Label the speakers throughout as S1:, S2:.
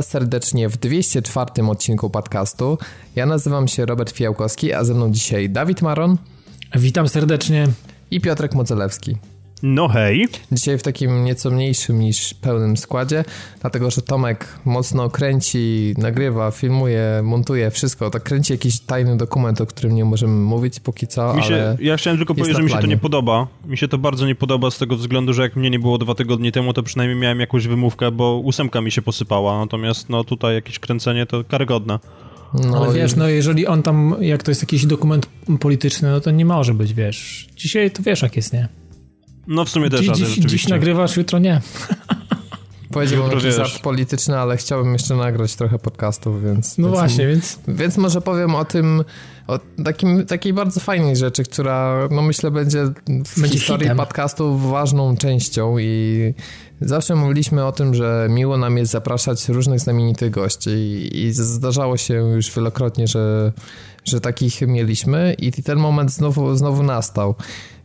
S1: Was serdecznie w 204 odcinku podcastu. Ja nazywam się Robert Fiałkowski, a ze mną dzisiaj Dawid Maron.
S2: Witam serdecznie.
S1: I Piotrek Mocelewski.
S3: No hej.
S1: Dzisiaj w takim nieco mniejszym niż pełnym składzie, dlatego że Tomek mocno kręci, nagrywa, filmuje, montuje wszystko. Tak kręci jakiś tajny dokument, o którym nie możemy mówić póki co,
S3: mi się,
S1: ale
S3: Ja chciałem tylko powiedzieć, że mi się to nie podoba. Mi się to bardzo nie podoba z tego względu, że jak mnie nie było dwa tygodnie temu, to przynajmniej miałem jakąś wymówkę, bo ósemka mi się posypała. Natomiast no tutaj jakieś kręcenie to karygodne.
S2: No ale wiesz, no jeżeli on tam, jak to jest jakiś dokument polityczny, no to nie może być, wiesz. Dzisiaj to wiesz jak jest, nie?
S3: No w sumie też
S2: dziś,
S3: radę,
S2: dziś, dziś nagrywasz, jutro nie.
S1: Powiedziałbym jakiś żart polityczny, ale chciałbym jeszcze nagrać trochę podcastów, więc...
S2: No
S1: więc,
S2: właśnie, więc...
S1: Więc może powiem o tym, o takim, takiej bardzo fajnej rzeczy, która no myślę będzie w będzie historii hitem. podcastów ważną częścią i zawsze mówiliśmy o tym, że miło nam jest zapraszać różnych znamienitych gości i, i zdarzało się już wielokrotnie, że, że takich mieliśmy i ten moment znowu, znowu nastał.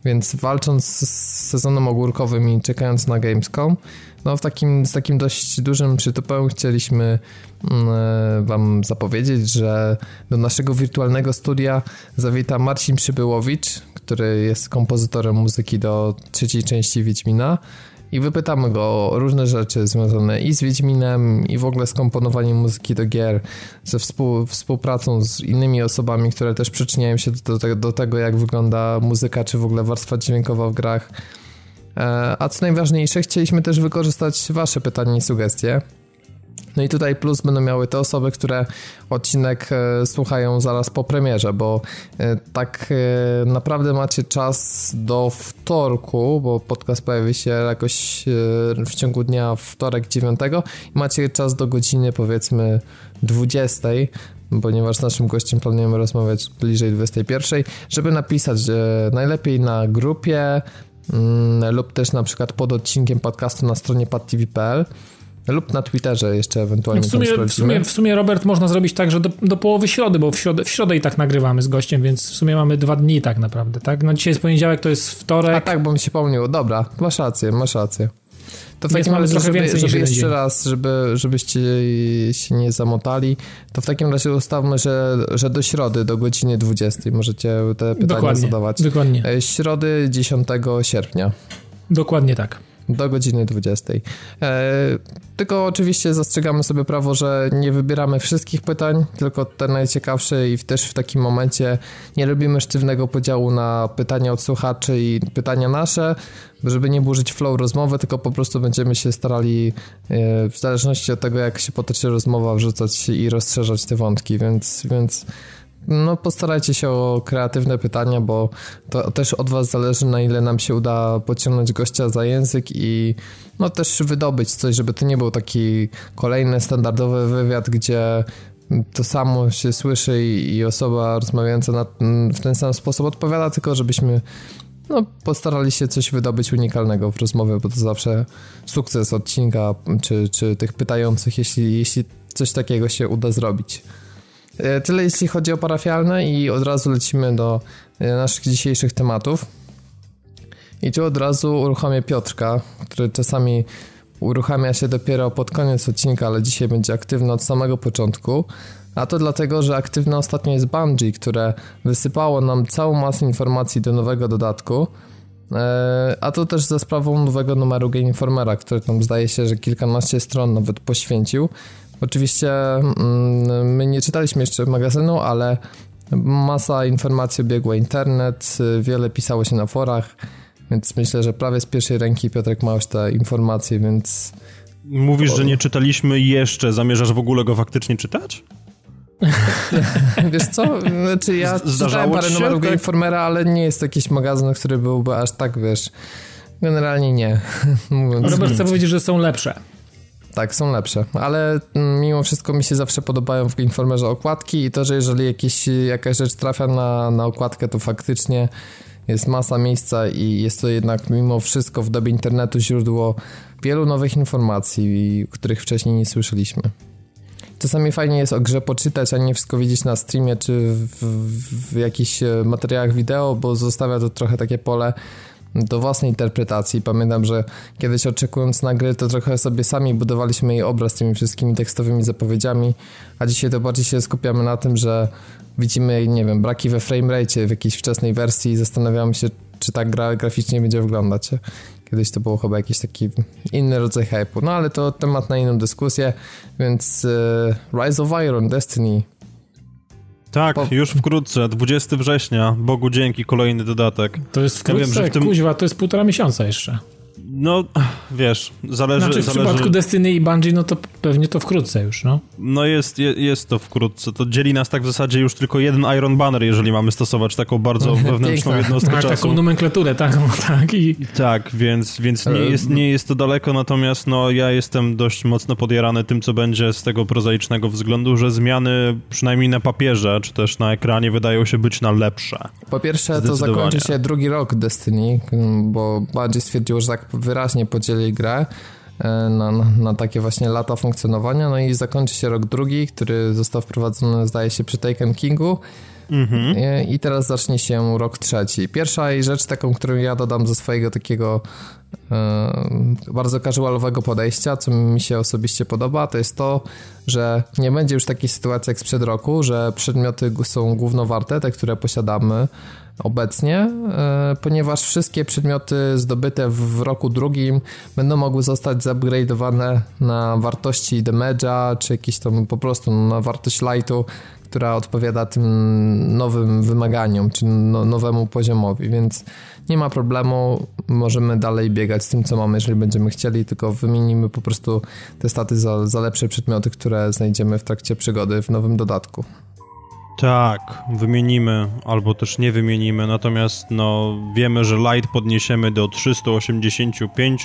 S1: Więc walcząc z sezonem ogórkowym i czekając na Gamescom, no w takim, z takim dość dużym przytupem chcieliśmy mm, e, wam zapowiedzieć, że do naszego wirtualnego studia zawita Marcin Przybyłowicz, który jest kompozytorem muzyki do trzeciej części Wiedźmina i wypytamy go o różne rzeczy związane i z Wiedźminem, i w ogóle z komponowaniem muzyki do gier, ze współ, współpracą z innymi osobami, które też przyczyniają się do, do, tego, jak wygląda muzyka, czy w ogóle warstwa dźwiękowa w grach. E, a co najważniejsze, chcieliśmy też wykorzystać Wasze pytania i sugestie. No i tutaj plus będą miały te osoby, które odcinek e, słuchają zaraz po premierze, bo e, tak e, naprawdę macie czas do wtorku, bo podcast pojawi się jakoś w ciągu dnia wtorek 9 i macie czas do godziny powiedzmy 20 ponieważ z naszym gościem planujemy rozmawiać bliżej 21, żeby napisać najlepiej na grupie mm, lub też na przykład pod odcinkiem podcastu na stronie padtv.pl lub na Twitterze jeszcze ewentualnie.
S2: W sumie, w sumie, w sumie, Robert, można zrobić tak, że do, do połowy środy, bo w środę, w środę i tak nagrywamy z gościem, więc w sumie mamy dwa dni tak naprawdę, tak? No dzisiaj jest poniedziałek, to jest wtorek.
S1: A tak, bo mi się pomniło. Dobra, masz rację, masz rację. To w takim razie, trochę żeby, więcej żeby jeszcze raz, żeby, żebyście się nie zamotali, to w takim razie ustawmy, że, że do środy, do godziny 20 możecie te pytania
S2: dokładnie,
S1: zadawać.
S2: Dokładnie.
S1: E, środy 10 sierpnia.
S2: Dokładnie tak.
S1: Do godziny 20. E, tylko oczywiście zastrzegamy sobie prawo, że nie wybieramy wszystkich pytań, tylko te najciekawsze i też w takim momencie nie robimy sztywnego podziału na pytania od słuchaczy i pytania nasze, żeby nie burzyć flow rozmowy, tylko po prostu będziemy się starali e, w zależności od tego, jak się potoczy rozmowa, wrzucać i rozszerzać te wątki, więc, więc no postarajcie się o kreatywne pytania, bo to też od was zależy, na ile nam się uda pociągnąć gościa za język i no też wydobyć coś, żeby to nie był taki kolejny standardowy wywiad, gdzie to samo się słyszy i, i osoba rozmawiająca na, w ten sam sposób odpowiada, tylko żebyśmy no, postarali się coś wydobyć unikalnego w rozmowie, bo to zawsze sukces odcinka czy, czy tych pytających, jeśli, jeśli coś takiego się uda zrobić. E, tyle jeśli chodzi o parafialne i od razu lecimy do e, naszych dzisiejszych tematów. I tu od razu uruchomię Piotrka, który czasami uruchamia się dopiero pod koniec odcinka, ale dzisiaj będzie aktywny od samego początku. A to dlatego, że aktywne ostatnio jest Bungie, które wysypało nam całą masę informacji do nowego dodatku. E, a to też za sprawą nowego numeru Game Informera, który tam zdaje się, że kilkanaście stron nawet poświęcił. Oczywiście mm, my nie czytaliśmy jeszcze magazynu, ale masa informacji obiegła internet, wiele pisało się na forach, więc myślę, że prawie z pierwszej ręki Piotrek ma już te informacje, więc...
S3: Mówisz, że nie czytaliśmy jeszcze, zamierzasz w ogóle go faktycznie czytać?
S1: Wiesz co, znaczy ja Zdarzało czytałem parę numerów tak? Informera, ale nie jest to jakiś magazyn, który byłby aż tak, wiesz... Generalnie nie.
S2: Mówiąc. Robert chce powiedzieć, że są lepsze.
S1: Tak, są lepsze, ale mm, mimo wszystko mi się zawsze podobają w Informerze okładki i to, że jeżeli jakiś, jakaś rzecz trafia na, na okładkę, to faktycznie jest masa miejsca i jest to jednak mimo wszystko w dobie internetu źródło wielu nowych informacji, których wcześniej nie słyszeliśmy. Czasami fajnie jest o grze poczytać, a nie wszystko widzieć na streamie czy w, w, w jakichś e, materiałach wideo, bo zostawia to trochę takie pole do własnej interpretacji. Pamiętam, że kiedyś oczekując na gry, to trochę sobie sami budowaliśmy jej obraz tymi wszystkimi tekstowymi zapowiedziami, a dzisiaj to bardziej się skupiamy na tym, że widzimy, nie wiem, braki we framerate w jakiejś wczesnej wersji i zastanawiamy się, czy ta gra graficznie będzie wyglądać. Kiedyś to było chyba jakiś taki inny rodzaj hype'u. No ale to temat na inną dyskusję, więc uh, Rise of Iron, Destiny.
S3: Tak, po... już wkrótce, 20 września, Bogu dzięki, kolejny dodatek.
S2: To jest wkrótce, ja wiem, że w tym... kuźwa, to jest półtora miesiąca jeszcze.
S3: No, wiesz, zależy...
S2: Znaczy w
S3: zależy...
S2: przypadku Destiny i Bungie, no to pewnie to wkrótce już, no.
S3: No jest, jest to wkrótce. To dzieli nas tak w zasadzie już tylko jeden Iron Banner, jeżeli mamy stosować taką bardzo wewnętrzną jednostkę
S2: tak,
S3: czasu.
S2: taką nomenklaturę, tak, no, tak. I...
S3: Tak, więc, więc nie, jest, nie jest to daleko, natomiast no ja jestem dość mocno podjarany tym, co będzie z tego prozaicznego względu, że zmiany przynajmniej na papierze, czy też na ekranie wydają się być na lepsze.
S1: Po pierwsze to zakończy się drugi rok Destiny, bo Bungie stwierdziło, że tak wyraźnie podzieli grę e, na, na, takie właśnie lata funkcjonowania, no i zakończy się rok drugi, który został wprowadzony zdaje się przy Taken Kingu mhm. I, i teraz zacznie się rok trzeci. Pierwsza rzecz taką, którą ja dodam ze swojego takiego e, bardzo casualowego podejścia, co mi się osobiście podoba, to jest to, że nie będzie już takiej sytuacji jak sprzed roku, że przedmioty są głównowarte, te, które posiadamy, obecnie, e, ponieważ wszystkie przedmioty zdobyte w roku drugim będą mogły zostać zupgrade'owane na wartości damage'a, czy jakieś tam po prostu na wartość lightu, która odpowiada tym nowym wymaganiom, czy no, nowemu poziomowi, więc nie ma problemu, możemy dalej biegać z tym, co mamy, jeżeli będziemy chcieli, tylko wymienimy po prostu te staty za, za lepsze przedmioty, które znajdziemy w trakcie przygody w nowym dodatku.
S3: Tak, wymienimy, albo też nie wymienimy, natomiast no, wiemy, że light podniesiemy do 385,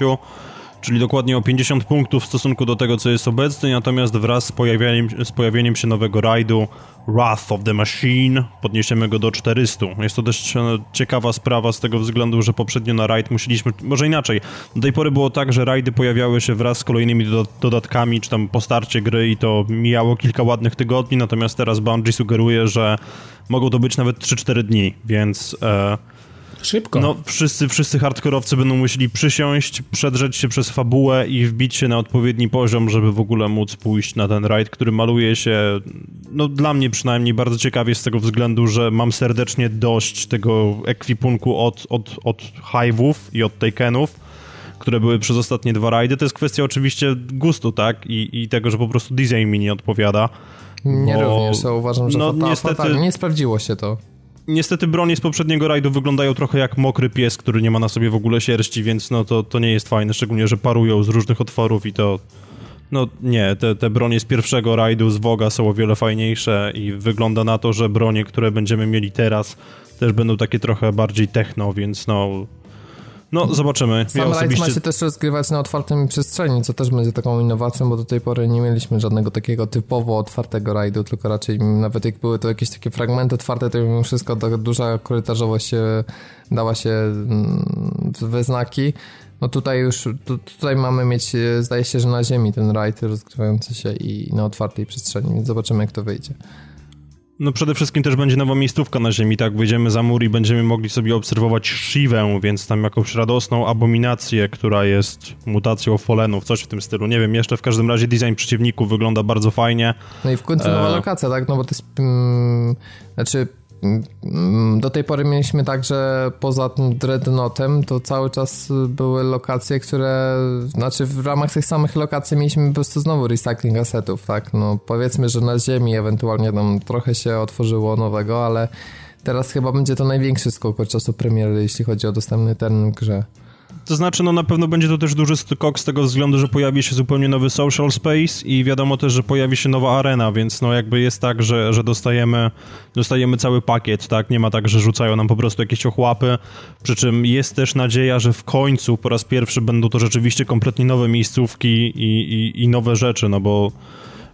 S3: czyli dokładnie o 50 punktów w stosunku do tego, co jest obecny, natomiast wraz z pojawieniem, z pojawieniem się nowego rajdu Wrath of the Machine podniesiemy go do 400. Jest to dość ciekawa sprawa z tego względu, że poprzednio na rajd musieliśmy, może inaczej, do tej pory było tak, że rajdy pojawiały się wraz z kolejnymi dodatkami, czy tam po starcie gry i to mijało kilka ładnych tygodni, natomiast teraz Bungie sugeruje, że mogą to być nawet 3-4 dni, więc... E,
S2: Szybko.
S3: No, wszyscy, wszyscy hardkorowcy będą musieli przysiąść, przedrzeć się przez fabułę i wbić się na odpowiedni poziom, żeby w ogóle móc pójść na ten rajd, który maluje się, no dla mnie przynajmniej bardzo ciekawie z tego względu, że mam serdecznie dość tego ekwipunku od, od, od Hive'ów i od Takenów, które były przez ostatnie dwa rajdy. To jest kwestia oczywiście gustu, tak? I, i tego, że po prostu design mi nie odpowiada.
S1: Nie bo... również, ja uważam, że no, niestety... nie sprawdziło się to.
S3: Niestety bronie z poprzedniego rajdu wyglądają trochę jak mokry pies, który nie ma na sobie w ogóle sierści, więc no to, to nie jest fajne, szczególnie, że parują z różnych otworów i to... No nie, te, te bronie z pierwszego rajdu z Woga są o wiele fajniejsze i wygląda na to, że bronie, które będziemy mieli teraz też będą takie trochę bardziej techno, więc no no, zobaczymy.
S1: Sam ja osobiście... ma się też rozgrywać na otwartym przestrzeni, co też będzie taką innowacją, bo do tej pory nie mieliśmy żadnego takiego typowo otwartego rajdu, tylko raczej nawet jak były to jakieś takie fragmenty otwarte, to mimo wszystko ta duża korytarzowość się, dała się mm, we znaki. No tutaj już, tu, tutaj mamy mieć, zdaje się, że na ziemi ten rajd rozgrywający się i na otwartej przestrzeni, więc zobaczymy jak to wyjdzie.
S3: No przede wszystkim też będzie nowa miejscówka na Ziemi, tak? Wyjdziemy za mur i będziemy mogli sobie obserwować Shivę, więc tam jakąś radosną abominację, która jest mutacją Folenów, coś w tym stylu. Nie wiem, jeszcze w każdym razie design przeciwników wygląda bardzo fajnie.
S1: No i w końcu nowa e... lokacja, tak? No bo to jest... Mm, znaczy do tej pory mieliśmy tak, że poza tym Dreadnoughtem to cały czas były lokacje, które, znaczy w ramach tych samych lokacji mieliśmy po prostu znowu recycling assetów, tak? No powiedzmy, że na ziemi ewentualnie tam trochę się otworzyło nowego, ale teraz chyba będzie to największy skok od czasu premiery, jeśli chodzi o dostępny ten grze.
S3: To znaczy, no na pewno będzie to też duży skok z tego względu, że pojawi się zupełnie nowy social space i wiadomo też, że pojawi się nowa arena, więc no jakby jest tak, że, że dostajemy, dostajemy cały pakiet, tak? Nie ma tak, że rzucają nam po prostu jakieś ochłapy, przy czym jest też nadzieja, że w końcu po raz pierwszy będą to rzeczywiście kompletnie nowe miejscówki i, i, i nowe rzeczy, no bo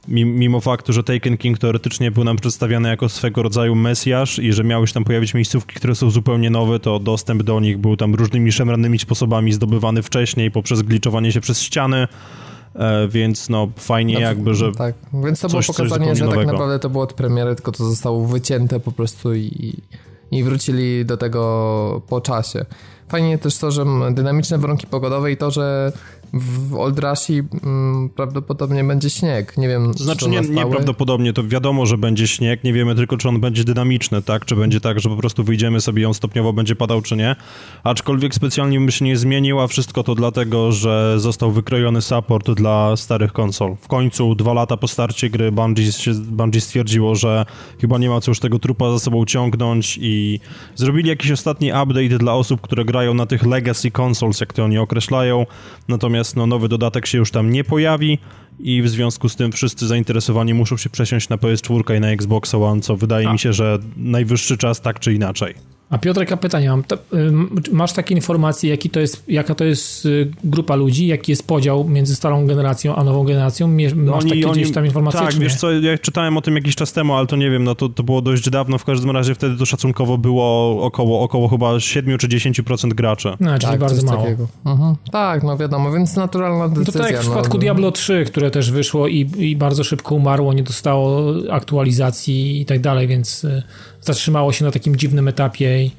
S3: mimo faktu, że Taken King teoretycznie był nam przedstawiany jako swego rodzaju mesjasz i że miały się tam pojawić miejscówki, które są zupełnie nowe, to dostęp do nich był tam różnymi szemranymi sposobami zdobywany wcześniej poprzez gliczowanie się przez ściany, e, więc no fajnie no, jakby, że
S1: Tak, więc to było pokazanie, że tak tak naprawdę to było od premiery, tylko to zostało wycięte po prostu i, i wrócili do tego po czasie. Fajnie też to, że dynamiczne warunki pogodowe i to, że w Old Rushi mm, prawdopodobnie będzie śnieg. Nie wiem,
S3: Znaczy nie, nieprawdopodobnie, to wiadomo, że będzie śnieg, nie wiemy tylko, czy on będzie dynamiczny, tak? Czy będzie tak, że po prostu wyjdziemy sobie i on stopniowo będzie padał, czy nie. Aczkolwiek specjalnie by się nie zmienił, a wszystko to dlatego, że został wykrojony support dla starych konsol. W końcu, dwa lata po starcie gry, Bungie, się, Bungie stwierdziło, że chyba nie ma co już tego trupa za sobą ciągnąć i zrobili jakiś ostatni update dla osób, które grają na tych legacy consoles, jak to oni określają. Natomiast natomiast no, nowy dodatek się już tam nie pojawi i w związku z tym wszyscy zainteresowani muszą się przesiąść na PS4 i na Xbox One, co wydaje A. mi się, że najwyższy czas tak czy inaczej.
S2: A Piotrek, a pytanie mam. masz takie informacje, jaki to jest, jaka to jest y, grupa ludzi, jaki jest podział między starą generacją a nową generacją? Masz oni, takie oni, gdzieś tam informacje?
S3: Tak, wiesz co, ja czytałem o tym jakiś czas temu, ale to nie wiem, no to, to było dość dawno, w każdym razie wtedy to szacunkowo było około, około chyba 7 czy 10% graczy.
S2: No, czyli tak, bardzo mało.
S1: Mhm. Tak, no wiadomo, więc naturalna decyzja.
S2: No to tak jak w przypadku
S1: no,
S2: Diablo 3, które też wyszło i, i bardzo szybko umarło, nie dostało aktualizacji i tak dalej, więc y, zatrzymało się na takim dziwnym etapie i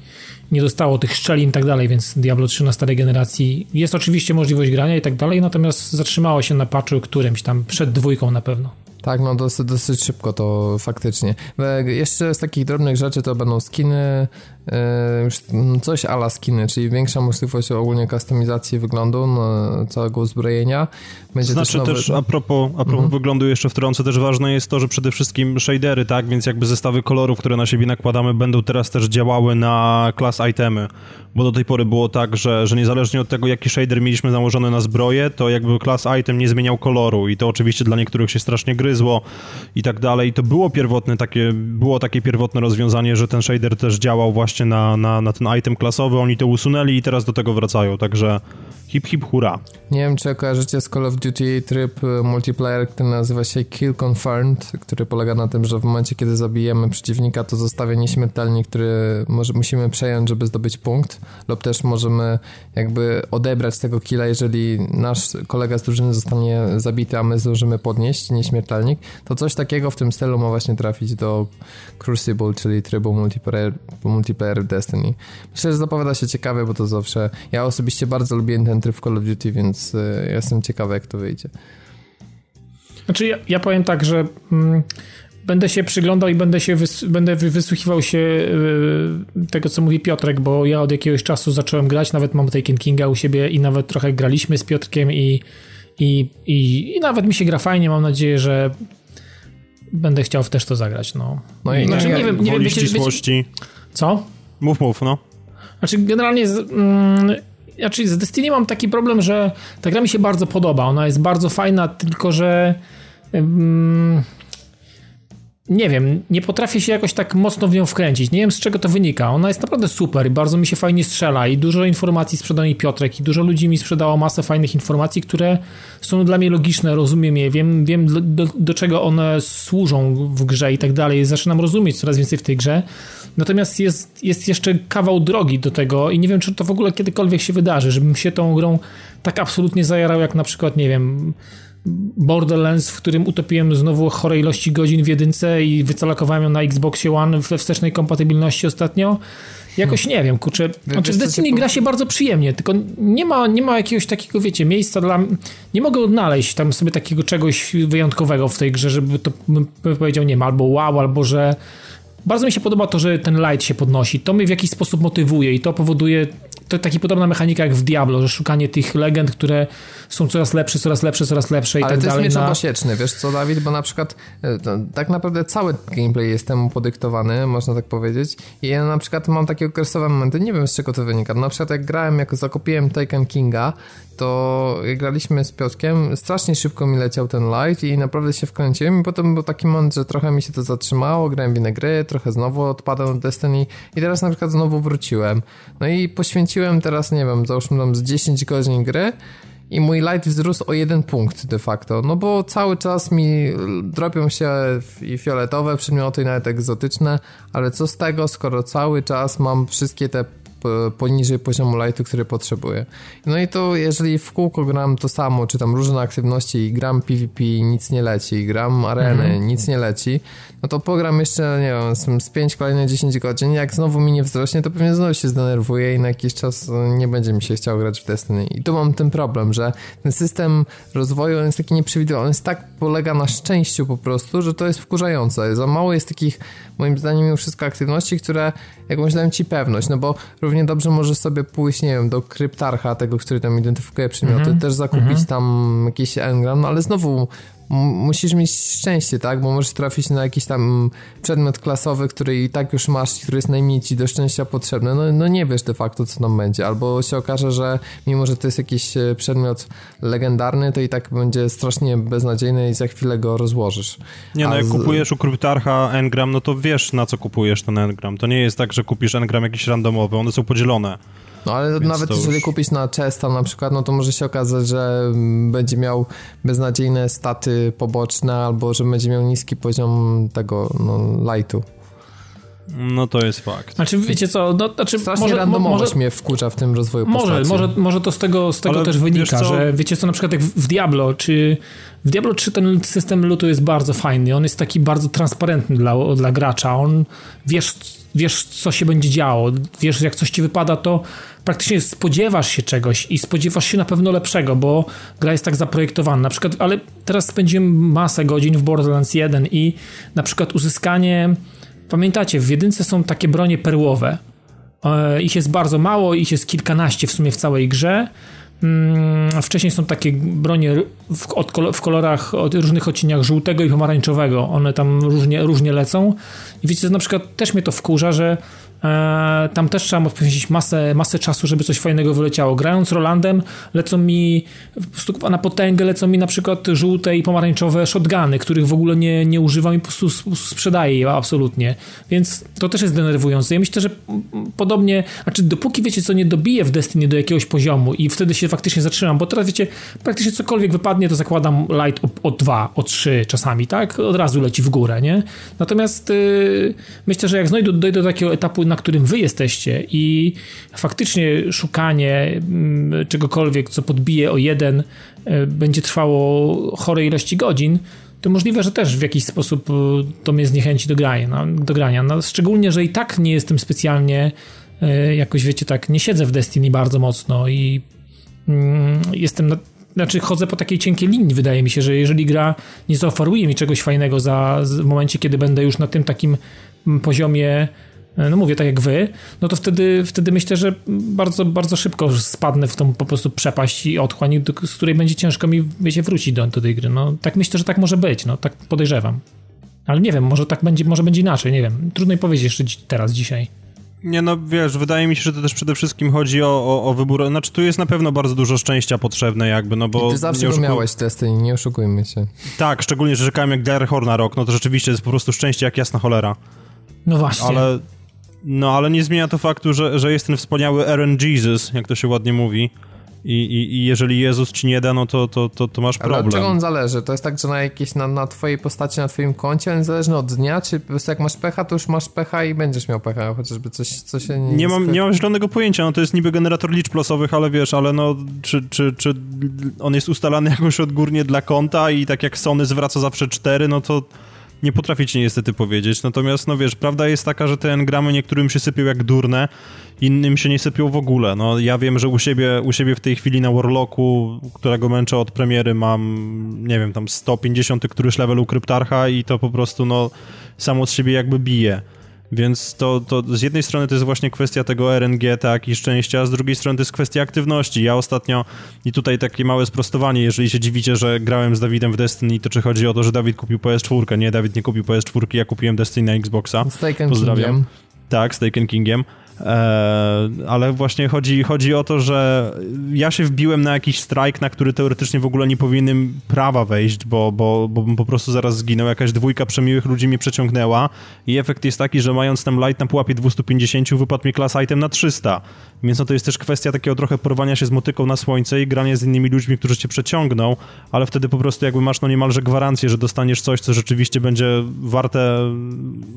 S2: nie dostało tych szczelin i tak dalej, więc Diablo 3 na starej generacji jest oczywiście możliwość grania i tak dalej, natomiast zatrzymało się na patchu którymś tam, przed dwójką na pewno.
S1: Tak, no dosyć, dosyć szybko to faktycznie. E, jeszcze z takich drobnych rzeczy to będą skiny, już coś ala skiny, czyli większa możliwość ogólnie kustomizacji wyglądu no, całego uzbrojenia.
S3: Będzie znaczy też, nowy... też a propos, a propos mhm. wyglądu jeszcze wtrącę, też ważne jest to, że przede wszystkim shadery, tak, więc jakby zestawy kolorów, które na siebie nakładamy będą teraz też działały na class itemy, bo do tej pory było tak, że, że niezależnie od tego, jaki shader mieliśmy założony na zbroję, to jakby class item nie zmieniał koloru i to oczywiście dla niektórych się strasznie gryzło i tak dalej. To było pierwotne takie, było takie pierwotne rozwiązanie, że ten shader też działał właśnie na, na, na ten item klasowy, oni to usunęli i teraz do tego wracają, także hip hip hura.
S1: Nie wiem, czy kojarzycie z Call of Duty tryb y, multiplayer, który nazywa się Kill Confirmed, który polega na tym, że w momencie, kiedy zabijemy przeciwnika, to zostawia nieśmiertelnik, który może, musimy przejąć, żeby zdobyć punkt, lub też możemy jakby odebrać tego killa, jeżeli nasz kolega z drużyny zostanie zabity, a my zdążymy podnieść nieśmiertelnik, to coś takiego w tym stylu ma właśnie trafić do Crucible, czyli trybu multiplayer, multiplayer Destiny. Myślę, że zapowiada się ciekawe, bo to zawsze, ja osobiście bardzo lubię ten tryb w Call of Duty, więc y, jestem ciekawy, jak to wyjdzie.
S2: Znaczy, ja, ja powiem tak, że mm, będę się przyglądał i będę się wys, będę wysłuchiwał się y, tego, co mówi Piotrek, bo ja od jakiegoś czasu zacząłem grać, nawet mam Taken Kinga u siebie i nawet trochę graliśmy z Piotrkiem i, i, i, i nawet mi się gra fajnie, mam nadzieję, że będę chciał też to zagrać, no.
S3: No i znaczy, nie, nie wiem, nie wiem, wiecie, wiecie,
S2: Co?
S3: Mów, mów, no.
S2: Znaczy, generalnie z, mm, znaczy z Destiny mam taki problem, że ta gra mi się bardzo podoba. Ona jest bardzo fajna, tylko że. Um, nie wiem, nie potrafię się jakoś tak mocno w nią wkręcić. Nie wiem z czego to wynika. Ona jest naprawdę super i bardzo mi się fajnie strzela i dużo informacji sprzedał mi Piotrek i dużo ludzi mi sprzedało masę fajnych informacji, które są dla mnie logiczne, rozumiem je, wiem, wiem do, do, do czego one służą w grze i tak dalej. Zaczynam rozumieć coraz więcej w tej grze. Natomiast jest, jest jeszcze kawał drogi do tego i nie wiem, czy to w ogóle kiedykolwiek się wydarzy, żebym się tą grą tak absolutnie zajarał, jak na przykład, nie wiem, Borderlands, w którym utopiłem znowu chore ilości godzin w jedynce i wycalakowałem ją na Xboxie One we wstecznej kompatybilności ostatnio. Jakoś nie wiem, kurczę. Znaczy, Destiny gra się bardzo przyjemnie, tylko nie ma, nie ma jakiegoś takiego, wiecie, miejsca dla... Nie mogę odnaleźć tam sobie takiego czegoś wyjątkowego w tej grze, żeby to, bym powiedział, nie wiem, albo wow, albo że bardzo mi się podoba to, że ten light się podnosi. To mnie w jakiś sposób motywuje i to powoduje to taka podobna mechanika jak w Diablo, że szukanie tych legend, które są coraz lepsze, coraz lepsze, coraz lepsze i
S1: Ale
S2: tak
S1: dalej.
S2: Ale
S1: to jest miecz na... wiesz co Dawid, bo na przykład e, tak naprawdę cały gameplay jest temu podyktowany, można tak powiedzieć i ja na przykład mam takie okresowe momenty, nie wiem z czego to wynika, na przykład jak grałem, jak zakopiłem Taken Kinga, to graliśmy z Piotrkiem, strasznie szybko mi leciał ten light i naprawdę się wkręciłem i potem był taki moment, że trochę mi się to zatrzymało, grałem w inne gry, trochę znowu odpadłem od Destiny i teraz na przykład znowu wróciłem. No i poświęciłem teraz, nie wiem, załóżmy tam z 10 godzin gry i mój light wzrósł o jeden punkt de facto, no bo cały czas mi dropią się i fioletowe przedmioty, nawet egzotyczne, ale co z tego, skoro cały czas mam wszystkie te poniżej poziomu lightu, który potrzebuję. No i to jeżeli w kółko gram to samo, czy tam różne aktywności i gram PvP nic nie leci, gram areny mhm. nic nie leci, no to pogram jeszcze, nie wiem, z 5 kolejne 10 godzin, jak znowu mi nie wzrośnie, to pewnie znowu się zdenerwuję i na jakiś czas nie będzie mi się chciał grać w Destiny. I tu mam ten problem, że ten system rozwoju on jest taki nieprzewidywalny, on jest tak polega na szczęściu po prostu, że to jest wkurzające. Za mało jest takich, moim zdaniem, mimo wszystko aktywności, które jakąś dają ci pewność, no bo równie dobrze możesz sobie pójść, nie wiem, do kryptarcha, tego, który tam identyfikuje przedmioty, mm -hmm. też zakupić mm -hmm. tam jakiś engram, no ale znowu musisz mieć szczęście, tak? Bo możesz trafić na jakiś tam przedmiot klasowy, który i tak już masz, który jest najmniej ci do szczęścia potrzebny. No, no nie wiesz de facto, co tam będzie. Albo się okaże, że mimo, że to jest jakiś e, przedmiot legendarny, to i tak będzie strasznie beznadziejny i za chwilę go rozłożysz.
S3: Nie, no A jak z... kupujesz u kryptarcha engram, no to wiesz, na co kupujesz ten engram. To nie jest tak, że kupisz engram jakiś randomowy, one są podzielone.
S1: No ale Więc nawet jeżeli już... kupisz na Chesta na przykład, no to może się okazać, że będzie miał beznadziejne staty poboczne albo że będzie miał niski poziom tego no, lightu.
S3: No to jest fakt.
S2: Znaczy, wiecie co, no, znaczy,
S1: Strasznie może, randomowość może, mnie wkurza w tym rozwoju
S2: może, postaci. Może, może to z tego, z tego też wynika, że wiecie co, na przykład jak w Diablo, czy w Diablo 3 ten system lutu jest bardzo fajny, on jest taki bardzo transparentny dla, dla gracza, on wiesz, wiesz co się będzie działo, wiesz jak coś ci wypada, to praktycznie spodziewasz się czegoś i spodziewasz się na pewno lepszego, bo gra jest tak zaprojektowana. Na przykład, ale teraz spędziłem masę godzin w Borderlands 1 i na przykład uzyskanie Pamiętacie, w jedynce są takie bronie perłowe. E, ich jest bardzo mało, ich jest kilkanaście w sumie w całej grze. Mm, wcześniej są takie bronie w, w kolorach, o różnych odcieniach żółtego i pomarańczowego. One tam różnie, różnie lecą. I wiecie, na przykład też mnie to wkurza, że tam też trzeba poświęcić masę, masę czasu, żeby coś fajnego wyleciało. Grając Rolandem lecą mi na potęgę lecą mi na przykład żółte i pomarańczowe shotguny, których w ogóle nie, nie używam i po prostu sprzedaję je absolutnie. Więc to też jest denerwujące. Ja myślę, że podobnie, znaczy dopóki wiecie co, nie dobiję w Destiny do jakiegoś poziomu i wtedy się faktycznie zatrzymam, bo teraz wiecie, praktycznie cokolwiek wypadnie, to zakładam light o, o 2, o 3 czasami, tak? Od razu leci w górę, nie? Natomiast yy, myślę, że jak znajdę, dojdę do takiego etapu na którym wy jesteście i faktycznie szukanie mm, czegokolwiek, co podbije o jeden, e, będzie trwało chorej ilości godzin, to możliwe, że też w jakiś sposób e, to mnie zniechęci do grania. No, do grania. No, szczególnie, że i tak nie jestem specjalnie e, jakoś, wiecie, tak, nie siedzę w Destiny bardzo mocno i mm, jestem na, znaczy chodzę po takiej cienkiej linii, wydaje mi się, że jeżeli gra nie zaoferuje mi czegoś fajnego za, w momencie, kiedy będę już na tym takim mm, poziomie no mówię tak jak wy, no to wtedy, wtedy myślę, że bardzo, bardzo szybko spadnę w tą po prostu przepaść i otchłań, z której będzie ciężko mi, wiecie, wrócić do, do tej gry. No tak myślę, że tak może być, no tak podejrzewam. Ale nie wiem, może tak będzie, może będzie inaczej, nie wiem. Trudno mi powiedzieć jeszcze teraz, dzisiaj.
S3: Nie no, wiesz, wydaje mi się, że to też przede wszystkim chodzi o, o, o wybór, znaczy tu jest na pewno bardzo dużo szczęścia potrzebne jakby, no bo...
S1: I ty zawsze oszukuj... miałeś testy, nie oszukujmy się.
S3: Tak, szczególnie, że czekałem jak Gary na rok, no to rzeczywiście jest po prostu szczęście jak jasna cholera.
S2: No właśnie.
S3: Ale no, ale nie zmienia to faktu, że, że jest ten wspaniały Aaron Jesus, jak to się ładnie mówi. I, i, I, jeżeli Jezus ci nie da, no to, to, to, to masz problem. Ale
S1: od czego on zależy? To jest tak, że na jakieś, na, na twojej postaci, na twoim koncie, on zależy od dnia, czy po prostu jak masz pecha, to już masz pecha i będziesz miał pecha, chociażby coś, co się nie...
S3: Nie mam, nie mam zielonego pojęcia, no to jest niby generator liczb losowych, ale wiesz, ale no, czy, czy, czy on jest ustalany jakoś odgórnie dla konta i tak jak Sony zwraca zawsze cztery, no to nie potrafię ci niestety powiedzieć. Natomiast, no wiesz, prawda jest taka, że te engramy niektórym się sypią jak durne, innym się nie sypią w ogóle. No ja wiem, że u siebie, u siebie w tej chwili na Warlocku, którego męczę od premiery, mam, nie wiem, tam 150 któryś level u Kryptarcha i to po prostu, no, samo od siebie jakby bije. Więc to, to z jednej strony to jest właśnie kwestia tego RNG, tak, i szczęścia, a z drugiej strony to jest kwestia aktywności. Ja ostatnio, i tutaj takie małe sprostowanie, jeżeli się dziwicie, że grałem z Dawidem w Destiny, to czy chodzi o to, że Dawid kupił PS4? Nie, Dawid nie kupił PS4, ja kupiłem Destiny na Xboxa.
S1: Z Pozdrawiam. Kingiem.
S3: Tak, z Taken Kingiem. E, ale właśnie chodzi, chodzi o to, że ja się wbiłem na jakiś strajk, na który teoretycznie w ogóle nie powinienem prawa wejść, bo, bo, bo bym po prostu zaraz zginął. Jakaś dwójka przemiłych ludzi mnie przeciągnęła i efekt jest taki, że mając tam light na pułapie 250 wypadł mi class item na 300. Więc no to jest też kwestia takiego trochę porwania się z motyką na słońce i grania z innymi ludźmi, którzy cię przeciągną, ale wtedy po prostu jakby masz no niemalże gwarancję, że dostaniesz coś, co rzeczywiście będzie warte,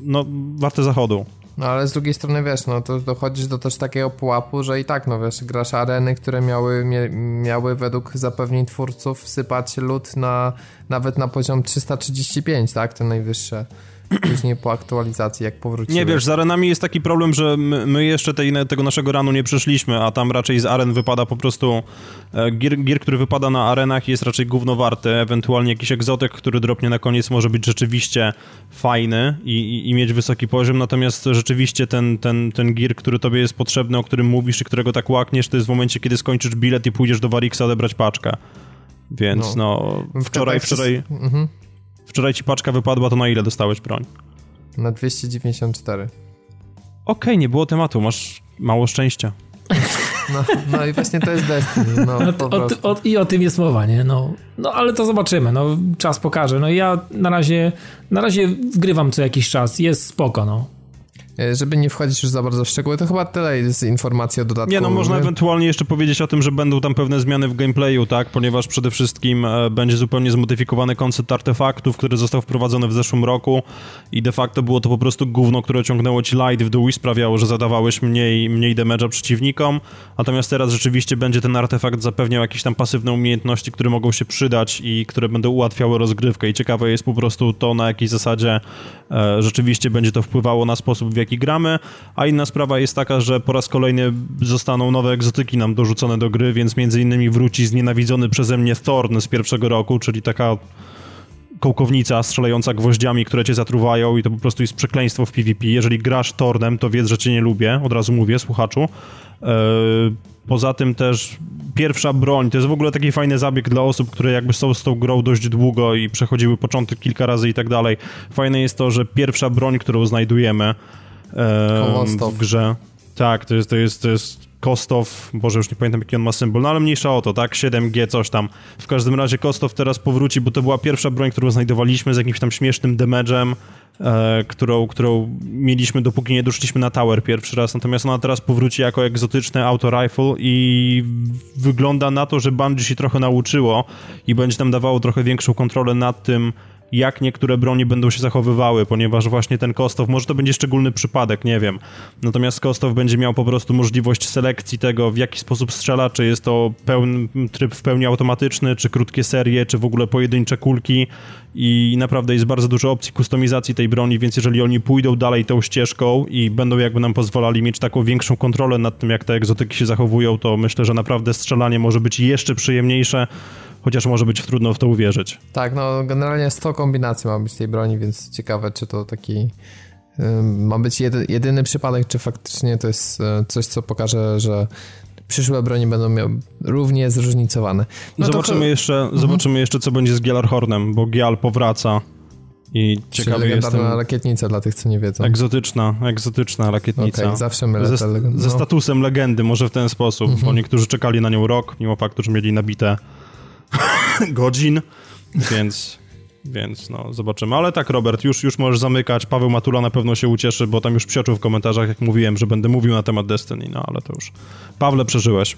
S3: no, warte zachodu.
S1: No ale z drugiej strony wiesz, no to dochodzisz do też takiego pułapu, że i tak, no wiesz, grasz areny, które miały, miały według zapewnień twórców sypać lód na nawet na poziom 335, tak? Te najwyższe później po aktualizacji, jak powróciły.
S3: Nie wiesz, z arenami jest taki problem, że my, my jeszcze tej, tego naszego ranu nie przeszliśmy, a tam raczej z aren wypada po prostu e, gier, gier, który wypada na arenach jest raczej gówno warty, ewentualnie jakiś egzotek, który dropnie na koniec może być rzeczywiście fajny i, i, i mieć wysoki poziom, natomiast rzeczywiście ten, ten, ten gear, który tobie jest potrzebny, o którym mówisz i którego tak łakniesz, to jest w momencie, kiedy skończysz bilet i pójdziesz do Warixa odebrać paczkę. Więc no, no wczoraj, wczoraj... Mhm. Wczoraj ci paczka wypadła, to na ile dostałeś broń?
S1: Na 294. Okej,
S3: okay, nie było tematu, masz mało szczęścia.
S1: No, no i właśnie to jest Destiny. No,
S2: o, o, o, I o tym jest mowa, nie? No, no ale to zobaczymy, no czas pokaże. No ja na razie, na razie wgrywam co jakiś czas, jest spoko, no.
S1: E, żeby nie wchodzić już za bardzo w szczegóły, to chyba tyle jest informacji o dodatku.
S3: Nie, no można ewentualnie jeszcze powiedzieć o tym, że będą tam pewne zmiany w gameplayu, tak? Ponieważ przede wszystkim e, będzie zupełnie zmodyfikowany koncept artefaktów, który został wprowadzony w zeszłym roku i de facto było to po prostu gówno, które ciągnęło ci light w dół i sprawiało, że zadawałeś mniej, mniej damage'a przeciwnikom, natomiast teraz rzeczywiście będzie ten artefakt zapewniał jakieś tam pasywne umiejętności, które mogą się przydać i które będą ułatwiały rozgrywkę i ciekawe jest po prostu to, na jakiej zasadzie e, rzeczywiście będzie to wpływało na sposób, w jaki gramy, a inna sprawa jest taka, że po raz kolejny zostaną nowe egzotyki nam dorzucone do gry, więc między innymi wróci znienawidzony przeze mnie Thorn z pierwszego roku, czyli taka kołkownica strzelająca gwoździami, które cię zatruwają i to po prostu jest przekleństwo w PvP. Jeżeli grasz Tornem, to wiedz, że cię nie lubię, od razu mówię, słuchaczu. Eee, poza tym też pierwsza broń, to jest w ogóle taki fajny zabieg dla osób, które jakby są z tą grą dość długo i przechodziły początek kilka razy i tak dalej. Fajne jest to, że pierwsza broń, którą znajdujemy w grze. Tak, to jest, to jest, to jest Kostow, Boże, już nie pamiętam jaki on ma symbol, no ale mniejsza o to, tak? 7G, coś tam. W każdym razie Kostow teraz powróci, bo to była pierwsza broń, którą znajdowaliśmy z jakimś tam śmiesznym damage'em, e, którą, którą mieliśmy dopóki nie doszliśmy na tower pierwszy raz, natomiast ona teraz powróci jako egzotyczny auto rifle i wygląda na to, że Bungie się trochę nauczyło i będzie nam dawało trochę większą kontrolę nad tym, jak niektóre broni będą się zachowywały, ponieważ właśnie ten Kostow, może to będzie szczególny przypadek, nie wiem. Natomiast Kostow będzie miał po prostu możliwość selekcji tego, w jaki sposób strzela, czy jest to pełny, tryb w pełni automatyczny, czy krótkie serie, czy w ogóle pojedyncze kulki i naprawdę jest bardzo dużo opcji kustomizacji tej broni, więc jeżeli oni pójdą dalej tą ścieżką i będą jakby nam pozwalali mieć taką większą kontrolę nad tym, jak te egzotyki się zachowują, to myślę, że naprawdę strzelanie może być jeszcze przyjemniejsze chociaż może być trudno w to uwierzyć.
S1: Tak, no generalnie 100 kombinacji ma być tej broni, więc ciekawe, czy to taki ma być jedy, jedyny przypadek, czy faktycznie to jest e, coś, co pokaże, że przyszłe broni będą miały równie zróżnicowane.
S3: No zobaczymy, to... jeszcze, mhm. zobaczymy jeszcze, co będzie z Gjallarhornem, bo Gial powraca i ciekawy jestem...
S1: rakietnica dla tych, co nie wiedzą.
S3: Egzotyczna, egzotyczna rakietnica.
S1: Okay, zawsze mylę
S3: ze, no. ze statusem legendy, może w ten sposób, bo mhm. niektórzy czekali na nią rok, mimo faktu, że mieli nabite godzin, więc, więc no, zobaczymy. Ale tak, Robert, już, już możesz zamykać. Paweł Matula na pewno się ucieszy, bo tam już psioczył w komentarzach, jak mówiłem, że będę mówił na temat Destiny, no ale to już. Pawle, przeżyłeś.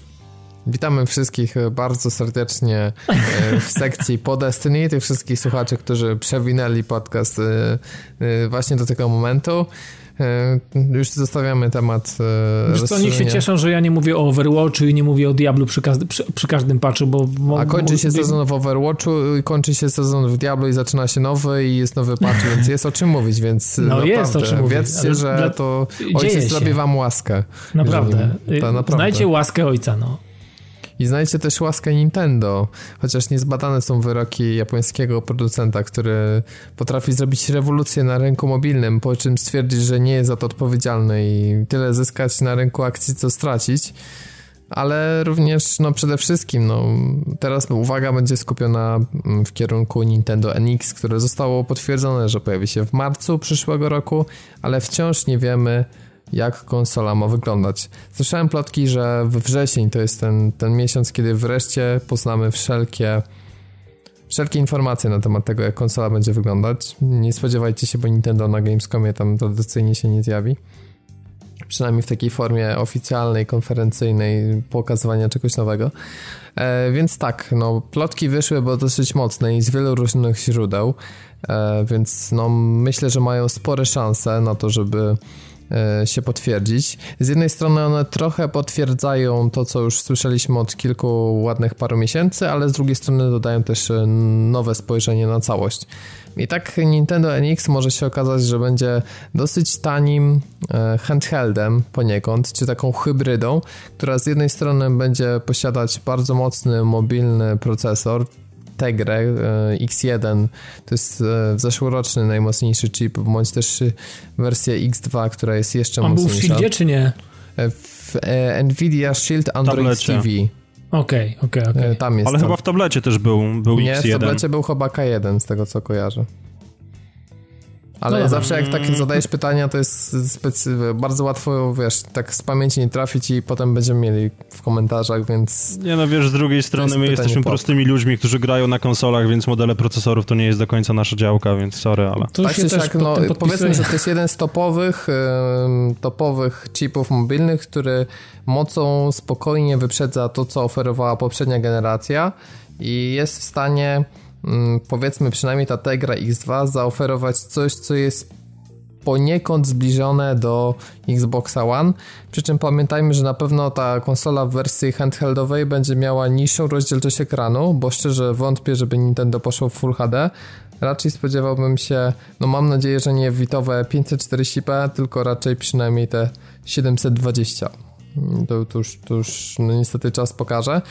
S1: Witamy wszystkich bardzo serdecznie e, w sekcji po Destiny, tych wszystkich słuchaczy, którzy przewinęli podcast e, e, właśnie do tego momentu. E, już zostawiamy temat
S2: e, Wiesz co, niech się cieszą, że ja nie mówię o Overwatchu i nie mówię o Diablu przy, każdy, przy, przy każdym patchu, bo... bo
S1: A kończy się bo... sezon w Overwatchu, kończy się sezon w Diablo i zaczyna się nowy i jest nowy patch, więc jest o czym mówić, więc
S2: No naprawdę, jest o czym mówić.
S1: Wiedzcie, że dla... to ojciec zrobi wam łaskę.
S2: Naprawdę. To naprawdę. Znajcie łaskę ojca, no.
S1: I znajdźcie też łaskę Nintendo, chociaż niezbadane są wyroki japońskiego producenta, który potrafi zrobić rewolucję na rynku mobilnym, po czym stwierdzić, że nie jest za to odpowiedzialny i tyle zyskać na rynku akcji, co stracić. Ale również, no przede wszystkim, no teraz uwaga będzie skupiona mm, w kierunku Nintendo NX, które zostało potwierdzone, że pojawi się w marcu przyszłego roku, ale wciąż nie wiemy, jak konsola ma wyglądać. Słyszałem plotki, że we wrzesień to jest ten, ten miesiąc, kiedy wreszcie poznamy wszelkie wszelkie informacje na temat tego, jak konsola będzie wyglądać. Nie spodziewajcie się, bo Nintendo na Gamescomie tam tradycyjnie się nie zjawi. Przynajmniej w takiej formie oficjalnej, konferencyjnej, pokazywania czegoś nowego. E, więc tak, no, plotki wyszły, bo dosyć mocne i z wielu różnych źródeł, e, więc no, myślę, że mają spore szanse na to, żeby się potwierdzić. Z jednej strony one trochę potwierdzają to, co już słyszeliśmy od kilku ładnych paru miesięcy, ale z drugiej strony dodają też e, nowe spojrzenie na całość. I tak Nintendo NX może się okazać, że będzie dosyć tanim e, handheldem poniekąd, czy taką hybrydą, która z jednej strony będzie posiadać bardzo mocny mobilny procesor, Tegrę X1, to jest zeszłoroczny najmocniejszy chip, bądź też wersja X2, która jest jeszcze
S2: On
S1: mocniejsza.
S2: był w Shieldzie, czy nie?
S1: W e, Nvidia Shield Android
S3: Tablecie.
S1: TV.
S2: Okej, okej, okej.
S1: E, Tam jest.
S3: Ale
S1: to.
S3: chyba w tablecie też był, był
S1: Nie, w
S3: X1.
S1: tablecie był chyba K1, z tego co kojarzę. Ale
S2: No dobra.
S1: zawsze jak tak zadajesz pytania, to jest specy- bardzo łatwo, wiesz, tak z pamięci nie trafić i potem będziemy mieli w komentarzach, więc
S3: Nie no wiesz, z drugiej strony
S1: jest
S3: my jesteśmy
S1: pop.
S3: prostymi ludźmi, którzy grają na konsolach, więc modele procesorów to nie jest do końca nasza działka, więc sorry, ale...
S2: To
S1: tak
S2: się pod
S1: no, powiedzmy, że to jest jeden z topowych, topowych chipów mobilnych, który mocą spokojnie wyprzedza to, co oferowała poprzednia generacja i jest w stanie, powiedzmy przynajmniej ta Tegra X2, zaoferować coś, co jest poniekąd zbliżone do Xboxa One, przy czym pamiętajmy, że na pewno ta konsola w wersji handheldowej będzie miała niższą rozdzielczość ekranu, bo szczerze wątpię, żeby Nintendo poszło w Full HD. Raczej spodziewałbym się, no mam nadzieję, że nie witowe 540p, tylko raczej przynajmniej te 720. To, to już, to już no niestety czas pokaże.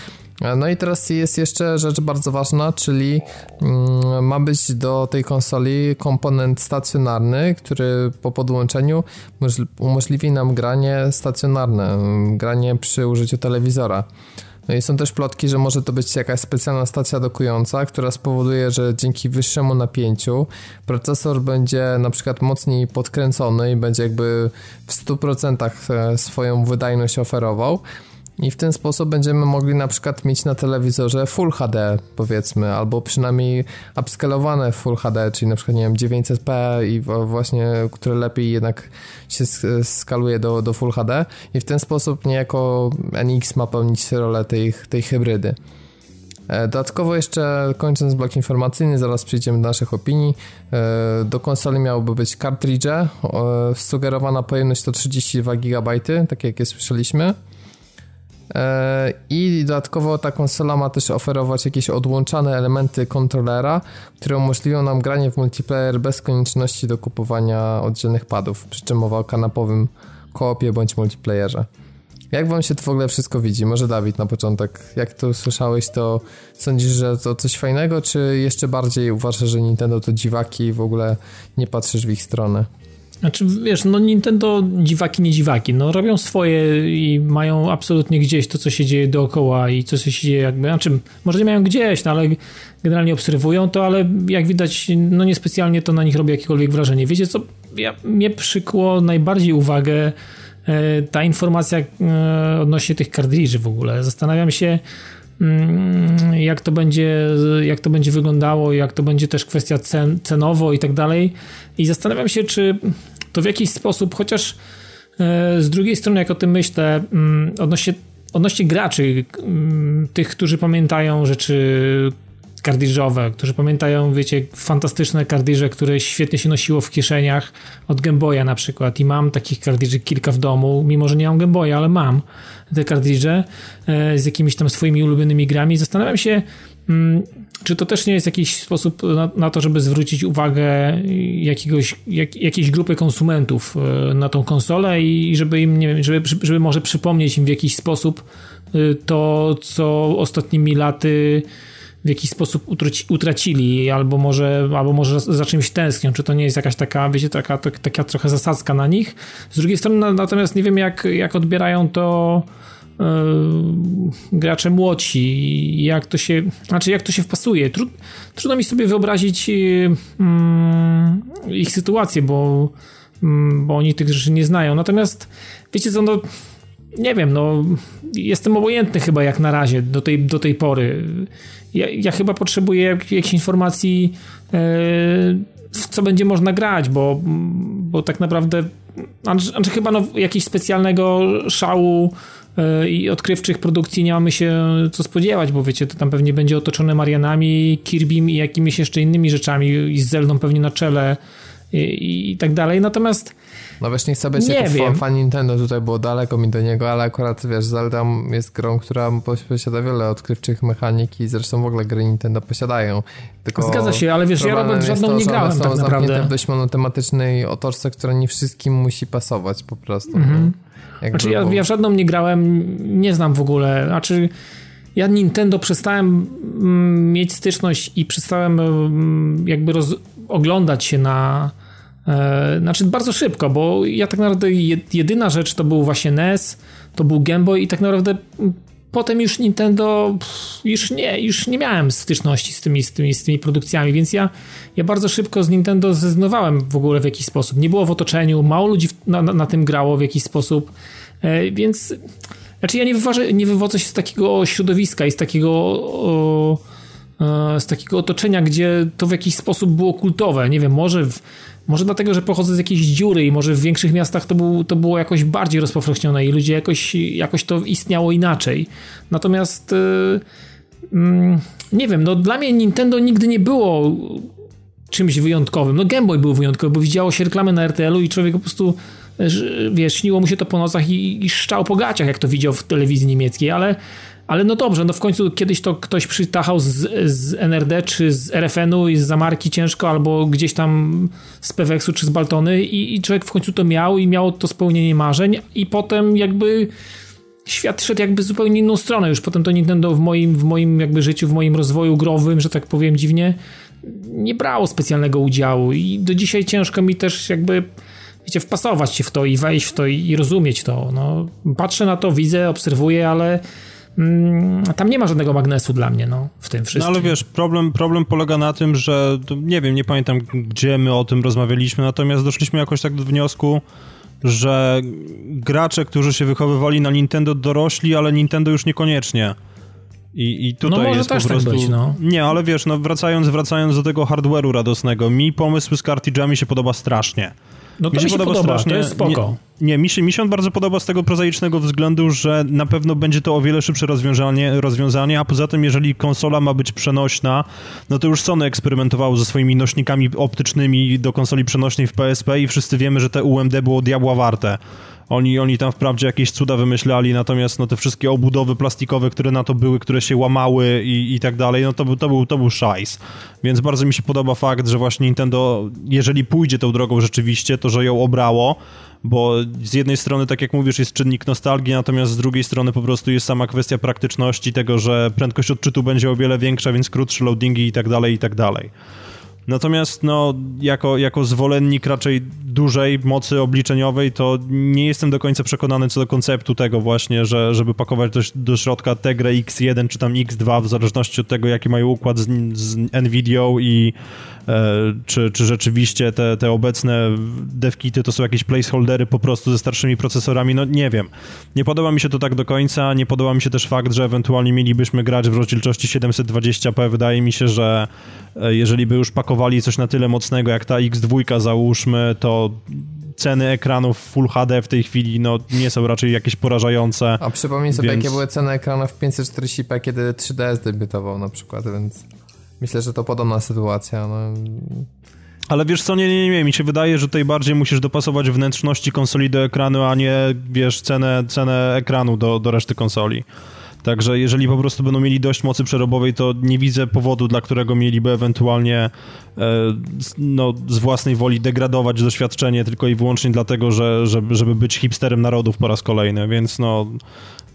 S1: No i teraz jest jeszcze rzecz bardzo ważna, czyli mm, ma być do tej konsoli komponent stacjonarny, który po podłączeniu możl- umożliwi nam granie stacjonarne, granie przy użyciu telewizora. No i są też plotki, że może to być jakaś specjalna stacja dokująca, która spowoduje, że dzięki wyższemu napięciu procesor będzie na przykład mocniej podkręcony i będzie jakby w 100% e, swoją wydajność oferował. I w ten sposób będziemy mogli na przykład mieć na telewizorze Full HD powiedzmy, albo przynajmniej upscalowane Full HD, czyli na przykład nie wiem 900p i właśnie, które lepiej jednak się sk- skaluje do, do Full HD i w ten sposób niejako NX ma pełnić rolę tej, tej hybrydy. E, Dodatkowo jeszcze kończąc blok informacyjny, zaraz przejdziemy do naszych opinii. E, Do konsoli miałoby być kartridże. E, Sugerowana pojemność to 32 GB, tak jak je słyszeliśmy. E, I dodatkowo ta konsola ma też oferować jakieś odłączane elementy kontrolera, które umożliwią nam granie w multiplayer bez konieczności do kupowania oddzielnych padów, przy czym mowa o kanapowym koopie bądź multiplayerze. Jak wam się to w ogóle wszystko widzi? Może Dawid na początek, jak to usłyszałeś, to sądzisz, że to coś fajnego, czy jeszcze bardziej uważasz, że Nintendo to dziwaki i w ogóle nie patrzysz w ich stronę?
S2: Znaczy, wiesz, no Nintendo dziwaki, nie dziwaki, no robią swoje i mają absolutnie gdzieś to, co się dzieje dookoła i co się dzieje jakby, znaczy, może nie mają gdzieś, no ale generalnie obserwują to, ale jak widać, no niespecjalnie to na nich robi jakiekolwiek wrażenie. Wiecie co, ja, mnie przykło najbardziej uwagę e, ta informacja e, odnośnie tych kartridży w ogóle. Zastanawiam się, mm, jak to będzie, jak to będzie wyglądało, jak to będzie też kwestia cen, cenowo i tak dalej. I zastanawiam się, czy to w jakiś sposób, chociaż e, z drugiej strony, jak o tym myślę, mm, odnośnie, odnośnie graczy, mm, tych, którzy pamiętają rzeczy kardyrzowe, którzy pamiętają, wiecie, fantastyczne kardirze, które świetnie się nosiło w kieszeniach od Game Boya na przykład i mam takich kardirzy kilka w domu, mimo że nie mam Game Boya, ale mam te kardirze e, z jakimiś tam swoimi ulubionymi grami. Zastanawiam się, czy to też nie jest jakiś sposób na, na to, żeby zwrócić uwagę jakiegoś, jak, jakiejś grupy konsumentów e, na tą konsolę i żeby im, nie wiem, żeby, żeby może przypomnieć im w jakiś sposób e, to, co ostatnimi laty w jakiś sposób utraci, utracili, albo może, albo może za czymś tęsknią, czy to nie jest jakaś taka, wiecie, taka, taka, taka trochę zasadzka na nich. Z drugiej strony na, natomiast nie wiem, jak, jak odbierają to gracze młodsi, jak to się, znaczy jak to się wpasuje. Tru, trudno mi sobie wyobrazić yy, yy, ich sytuację, bo, mm, bo oni tych rzeczy nie znają. Natomiast wiecie co, no nie wiem, no jestem obojętny chyba jak na razie do tej, do tej pory. Ja, ja chyba potrzebuję jak, jakichś informacji e, w co będzie można grać, bo, bo tak naprawdę znaczy chyba no, jakiegoś specjalnego szału e, i odkrywczych produkcji nie mamy się co spodziewać, bo wiecie, to tam pewnie będzie otoczone Marianami, Kirbym i jakimiś jeszcze innymi rzeczami i z Zeldą pewnie na czele i, i tak dalej. Natomiast
S1: no wiesz, nie chcę być nie jako fan, fan Nintendo, tutaj było daleko mi do niego, ale akurat wiesz, Zelda jest grą, która posiada wiele odkrywczych mechanik i zresztą w ogóle gry Nintendo posiadają.
S2: Tylko Zgadza się, ale wiesz, ja Robert żadną to, nie grałem są tak naprawdę.
S1: w dość monotematycznej otoczce, która nie wszystkim musi pasować po prostu. Mhm.
S2: Znaczy ja, ja żadną nie grałem, nie znam w ogóle, znaczy ja Nintendo przestałem mm, mieć styczność i przestałem mm, jakby roz, oglądać się na e, znaczy bardzo szybko, bo ja tak naprawdę jedyna rzecz to był właśnie NES, to był Game Boy i tak naprawdę mm, potem już Nintendo już nie, już nie miałem styczności z tymi, z tymi, z tymi produkcjami, więc ja, ja bardzo szybko z Nintendo zrezygnowałem w ogóle w jakiś sposób. Nie było w otoczeniu, mało ludzi na, na, na tym grało w jakiś sposób, e, więc znaczy ja nie, wyważę, nie wywodzę się z takiego środowiska i z takiego o, e, z takiego otoczenia, gdzie to w jakiś sposób było kultowe. Nie wiem, może, w, może dlatego, że pochodzę z jakiejś dziury i może w większych miastach to, był, to było jakoś bardziej rozpowszechnione i ludzie jakoś, jakoś to istniało inaczej. Natomiast yy, nie wiem, no dla mnie Nintendo nigdy nie było czymś wyjątkowym. No Game Boy był wyjątkowy, bo widziało się reklamy na RTL-u i człowiek po prostu wiesz, śniło mu się to po nocach i, i szczał po gaciach, jak to widział w telewizji niemieckiej, ale, ale no dobrze, no w końcu kiedyś to ktoś przytachał z, z NRD czy z RFN-u i z Zamarki ciężko, albo gdzieś tam z Peweksu czy z Baltony i, i człowiek w końcu to miał i miał to spełnienie marzeń i potem jakby świat szedł jakby zupełnie inną stronę. Już potem to Nintendo w moim, w moim jakby życiu, w moim rozwoju growym, że tak powiem dziwnie, nie brało specjalnego udziału i do dzisiaj ciężko mi też jakby wiecie, wpasować się w to i wejść w to i rozumieć to. No, patrzę na to, widzę, obserwuję, ale tam nie ma żadnego magnesu dla mnie no, w tym wszystkim.
S3: No ale wiesz, problem, problem polega na tym, że nie wiem, nie pamiętam gdzie my o tym rozmawialiśmy, natomiast doszliśmy jakoś tak do wniosku, że gracze, którzy się wychowywali na Nintendo dorośli, ale Nintendo już niekoniecznie. I, i tutaj no może jest też po tak prostu... Tak być, no. Nie, ale wiesz, no wracając, wracając do tego hardware'u radosnego, mi pomysł z cartridge'ami się podoba strasznie.
S2: No to mi się, mi się podoba, podoba strasznie. to jest spoko.
S3: Nie, nie mi, się, mi się on bardzo podoba z tego prozaicznego względu, że na pewno będzie to o wiele szybsze rozwiązanie, rozwiązanie, a poza tym jeżeli konsola ma być przenośna, no to już Sony eksperymentowało ze swoimi nośnikami optycznymi do konsoli przenośnej w PSP i wszyscy wiemy, że te UMD było diabła warte. Oni, oni tam wprawdzie jakieś cuda wymyślali, natomiast no, te wszystkie obudowy plastikowe, które na to były, które się łamały i, i tak dalej, no to, to, był, to był szajs. Więc bardzo mi się podoba fakt, że właśnie Nintendo, jeżeli pójdzie tą drogą rzeczywiście, to że ją obrało, bo z jednej strony, tak jak mówisz, jest czynnik nostalgii, natomiast z drugiej strony po prostu jest sama kwestia praktyczności, tego, że prędkość odczytu będzie o wiele większa, więc krótsze loadingi i tak dalej, i tak dalej. Natomiast no, jako, jako zwolennik raczej dużej mocy obliczeniowej, to nie jestem do końca przekonany co do konceptu tego właśnie, że żeby pakować do, do środka tę grę X1 czy tam X2, w zależności od tego, jaki mają układ z, z Nvidia i czy, czy rzeczywiście te, te obecne devkity to są jakieś placeholdery po prostu ze starszymi procesorami, no nie wiem. Nie podoba mi się to tak do końca, nie podoba mi się też fakt, że ewentualnie mielibyśmy grać w rozdzielczości 720p. Wydaje mi się, że e, jeżeli by już pakowali coś na tyle mocnego jak ta X2 załóżmy, to ceny ekranów Full HD w tej chwili no, nie są raczej jakieś porażające.
S1: A przypomnij sobie, więc... jakie były ceny ekranów w 540p, kiedy 3DS debiutował na przykład, więc myślę, że to podobna sytuacja. No.
S3: Ale wiesz co, nie, nie, nie, mi się wydaje, że tutaj bardziej musisz dopasować wnętrzności konsoli do ekranu, a nie, wiesz, cenę, cenę ekranu do, do reszty konsoli. Także jeżeli po prostu będą mieli dość mocy przerobowej, to nie widzę powodu, dla którego mieliby ewentualnie e, no, z własnej woli degradować doświadczenie tylko i wyłącznie dlatego, że, żeby, żeby być hipsterem narodów po raz kolejny, więc no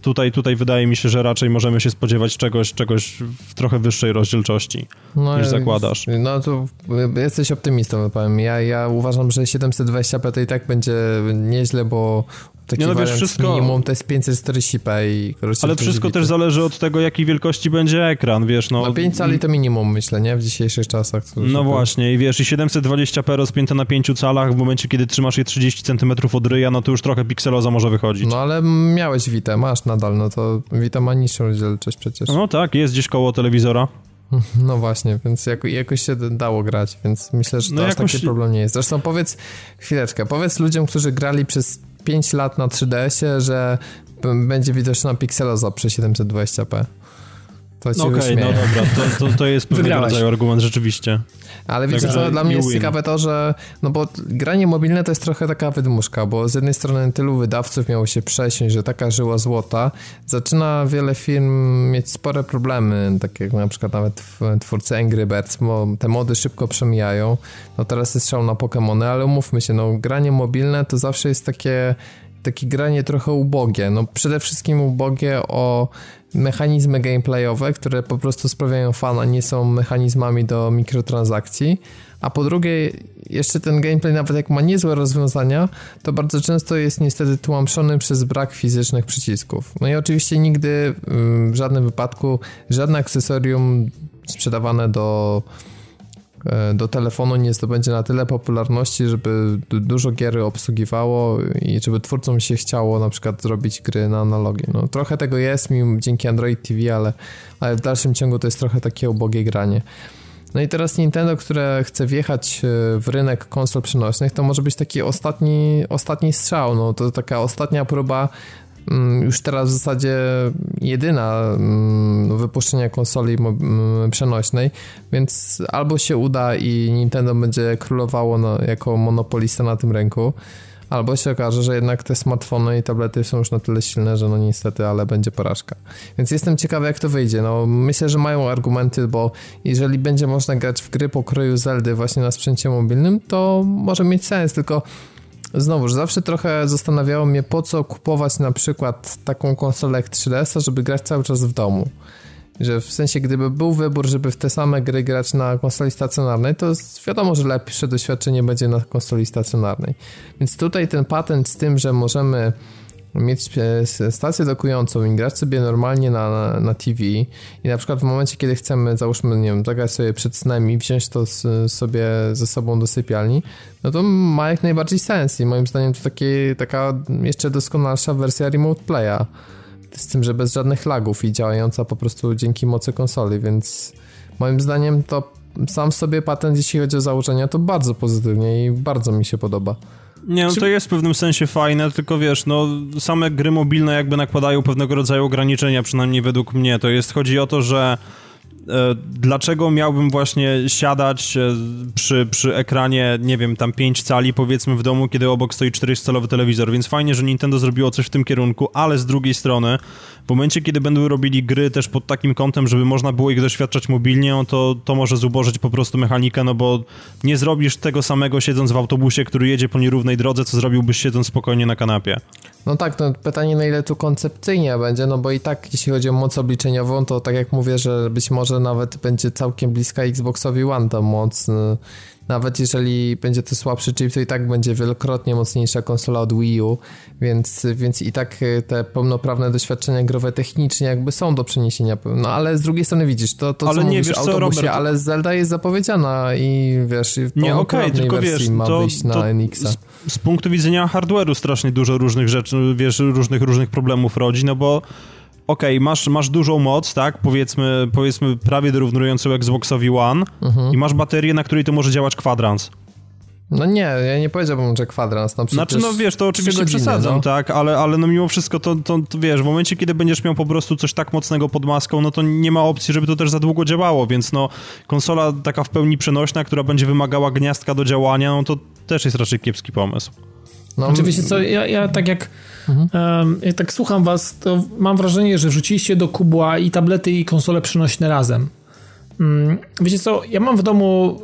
S3: tutaj, tutaj wydaje mi się, że raczej możemy się spodziewać czegoś, czegoś w trochę wyższej rozdzielczości no, niż zakładasz.
S1: No to jesteś optymistą, powiem. Ja, ja uważam, że 720p to i tak będzie nieźle, bo Taki nie, no wiesz, wszystko... minimum to jest 540p i
S3: Ale wszystko też zależy od tego, jakiej wielkości będzie ekran, wiesz, no.
S1: No 5 cali to minimum, myślę, nie? W dzisiejszych czasach.
S3: No właśnie i wiesz, i 720p rozpięte na 5 calach w momencie, kiedy trzymasz je 30 cm od ryja, no to już trochę pikseloza może wychodzić.
S1: No ale miałeś Vita, masz nadal, no to Vita ma niższą rozdzielczość przecież.
S3: No tak, jest gdzieś koło telewizora.
S1: No właśnie, więc jako, jakoś się dało grać, więc myślę, że to no aż jakoś... taki problem nie jest. Zresztą powiedz, chwileczkę, powiedz ludziom, którzy grali przez 5 lat na 3DS-ie, że będzie widoczna pikseloza przy 720p. To ci
S3: Okej, okay, no dobra, to, to, to jest pewnego rodzaju argument, rzeczywiście.
S1: Ale wiecie tak, co, dla mnie jest win. ciekawe to, że no bo granie mobilne to jest trochę taka wydmuszka, bo z jednej strony tylu wydawców miało się przesiąść, że taka żyła złota, zaczyna wiele firm mieć spore problemy, tak jak na przykład nawet twórcy Angry Birds, bo te mody szybko przemijają, no teraz jest strzał na Pokémony, ale umówmy się, no granie mobilne to zawsze jest takie takie granie trochę ubogie. No przede wszystkim ubogie o mechanizmy gameplayowe, które po prostu sprawiają fana, nie są mechanizmami do mikrotransakcji. A po drugie, jeszcze ten gameplay, nawet jak ma niezłe rozwiązania, to bardzo często jest niestety tłamszony przez brak fizycznych przycisków. No i oczywiście nigdy w żadnym wypadku żadne akcesorium sprzedawane do do telefonu nie zdobędzie na tyle popularności, żeby dużo gier obsługiwało i żeby twórcom się chciało na przykład zrobić gry na analogii. No, trochę tego jest mi dzięki Android TV, ale, ale w dalszym ciągu to jest trochę takie ubogie granie. No i teraz Nintendo, które chce wjechać e, w rynek konsol przenośnych, to może być taki ostatni, ostatni strzał, no to taka ostatnia próba już teraz w zasadzie jedyna mm, wypuszczenia konsoli mm, przenośnej, więc albo się uda i Nintendo będzie królowało jako monopolista na tym rynku, albo się okaże, że jednak te smartfony i tablety są już na tyle silne, że no niestety, ale będzie porażka. Więc jestem ciekawy, jak to wyjdzie. No, myślę, że mają argumenty, bo jeżeli będzie można grać w gry pokroju Zeldy właśnie na sprzęcie mobilnym, to może mieć sens, tylko Znowuż, zawsze trochę zastanawiało mnie, po co kupować na przykład taką konsolę jak 3DS, żeby grać cały czas w domu. Że w sensie, gdyby był wybór, żeby w te same gry grać na konsoli stacjonarnej, to wiadomo, że lepsze doświadczenie będzie na konsoli stacjonarnej. Więc tutaj ten patent z tym, że możemy mieć e, stację dokującą i grać sobie normalnie na, na TV i na przykład w momencie, kiedy chcemy, załóżmy, nie wiem, zagrać sobie przed snem i wziąć to z, sobie ze sobą do sypialni, no to ma jak najbardziej sens i moim zdaniem to taki, taka jeszcze doskonalsza wersja Remote Playa z tym, że bez żadnych lagów i działająca po prostu dzięki mocy konsoli, więc moim zdaniem to sam sobie patent, jeśli chodzi o założenia, to bardzo pozytywnie i bardzo mi się podoba.
S3: Nie, no to jest w pewnym sensie fajne, tylko wiesz, no same gry mobilne jakby nakładają pewnego rodzaju ograniczenia, przynajmniej według mnie. To jest, chodzi o to, że dlaczego miałbym właśnie siadać e, przy, przy ekranie, nie wiem, tam 5 cali powiedzmy w domu, kiedy obok stoi 400-calowy telewizor, więc fajnie, że Nintendo zrobiło coś w tym kierunku, ale z drugiej strony, w momencie, kiedy będą robili gry też pod takim kątem, żeby można było ich doświadczać mobilnie, no to, to może zubożyć po prostu mechanikę, no bo nie zrobisz tego samego siedząc w autobusie, który jedzie po nierównej drodze, co zrobiłbyś siedząc spokojnie na kanapie.
S1: No tak, to pytanie na ile tu koncepcyjnie będzie, no bo i tak jeśli chodzi o moc obliczeniową, to tak jak mówię, że być może nawet będzie całkiem bliska Xboxowi One ta moc. Y, nawet jeżeli będzie to słabszy chip, to i tak będzie wielokrotnie mocniejsza konsola od Wii U, więc, więc i tak y, te pełnoprawne doświadczenia growe technicznie jakby są do przeniesienia. No ale z drugiej strony widzisz, to, to
S3: ale
S1: co
S3: nie,
S1: mówisz,
S3: wiesz
S1: autobusie,
S3: Robert,
S1: ale Zelda jest zapowiedziana i wiesz, w nie, okay, tylko wersji wiesz, ma to, wyjść na NX-a.
S3: Z, punktu widzenia hardware'u strasznie dużo różnych rzeczy, wiesz, różnych, różnych problemów rodzi, no bo okej, okay, masz, masz dużą moc, tak, powiedzmy, powiedzmy prawie dorównującą Xboxowi One mhm. i masz baterię, na której to może działać kwadrans.
S1: No nie, ja nie powiedziałbym, że kwadrans. No
S3: znaczy, no wiesz, to oczywiście godziny, przesadzam, no. tak, ale, ale no mimo wszystko to, to, to, wiesz, w momencie, kiedy będziesz miał po prostu coś tak mocnego pod maską, no to nie ma opcji, żeby to też za długo działało, więc no konsola taka w pełni przenośna, która będzie wymagała gniazdka do działania, no to też jest raczej kiepski pomysł.
S2: No, Oczywiście, co, ja, ja tak jak mhm. um, jak tak słucham was, to mam wrażenie, że wrzuciliście do kubła i tablety i konsole przenośne razem. Um, wiecie co, ja mam w domu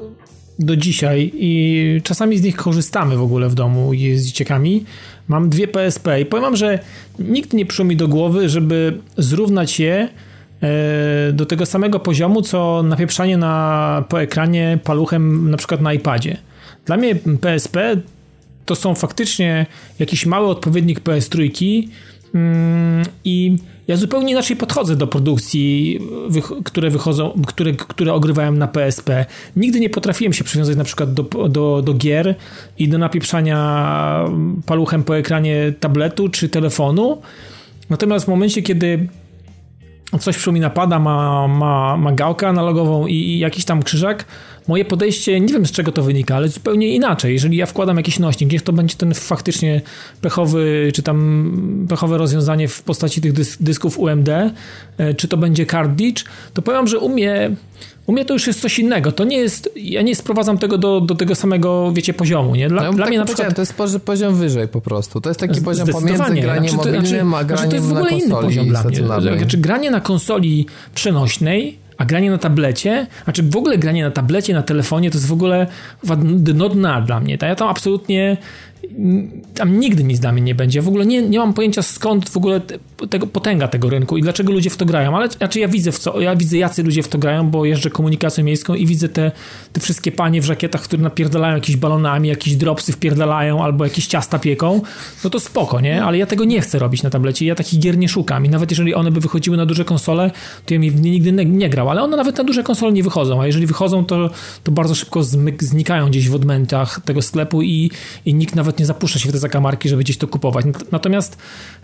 S2: do dzisiaj i czasami z nich korzystamy w ogóle w domu z dzieciakami. Mam dwie PSP i powiem wam, że nikt nie przyszło mi do głowy, żeby zrównać je e, do tego samego poziomu, co napieprzanie na, po ekranie paluchem na przykład na iPadzie. Dla mnie PSP to są faktycznie jakiś mały odpowiednik PS3 mm, i ja zupełnie inaczej podchodzę do produkcji, które wychodzą, które, które ogrywałem na PSP. Nigdy nie potrafiłem się przywiązać na przykład do, do, do gier i do napieprzania paluchem po ekranie tabletu czy telefonu. Natomiast w momencie, kiedy coś przypomina pada, ma, ma, ma gałkę analogową i, i jakiś tam krzyżak, moje podejście, nie wiem z czego to wynika, ale zupełnie inaczej. Jeżeli ja wkładam jakiś nośnik, niech to będzie ten faktycznie pechowy, czy tam pechowe rozwiązanie w postaci tych dysk, dysków UMD, e, czy to będzie cartridge, to powiem, że u mnie, u mnie to już jest coś innego. To nie jest, ja nie sprowadzam tego do, do tego samego, wiecie, poziomu, nie? Dla,
S1: no,
S2: dla
S1: tak
S2: mnie na przykład...
S1: To jest poziom wyżej po prostu. To jest taki poziom pomiędzy graniem
S2: znaczy,
S1: mobilnym,
S2: znaczy,
S1: a graniem
S2: to jest w ogóle inny poziom dla mnie.
S1: Znaczy,
S2: granie na konsoli przenośnej a granie na tablecie, znaczy w ogóle granie na tablecie, na telefonie, to jest w ogóle dno dna dla mnie. Ja tam absolutnie tam nigdy nic dla mnie nie będzie. W ogóle nie, nie mam pojęcia skąd w ogóle tego, potęga tego rynku i dlaczego ludzie w to grają, ale znaczy ja widzę w co, ja widzę jacy ludzie w to grają, bo jeżdżę komunikacją miejską i widzę te, te wszystkie panie w żakietach, które napierdalają jakieś balonami, jakieś dropsy wpierdalają albo jakieś ciasta pieką, no to spoko, nie? Ale ja tego nie chcę robić na tablecie, ja takich gier nie szukam. I nawet jeżeli one by wychodziły na duże konsole, to ja mi nigdy nie, nie grał, ale one nawet na duże konsole nie wychodzą, a jeżeli wychodzą, to, to bardzo szybko zmyk, znikają gdzieś w odmętach tego sklepu i, i nikt nawet nie zapuszcza się w te zakamarki, żeby gdzieś to kupować. Natomiast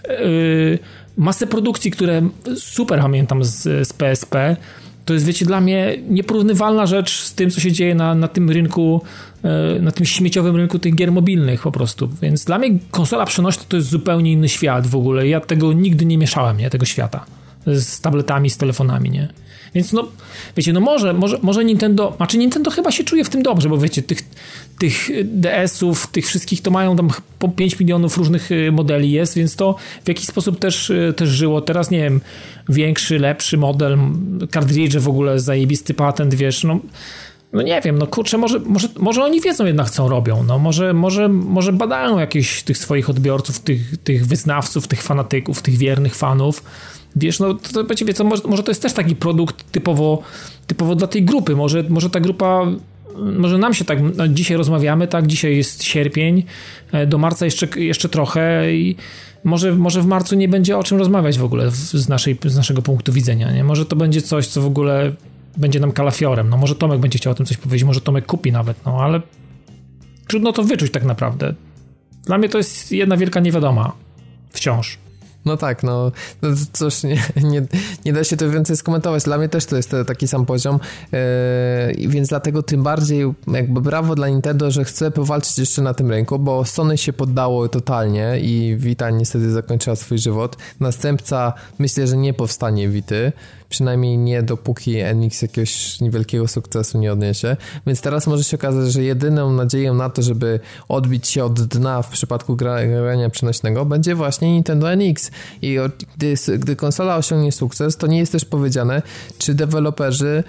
S2: yy, masę produkcji, które super pamiętam z, z PSP, to jest, wiecie, dla mnie nieporównywalna rzecz z tym, co się dzieje na, na tym rynku, yy, na tym śmieciowym rynku tych gier mobilnych po prostu. Więc dla mnie konsola przenośna to jest zupełnie inny świat w ogóle. Ja tego nigdy nie mieszałem, nie, tego świata. Z tabletami, z telefonami, nie. Więc no, wiecie, no może, może, może Nintendo, znaczy Nintendo chyba się czuje w tym dobrze, bo wiecie, tych, tych DS-ów, tych wszystkich to mają tam po 5 milionów różnych y, modeli jest, więc to w jakiś sposób też, y, też żyło. Teraz, nie wiem, większy, lepszy model, cartridge w ogóle, zajebisty patent, wiesz, no no nie wiem, no kurczę, może, może, może oni wiedzą jednak, co robią, no może, może, może badają jakichś tych swoich odbiorców, tych, tych wyznawców, tych fanatyków, tych wiernych fanów, Wiesz, no to będzie, co, może, może to jest też taki produkt typowo, typowo dla tej grupy. Może, może ta grupa może nam się tak, no dzisiaj rozmawiamy, tak, dzisiaj jest sierpień, e, do marca jeszcze, jeszcze trochę i może, może w marcu nie będzie o czym rozmawiać w ogóle z, naszej, z naszego punktu widzenia, nie? Może to będzie coś, co w ogóle będzie nam kalafiorem, no może Tomek będzie chciał o tym coś powiedzieć, może Tomek kupi nawet, no ale trudno to wyczuć tak naprawdę. Dla mnie to jest jedna wielka niewiadoma. Wciąż.
S1: No tak, no, no cóż, nie, nie, nie, da się to więcej skomentować. Dla mnie też to jest taki sam poziom, yy, więc dlatego tym bardziej jakby brawo dla Nintendo, że chce powalczyć jeszcze na tym rynku, bo Sony się poddało totalnie i Vita niestety zakończyła swój żywot. Następca myślę, że nie powstanie Vity, przynajmniej nie dopóki NX jakiegoś niewielkiego sukcesu nie odniesie. Więc teraz może się okazać, że jedyną nadzieją na to, żeby odbić się od dna w przypadku grania przenośnego będzie właśnie Nintendo NX. I gdy, gdy konsola osiągnie sukces, to nie jest też powiedziane, czy deweloperzy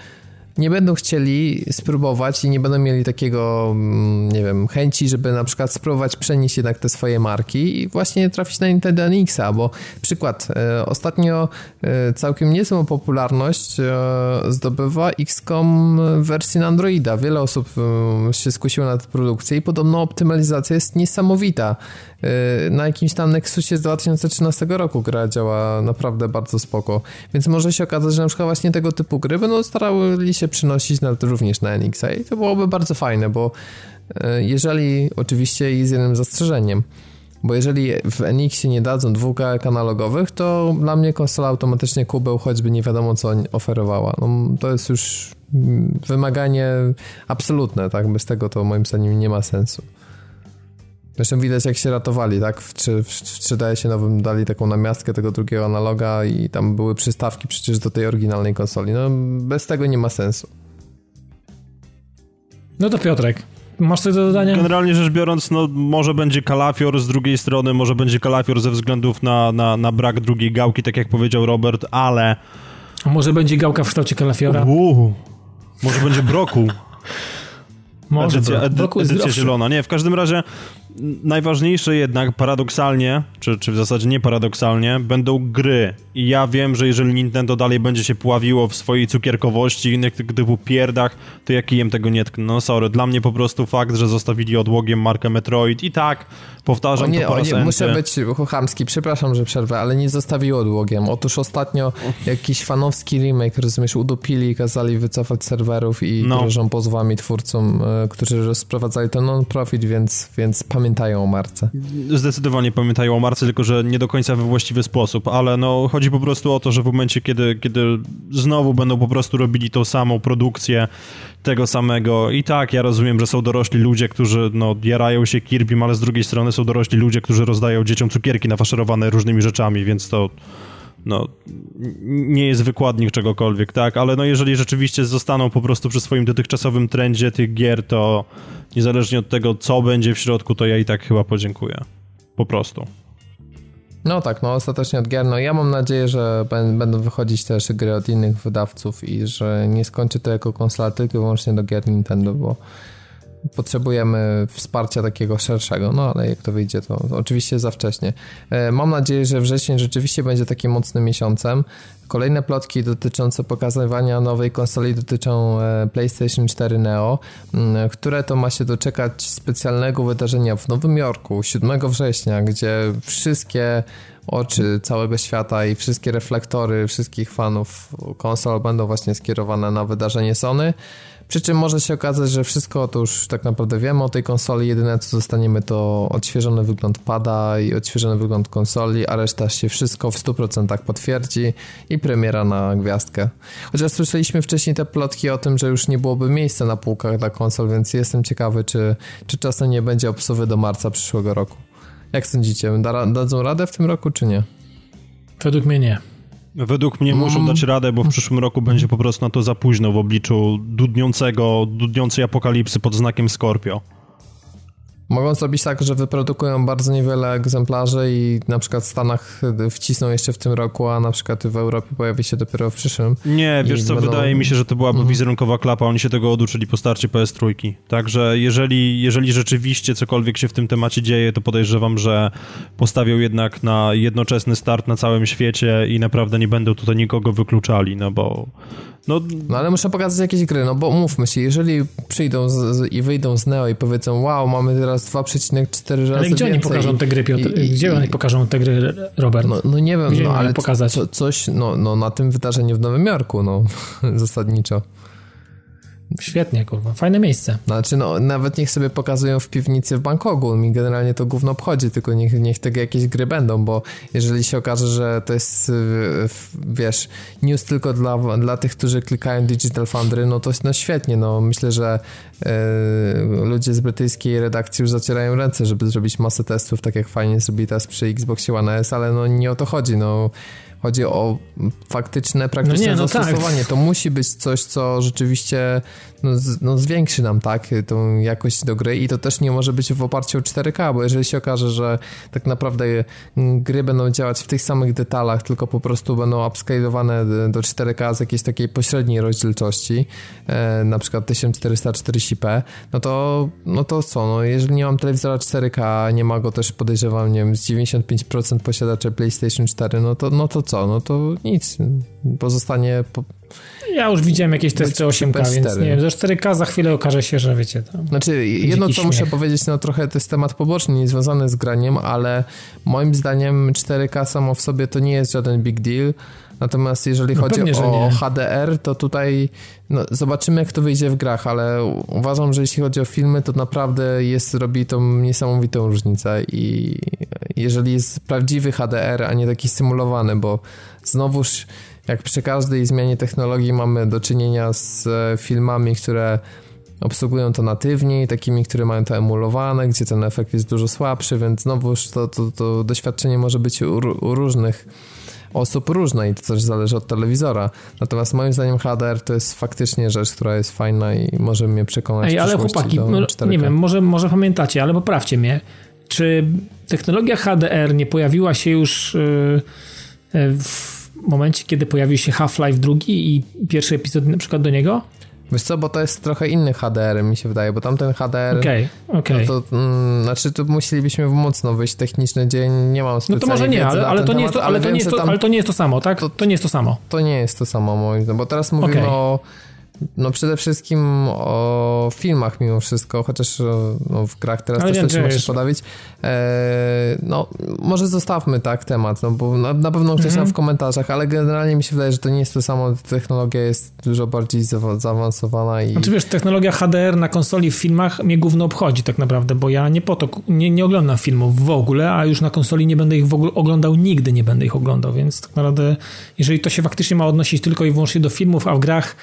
S1: nie będą chcieli spróbować i nie będą mieli takiego, mm, nie wiem, chęci, żeby na przykład spróbować przenieść jednak te swoje marki i właśnie trafić na Nintendo NX-a, bo przykład, e, ostatnio e, całkiem niezłą popularność e, zdobywa XCOM w wersji na Androida. Wiele osób e, się skusiło na tę produkcję i podobno optymalizacja jest niesamowita. E, na jakimś tam Nexusie z 2013 roku gra działa naprawdę bardzo spoko, więc może się okazać, że na przykład właśnie tego typu gry będą starały się przynosić nawet również na NX i to byłoby bardzo fajne, bo e, jeżeli oczywiście i z jednym zastrzeżeniem, bo jeżeli w NX nie dadzą dwóch analogowych, to dla mnie konsola automatycznie kubeł, choćby nie wiadomo co oferowała. No, to jest już mm, wymaganie absolutne, tak? Bez tego to moim zdaniem nie ma sensu. Zresztą widać jak się ratowali, tak? W, w, w 3DS nowym dali taką namiastkę tego drugiego analoga i tam były przystawki przecież do tej oryginalnej konsoli. No bez tego nie ma sensu.
S2: No to Piotrek, masz coś do dodania?
S3: Generalnie rzecz biorąc, no może będzie kalafior z drugiej strony, może będzie kalafior ze względów na, na, na brak drugiej gałki, tak jak powiedział Robert, ale...
S2: A może będzie gałka w kształcie kalafiora?
S3: Uuu, może będzie brokuł.
S2: Może
S3: edycja, edy, edycja zielona. Nie, w każdym razie najważniejsze jednak paradoksalnie, czy, czy w zasadzie nie paradoksalnie, będą gry. I ja wiem, że jeżeli Nintendo dalej będzie się pławiło w swojej cukierkowości i innych typu pierdach, to ja kijem tego nie tknę. No sorry, dla mnie po prostu fakt, że zostawili odłogiem markę Metroid i tak, powtarzam
S1: o nie,
S3: to po raz
S1: nie, Muszę być chamski, przepraszam, że przerwę, ale nie zostawiło odłogiem. Otóż ostatnio jakiś fanowski remake, rozumiesz, udupili i kazali wycofać serwerów i no. grożą pozwami twórcom, e, którzy rozprowadzali ten non-profit, więc, więc pamiętam pamiętają o marce.
S3: Zdecydowanie pamiętają o marce, tylko że nie do końca we właściwy sposób, ale no chodzi po prostu o to, że w momencie, kiedy, kiedy znowu będą po prostu robili tą samą produkcję tego samego i tak, ja rozumiem, że są dorośli ludzie, którzy no jarają się Kirby, ale z drugiej strony są dorośli ludzie, którzy rozdają dzieciom cukierki nafaszerowane różnymi rzeczami, więc to no, nie jest wykładnik czegokolwiek, tak, ale no jeżeli rzeczywiście zostaną po prostu przy swoim dotychczasowym trendzie tych gier, to niezależnie od tego, co będzie w środku, to ja i tak chyba podziękuję. Po prostu.
S1: No tak, no ostatecznie od gier. No ja mam nadzieję, że będą wychodzić też gry od innych wydawców i że nie skończy to jako i wyłącznie do gier Nintendo, bo potrzebujemy wsparcia takiego szerszego, no ale jak to wyjdzie, to, oczywiście za wcześnie. E, mam nadzieję, że wrzesień rzeczywiście będzie takim mocnym miesiącem. Kolejne plotki dotyczące pokazywania nowej konsoli dotyczą e, PlayStation 4 Neo, które to ma się doczekać specjalnego wydarzenia w Nowym Jorku 7 września, gdzie wszystkie oczy całego świata i wszystkie reflektory wszystkich fanów konsol będą właśnie skierowane na wydarzenie Sony. Przy czym może się okazać, że wszystko to już tak naprawdę wiemy o tej konsoli. Jedyne co dostaniemy to odświeżony wygląd pada i odświeżony wygląd konsoli, a reszta się wszystko w 100% potwierdzi i premiera na gwiazdkę. Chociaż słyszeliśmy wcześniej te plotki o tym, że już nie byłoby miejsca na półkach dla konsol, więc jestem ciekawy, czy, czy czasem nie będzie obsuwy do marca przyszłego roku. Jak sądzicie, da, dadzą radę w tym roku, czy nie?
S2: Według mnie nie.
S3: Według mnie muszą mm. dać radę, bo w przyszłym roku będzie po prostu na to za późno w obliczu dudniącego, dudniącej apokalipsy pod znakiem Scorpio.
S1: Mogą zrobić tak, że wyprodukują bardzo niewiele egzemplarzy i na przykład w Stanach wcisną jeszcze w tym roku, a na przykład w Europie pojawi się dopiero w przyszłym.
S3: Nie, wiesz co, będą... wydaje mi się, że to byłaby mhm. wizerunkowa klapa, oni się tego oduczyli po starcie PS3. Także jeżeli, jeżeli rzeczywiście cokolwiek się w tym temacie dzieje, to podejrzewam, że postawią jednak na jednoczesny start na całym świecie i naprawdę nie będą tutaj nikogo wykluczali, no bo
S1: no, no ale muszę pokazać jakieś gry, no bo umówmy się, jeżeli przyjdą z, z, i wyjdą z Neo i powiedzą, wow, mamy teraz 2,4 razy
S2: Ale gdzie
S1: więcej.
S2: oni pokażą te gry, Piotr? I, gdzie i, oni pokażą te gry, Robert?
S1: No, no nie wiem, gdzie no, ale pokazać? Co, coś, no, no na tym wydarzeniu w Nowym Jorku, no zasadniczo.
S2: Świetnie, kurwa. Fajne miejsce.
S1: Znaczy, no, nawet niech sobie pokazują w piwnicy w Bangkoku. Mi generalnie to gówno obchodzi, tylko niech, niech tego jakieś gry będą, bo jeżeli się okaże, że to jest, wiesz, news tylko dla, dla tych, którzy klikają Digital Foundry, no to no świetnie, no. Myślę, że yy, ludzie z brytyjskiej redakcji już zacierają ręce, żeby zrobić masę testów, tak jak fajnie zrobili teraz przy Xboxie One S, ale no nie o to chodzi, no Chodzi o faktyczne, praktyczne no nie, no tak. zastosowanie. Tak. To musi być coś, co rzeczywiście no, z, no, zwiększy nam tak tą jakość do gry i to też nie może być w oparciu o 4K, bo jeżeli się okaże, że tak naprawdę gry będą działać w tych samych detalach, tylko po prostu będą upscalowane do 4K z jakiejś takiej pośredniej rozdzielczości, e, na przykład 1440p, no to, no to co, no jeżeli nie mam telewizora 4K, nie ma go też podejrzewam, nie wiem, z 95% posiadaczy PlayStation 4, no to, no to co, no to nic, pozostanie po,
S2: ja już widziałem jakieś testy 8K, więc nie wiem, ze 4K za chwilę okaże się, że wiecie. To
S1: znaczy, jedno co śmiech. muszę powiedzieć, no trochę to jest temat poboczny, nie związany z graniem, ale moim zdaniem 4K samo w sobie to nie jest żaden big deal. Natomiast jeżeli no chodzi pewnie, o HDR, to tutaj no, zobaczymy, jak to wyjdzie w grach, ale uważam, że jeśli chodzi o filmy, to naprawdę jest, robi to niesamowitą różnicę i jeżeli jest prawdziwy HDR, a nie taki symulowany, bo znowuż jak przy każdej zmianie technologii mamy do czynienia z e, filmami, które obsługują to natywnie, takimi, które mają to emulowane, gdzie ten efekt jest dużo słabszy, więc znowuż to, to, to doświadczenie może być u, u różnych osób różne i to też zależy od telewizora. Natomiast moim zdaniem HDR to jest faktycznie rzecz, która jest fajna i może mnie przekonać Ej, ale chłopaki, no,
S2: nie wiem, może, może pamiętacie, ale poprawcie mnie. Czy technologia HDR nie pojawiła się już yy, w momencie, kiedy pojawił się Half-Life drugi i pierwszy epizod na przykład do niego?
S1: Wiesz co, bo to jest trochę inny HDR, mi się wydaje, bo tamten HDR...
S2: Okej, okay, okej. Okay.
S1: No mm, znaczy, tu musielibyśmy mocno wyjść techniczny dzień, nie mam
S2: No to może nie, ale, ale, to, nie jest to, ale, to nie jest to, ale to nie jest to samo, tak? To, to nie jest to samo.
S1: To nie jest to samo, moim zdaniem, bo teraz mówimy okay. o no przede wszystkim o filmach mimo wszystko, chociaż no, w grach teraz Ale też coś się podawić. E, no, może zostawmy tak temat, no bo na, na pewno ktoś mhm. w komentarzach, ale generalnie mi się wydaje, że to nie jest to samo, technologia jest dużo bardziej zaawansowana i...
S2: Znaczy wiesz, technologia HDR na konsoli w filmach mnie głównie obchodzi tak naprawdę, bo ja nie po to, nie, nie oglądam filmów w ogóle, a już na konsoli nie będę ich w ogóle oglądał, nigdy nie będę ich oglądał, więc tak naprawdę jeżeli to się faktycznie ma odnosić tylko i wyłącznie do filmów, a w grach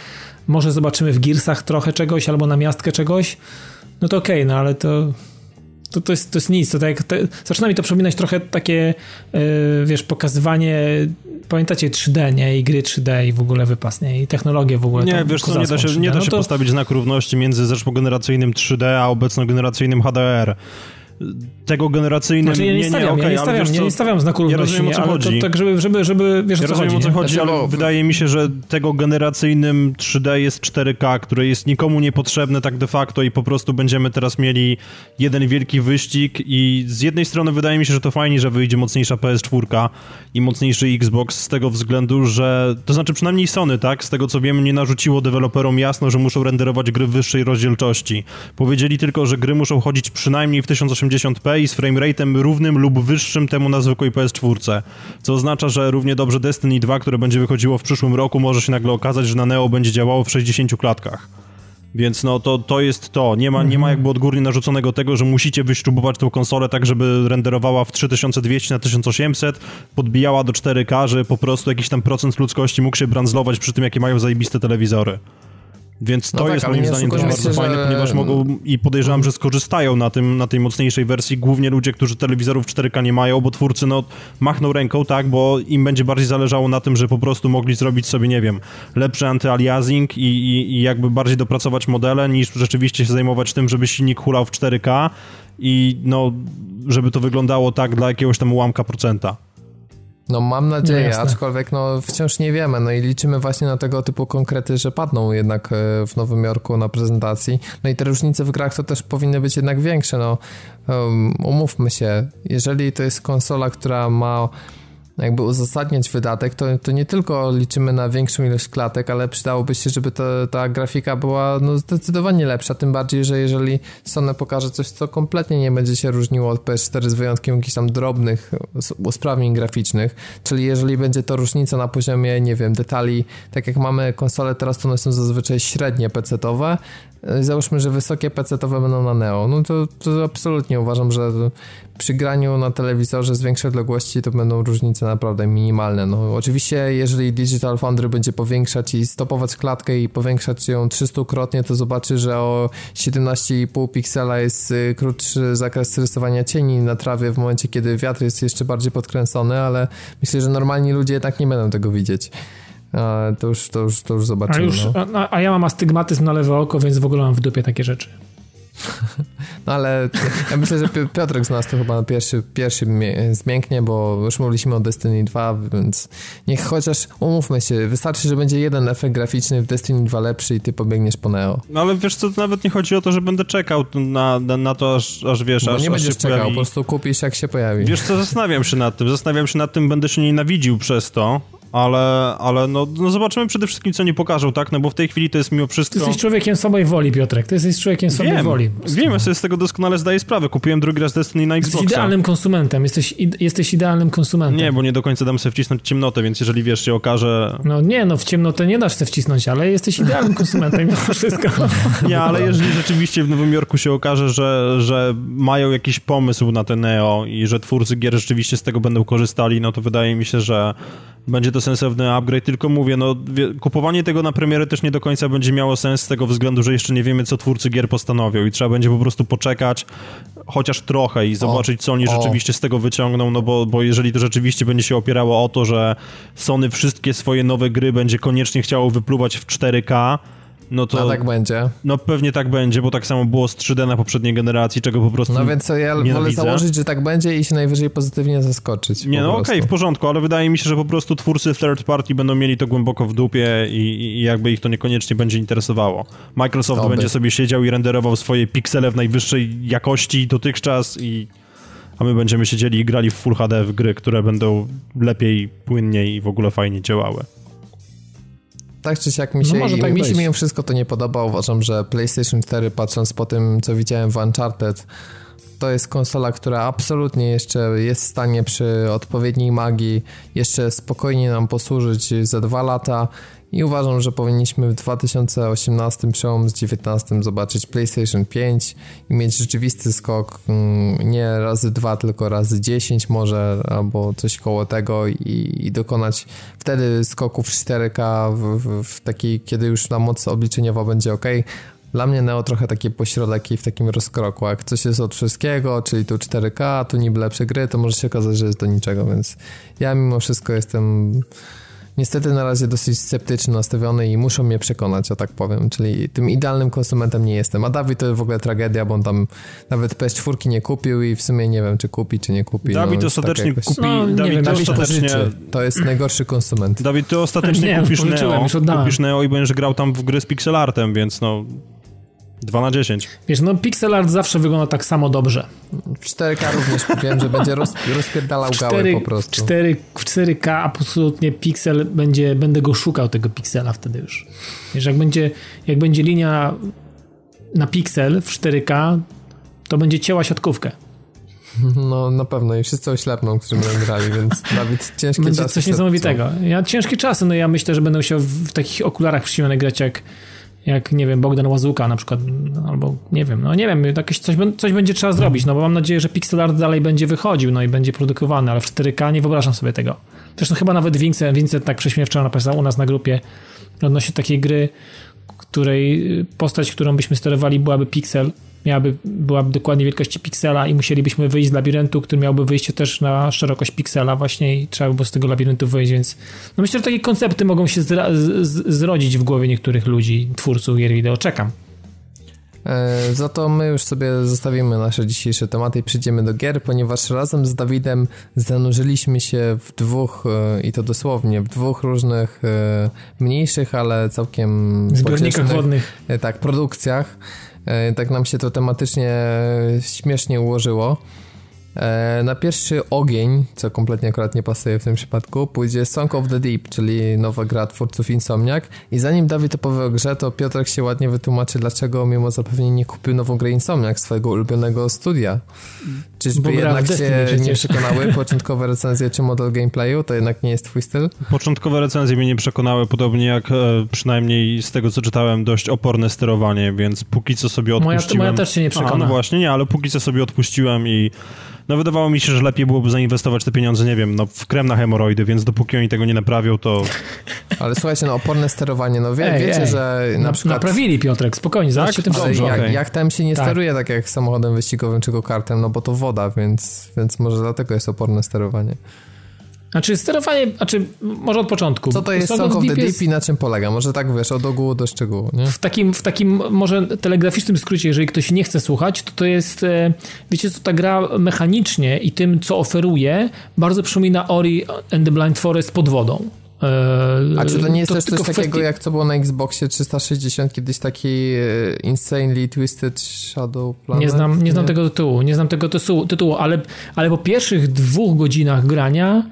S2: może zobaczymy w Gearsach trochę czegoś albo na miastkę czegoś, no to okej, okay, no ale to to, to, jest, to jest nic. To tak, to, zaczyna mi to przypominać trochę takie, yy, wiesz, pokazywanie, pamiętacie 3D, nie? I gry 3D i w ogóle wypas, nie? I technologie w ogóle.
S3: Nie, wiesz co, nie da się, nie da no się to... postawić znak równości między zeszłogeneracyjnym 3D a obecnogeneracyjnym HDR tego generacyjnym...
S2: Znaczy, ja nie, nie, stawiam, okay, ja nie stawiam, ja nie stawiam znaku równości. Ja rozumiem, o co chodzi. To, tak, żeby, żeby, żeby wiesz,
S3: ja
S2: o co
S3: rozumiem,
S2: chodzi.
S3: o co chodzi, znaczy, ale wydaje mi się, że tego generacyjnym 3D jest 4K, które jest nikomu niepotrzebne tak de facto i po prostu będziemy teraz mieli jeden wielki wyścig i z jednej strony wydaje mi się, że to fajnie, że wyjdzie mocniejsza PS4 i mocniejszy Xbox z tego względu, że to znaczy przynajmniej Sony, tak, z tego co wiem, nie narzuciło deweloperom jasno, że muszą renderować gry w wyższej rozdzielczości. Powiedzieli tylko, że gry muszą chodzić przynajmniej w 1080p i z frameratem równym lub wyższym temu na zwykłej PS4, co oznacza, że równie dobrze Destiny 2, które będzie wychodziło w przyszłym roku, może się nagle okazać, że na Neo będzie działało w 60 klatkach. Więc no to, to jest to. Nie ma, nie ma mhm. jakby odgórnie narzuconego tego, że musicie wyśrubować tą konsolę tak, żeby renderowała w 3200 na 1800, podbijała do 4K, że po prostu jakiś tam procent ludzkości mógł się brandzlować przy tym, jakie mają zajebiste telewizory. Więc to no tak, jest moim zdaniem też bardzo fajne, że... ponieważ mogą i podejrzewam, że skorzystają na, tym, na tej mocniejszej wersji głównie ludzie, którzy telewizorów 4K nie mają, bo twórcy no machną ręką, tak, bo im będzie bardziej zależało na tym, że po prostu mogli zrobić sobie, nie wiem, lepszy antyaliasing i, i, i jakby bardziej dopracować modele, niż rzeczywiście się zajmować tym, żeby silnik hulał w 4K i no, żeby to wyglądało tak dla jakiegoś tam ułamka procenta.
S1: No mam nadzieję, no, aczkolwiek no wciąż nie wiemy, no i liczymy właśnie na tego typu konkrety, że padną jednak e, w Nowym Jorku na prezentacji. No i te różnice w grach to też powinny być jednak większe, no um, umówmy się, jeżeli to jest konsola, która ma jakby uzasadniać wydatek, to, to nie tylko liczymy na większą ilość klatek, ale przydałoby się, żeby ta, ta grafika była no, zdecydowanie lepsza, tym bardziej, że jeżeli Sony pokaże coś, co kompletnie nie będzie się różniło od PS4 z wyjątkiem jakichś tam drobnych usprawnień graficznych, czyli jeżeli będzie to różnica na poziomie, nie wiem, detali, tak jak mamy konsole teraz, to one są zazwyczaj średnie PC-owe, załóżmy, że wysokie PC-owe będą na Neo, no to, to absolutnie uważam, że przy graniu na telewizorze z większej odległości to będą różnice naprawdę minimalne. No, oczywiście, jeżeli Digital Foundry będzie powiększać i stopować klatkę i powiększać ją 300-krotnie, to zobaczy, że o 17,5 piksela jest y, krótszy zakres rysowania cieni na trawie w momencie, kiedy wiatr jest jeszcze bardziej podkręcony, ale myślę, że normalni ludzie jednak nie będą tego widzieć. To już, to już, to już zobaczymy.
S2: A, już,
S1: no.
S2: a, a ja mam astygmatyzm na lewe oko, więc w ogóle mam w dupie takie rzeczy.
S1: No ale ja myślę, że Piotrek z nas to chyba pierwszy, pierwszy zmięknie, bo już mówiliśmy o Destiny 2, więc niech chociaż umówmy się, wystarczy, że będzie jeden efekt graficzny w Destiny 2 lepszy i ty pobiegniesz po Neo.
S3: No ale wiesz co, to nawet nie chodzi o to, że będę czekał na, na, na to, aż, aż wiesz,
S1: bo
S3: aż,
S1: nie
S3: aż
S1: będziesz czekał,
S3: pojawi.
S1: po prostu kupisz jak się pojawi.
S3: Wiesz co, zastanawiam się nad tym, zastanawiam się nad tym, będę się nienawidził przez to, ale, ale no, no zobaczymy przede wszystkim, co nie pokażą, tak? No bo w tej chwili to jest mimo wszystko...
S2: Ty jesteś człowiekiem swojej woli, Piotrek. Ty jesteś człowiekiem swojej
S3: wiem,
S2: woli.
S3: Wiem, ja sobie z tego doskonale zdaję sprawę. Kupiłem drugi raz Destiny na Xboxa.
S2: Jesteś idealnym konsumentem. Jesteś, jesteś idealnym konsumentem.
S3: Nie, bo nie do końca dam sobie wcisnąć ciemnotę, więc jeżeli wiesz, się okaże...
S2: No nie, no w ciemnotę nie dasz sobie wcisnąć, ale jesteś idealnym konsumentem mimo wszystko.
S3: Nie, ale jeżeli rzeczywiście w Nowym Jorku się okaże, że, że mają jakiś pomysł na te Neo i że twórcy gier rzeczywiście z tego będą korzystali, no to wydaje mi się, że będzie to sensowny upgrade, tylko mówię, no kupowanie tego na premierę też nie do końca będzie miało sens z tego względu, że jeszcze nie wiemy, co twórcy gier postanowią i trzeba będzie po prostu poczekać chociaż trochę i zobaczyć, co oni o. rzeczywiście z tego wyciągną, no bo, bo jeżeli to rzeczywiście będzie się opierało o to, że Sony wszystkie swoje nowe gry będzie koniecznie chciało wypluwać w 4K, no to...
S1: No tak będzie.
S3: No pewnie tak będzie, bo tak samo było z 3D na poprzedniej generacji, czego po prostu
S1: No więc ja
S3: nienawidzę.
S1: wolę założyć, że tak będzie i się najwyżej pozytywnie zaskoczyć.
S3: Nie, no okej, okay, w porządku, ale wydaje mi się, że po prostu twórcy third party będą mieli to głęboko w dupie i, i jakby ich to niekoniecznie będzie interesowało. Microsoft Oby. będzie sobie siedział i renderował swoje piksele w najwyższej jakości dotychczas i a my będziemy siedzieli i grali w Full HD w gry, które będą lepiej, płynniej i w ogóle fajnie działały.
S1: Tak czy siak mi no się, no tak mi się mimo wszystko to nie podoba. Uważam, że PlayStation 4 patrząc po tym, co widziałem w Uncharted, to jest konsola, która absolutnie jeszcze jest w stanie przy odpowiedniej magii jeszcze spokojnie nam posłużyć za dwa lata i uważam, że powinniśmy w 2018 przełom z 2019 zobaczyć PlayStation 5 i mieć rzeczywisty skok mm, nie razy dwa, tylko razy 10 może, albo coś koło tego i, i dokonać wtedy skoków 4K w, w, w takiej, kiedy już ta moc obliczeniowa będzie ok. Dla mnie Neo trochę takie pośrodek i w takim rozkroku. Jak coś jest od wszystkiego, czyli tu 4K, tu niby lepsze gry, to może się okazać, że jest do niczego, więc ja mimo wszystko jestem niestety na razie dosyć sceptyczny nastawiony i muszą mnie przekonać, o tak powiem, czyli tym idealnym konsumentem nie jestem. A Dawid to w ogóle tragedia, bo on tam nawet PS4 nie kupił i w sumie nie wiem, czy kupi, czy nie kupi.
S3: Dawid no, ostatecznie tak kupi, no, Dawid wiem, ostatecznie...
S1: To jest najgorszy konsument.
S3: Dawid, ty ostatecznie nie, kupisz Neo, kupisz Neo i będziesz grał tam w gry z pixelartem, więc no 2 na 10.
S2: Wiesz, no pixel art zawsze wygląda tak samo dobrze.
S1: W 4K również wiem, że będzie roz, rozpierdalał 4, gały po prostu.
S2: 4, w 4K absolutnie pixel będzie, będę go szukał tego pixela wtedy już. Wiesz, jak będzie, jak będzie linia na pixel w 4K, to będzie cięła siatkówkę.
S1: No na pewno i wszyscy oślepną, którzy będą grali, więc Dawid ciężkie
S2: Będzie czasy coś niesamowitego. Ja ciężkie czasy, no ja myślę, że będę musiał w takich okularach przyjemne grać jak jak, nie wiem, Bogdan Łazuka na przykład, albo nie wiem, no nie wiem, jakieś coś, coś będzie trzeba zrobić, no bo mam nadzieję, że pixel art dalej będzie wychodził, no i będzie produkowany, ale w 4K nie wyobrażam sobie tego. Zresztą chyba nawet Vincent, Vincent tak prześmiewczo napisał u nas na grupie odnośnie takiej gry, której postać, którą byśmy sterowali byłaby pixel, miałaby, byłaby dokładnie wielkości piksela i musielibyśmy wyjść z labiryntu, który miałby wyjście też na szerokość piksela właśnie i trzeba by było z tego labiryntu wyjść, więc no myślę, że takie koncepty mogą się zrodzić w głowie niektórych ludzi, twórców gier wideo. Czekam.
S1: E, za to my już sobie zostawimy nasze dzisiejsze tematy i przejdziemy do gier, ponieważ razem z Dawidem zanurzyliśmy się w dwóch, e, i to dosłownie, w dwóch różnych e, mniejszych, ale całkiem
S2: zbiornikach wodnych.
S1: Tak, produkcjach. E, tak nam się to tematycznie śmiesznie ułożyło. E, na pierwszy ogień, co kompletnie akurat nie pasuje w tym przypadku, pójdzie Song of the Deep, czyli nowa gra twórców Insomniac. I zanim Dawid opowie o grze, to Piotrek się ładnie wytłumaczy, dlaczego mimo zapewnienia nie kupił nową grę Insomniac, swojego ulubionego studia. Czyżby jednak się nie przekonały początkowe recenzje czy model gameplayu? To jednak nie jest twój styl?
S3: Początkowe recenzje mnie nie przekonały, podobnie jak e, przynajmniej z tego co czytałem, dość oporne sterowanie, więc póki co sobie odpuściłem...
S2: Moja, moja też się nie przekona. A,
S3: no właśnie, nie, ale póki co sobie odpuściłem i no wydawało mi się, że lepiej byłoby zainwestować te pieniądze, nie wiem, no w krem na hemoroidy, więc dopóki oni tego nie naprawią, to...
S1: Ale słuchajcie, no oporne sterowanie, no wie, ej, wiecie, ej. że na przykład...
S2: Naprawili Piotrek, spokojnie, zaraz tak? się tym
S1: dobrze, jak, okay. jak tam się nie tak. steruje tak jak samochodem wyścigowym czy go kartem, no bo to woda, więc, więc może dlatego jest oporne sterowanie.
S2: Znaczy sterowanie, znaczy może od początku.
S1: Co to jest Song, of the Deep i na czym polega? Może tak wiesz, od ogółu do szczegółu, nie?
S2: W takim, w takim może telegraficznym skrócie, jeżeli ktoś nie chce słuchać, to to jest, e, wiecie co, ta gra mechanicznie i tym, co oferuje, bardzo przypomina Ori and the Blind Forest pod wodą.
S1: E, A czy to nie jest to też coś takiego, kwestii... jak co było na Xboxie 360, kiedyś taki e, Insanely Twisted Shadow Planet?
S2: Nie znam, nie znam tego tytułu, nie znam tego tytułu, ale, ale po pierwszych dwóch godzinach grania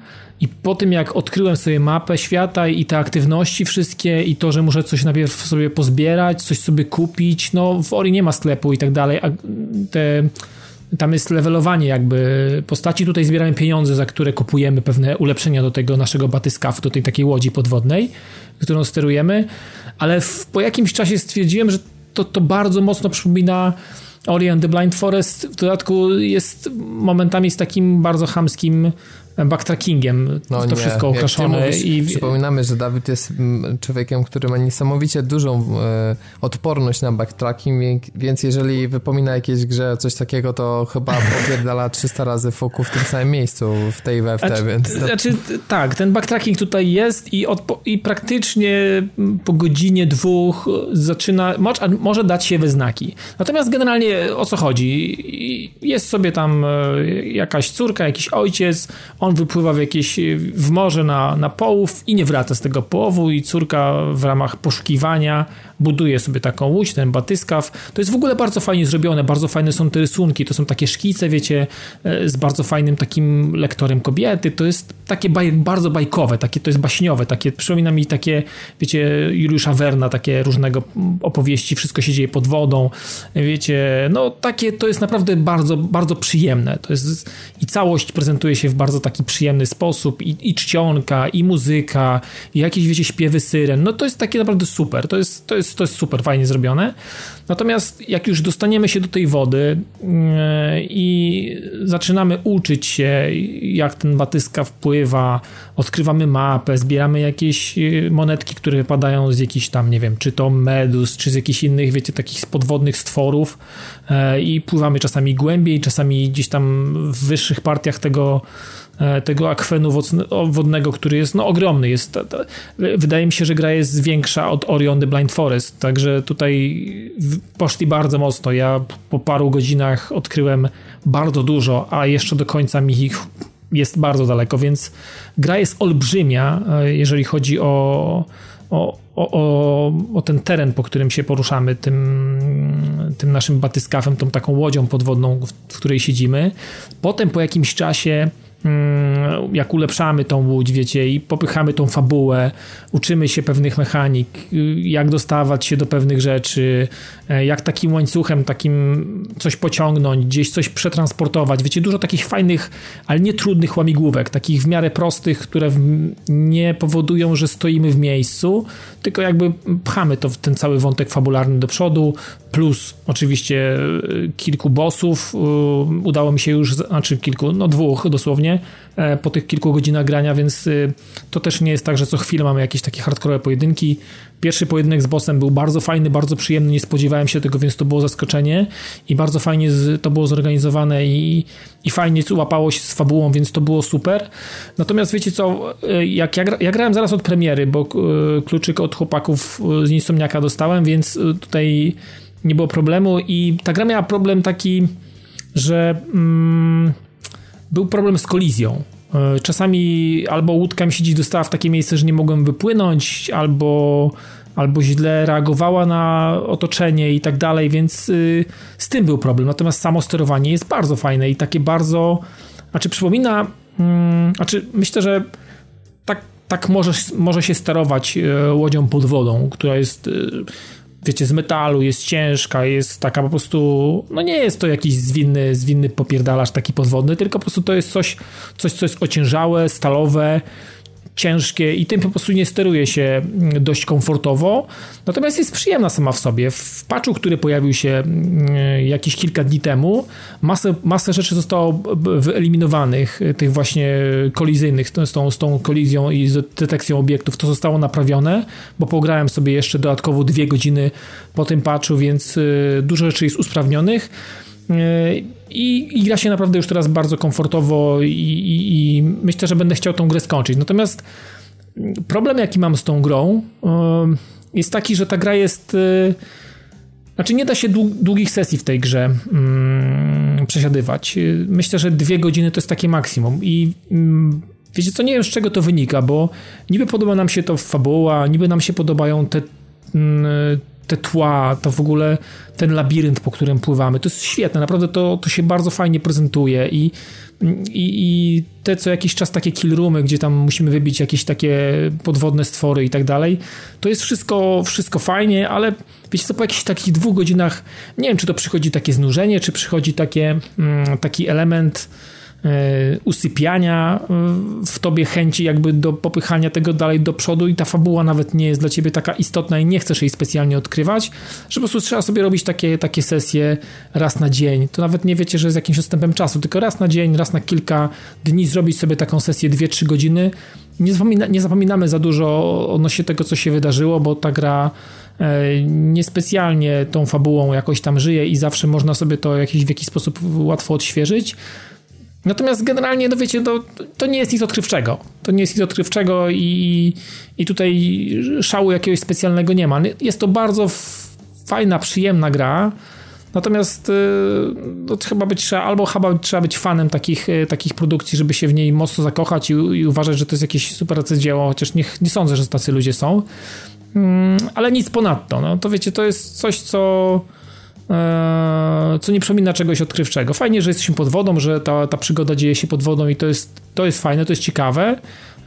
S2: i po tym, jak odkryłem sobie mapę świata i te aktywności wszystkie i to, że muszę coś najpierw sobie pozbierać, coś sobie kupić, no w Ori nie ma sklepu i tak dalej, a te, tam jest levelowanie jakby postaci, tutaj zbieramy pieniądze, za które kupujemy pewne ulepszenia do tego naszego batyskafu, do tej takiej łodzi podwodnej, którą sterujemy, ale w, po jakimś czasie stwierdziłem, że to, to bardzo mocno przypomina Ori and the Blind Forest, w dodatku jest momentami z takim bardzo chamskim backtrackingiem no to nie. wszystko okaszone.
S1: i... Przypominamy, że Dawid jest mm, człowiekiem, który ma niesamowicie dużą e, odporność na backtracking, więc jeżeli wypomina jakieś grze coś takiego, to chyba popierdala 300 razy foku w tym samym miejscu, w tej we w te, więc...
S2: Znaczy, tak, ten backtracking tutaj jest i, i praktycznie po godzinie, dwóch zaczyna, może dać się we znaki. Natomiast generalnie generalnie o co chodzi? Jest sobie tam e, jakaś córka, jakiś ojciec, on wypływa w jakieś w morze na, na połów i nie wraca z tego połowu i córka w ramach poszukiwania buduje sobie taką łódź, ten batyskaw. To jest w ogóle bardzo fajnie zrobione, bardzo fajne są te rysunki, to są takie szkice, wiecie, e, z bardzo fajnym takim lektorem kobiety, to jest takie baj, bardzo bajkowe, takie, to jest baśniowe, takie, przypomina mi takie, wiecie, Juliusza Werna, takie różnego opowieści, wszystko się dzieje pod wodą, wiecie, no takie, to jest naprawdę bardzo, bardzo przyjemne, to jest i całość prezentuje się w bardzo taki przyjemny sposób i, i czcionka, i muzyka, i jakieś, wiecie, śpiewy syren, no to jest takie naprawdę super, to jest, to jest to jest super fajnie zrobione. Natomiast jak już dostaniemy się do tej wody yy, i zaczynamy uczyć się, jak ten batyska wpływa, odkrywamy mapę, zbieramy jakieś yy, monetki, które wypadają z jakichś tam, nie wiem, czy to medus, czy z jakichś innych, wiecie, takich podwodnych stworów yy, i pływamy czasami głębiej, czasami gdzieś tam w wyższych partiach tego E, tego akwenu wodnego, który jest no, ogromny. Jest, wydaje mi się, że gra jest większa od Orion the Blind Forest, także tutaj poszli bardzo mocno. Ja po paru godzinach odkryłem bardzo dużo, a jeszcze do końca mi ich jest bardzo daleko, więc gra jest olbrzymia, e, jeżeli chodzi o, o, o, o, ten teren, po którym się poruszamy, tym, tym naszym batyskafem, tą taką łodzią podwodną, w której siedzimy. Potem po jakimś czasie jak ulepszamy tą łódź, wiecie, i popychamy tą fabułę, uczymy się pewnych mechanik, jak dostawać się do pewnych rzeczy, e, jak takim łańcuchem takim coś pociągnąć, gdzieś coś przetransportować. Wiecie, dużo takich fajnych, ale nie trudnych łamigłówek, takich w miarę prostych, które nie powodują, że stoimy w miejscu, tylko jakby pchamy to w ten cały wątek fabularny do przodu, plus oczywiście e, kilku bossów. Udało mi się już, znaczy kilku, no dwóch dosłownie, e, po tych kilku godzinach grania, więc e, to też nie jest tak, że co chwilę mamy jakieś takie hardcore pojedynki. Pierwszy pojedynek z bossem był bardzo fajny, bardzo przyjemny, nie spodziewałem się tego, więc to było zaskoczenie i bardzo fajnie to było zorganizowane i, i fajnie łapało się z fabułą, więc to było super. Natomiast wiecie co, jak ja, ja grałem zaraz od premiery, bo kluczyk od chłopaków z Insomniaka dostałem, więc tutaj nie było problemu i ta gra miała problem taki, że mm, był problem z kolizją. E, czasami albo łódka mi się dziś dostała w takie miejsce, że nie mogłem wypłynąć, albo, albo źle reagowała na otoczenie i tak dalej, więc y, z tym był problem. Natomiast samo sterowanie jest bardzo fajne i takie bardzo. Znaczy, przypomina. Mm, znaczy, myślę, że tak, tak może, może się sterować y, łodzią pod wodą, która jest. Wiecie, z metalu, jest ciężka, jest taka po prostu, no nie jest to jakiś zwinny, zwinny popierdalacz taki podwodny, tylko po prostu to jest coś, coś co jest ociężałe, stalowe, ciężkie i tym po prostu nie steruje się mm, dość komfortowo. Natomiast jest przyjemna sama w sobie. W patchu, który pojawił się mm, jakieś kilka dni temu, masę, masę rzeczy zostało wyeliminowanych, y, tych właśnie kolizyjnych, z tą, z tą kolizją i z detekcją obiektów. To zostało naprawione, bo pograłem sobie jeszcze dodatkowo dwie godziny po tym patchu, więc y, dużo rzeczy jest usprawnionych. I, I gra się naprawdę już teraz bardzo komfortowo i, i, i, myślę, że będę chciał tą grę skończyć. Natomiast problem, jaki mam z tą grą, jest taki, że ta gra jest. E, znaczy, nie da się długich sesji w tej grze mm, przesiadywać. Myślę, że dwie godziny to jest takie maksimum. I mm, wiecie co, nie wiem z czego to wynika, bo niby podoba nam się to fabuła, niby nam się podobają te mm, te tła, to w ogóle ten labirynt, po którym pływamy, to jest świetne, naprawdę to, to się bardzo fajnie prezentuje i, i, i te co jakiś czas takie killroomy, gdzie tam musimy wybić jakieś takie podwodne stwory i tak dalej, to jest wszystko, wszystko fajnie, ale wiecie co, po jakichś takich dwóch godzinach, nie wiem, czy to przychodzi takie znużenie, czy przychodzi takie, mm, taki element usypiania e, w tobie chęci jakby do popychania tego dalej do przodu i ta fabuła nawet nie jest dla ciebie taka istotna i nie chcesz jej specjalnie odkrywać, że po prostu trzeba sobie robić takie, takie sesje raz na dzień. To nawet nie wiecie, że z jakimś odstępem czasu, tylko raz na dzień, raz na kilka dni zrobić sobie taką sesję 2-3 godziny. Nie, zapomina, nie zapominamy za dużo odnośnie tego, co się wydarzyło, bo ta gra e, niespecjalnie tą fabułą jakoś tam żyje i zawsze można sobie to jakiś, w jakiś sposób łatwo odświeżyć. Natomiast generalnie, no wiecie, to, to nie jest nic odkrywczego. To nie jest nic odkrywczego i, i tutaj szału jakiegoś specjalnego nie ma. Jest to bardzo fajna, przyjemna gra. Natomiast no, chyba być trzeba, albo chyba trzeba być fanem takich, takich produkcji, żeby się w niej mocno zakochać i, i uważać, że to jest jakieś super dzieło, chociaż nie, nie sądzę, że tacy ludzie są. Mm, ale nic ponadto. No, to wiecie, to jest coś, co co nie przypomina czegoś odkrywczego. Fajnie, że jesteśmy pod wodą, że ta, ta przygoda dzieje się pod wodą i to jest, to jest fajne, to jest ciekawe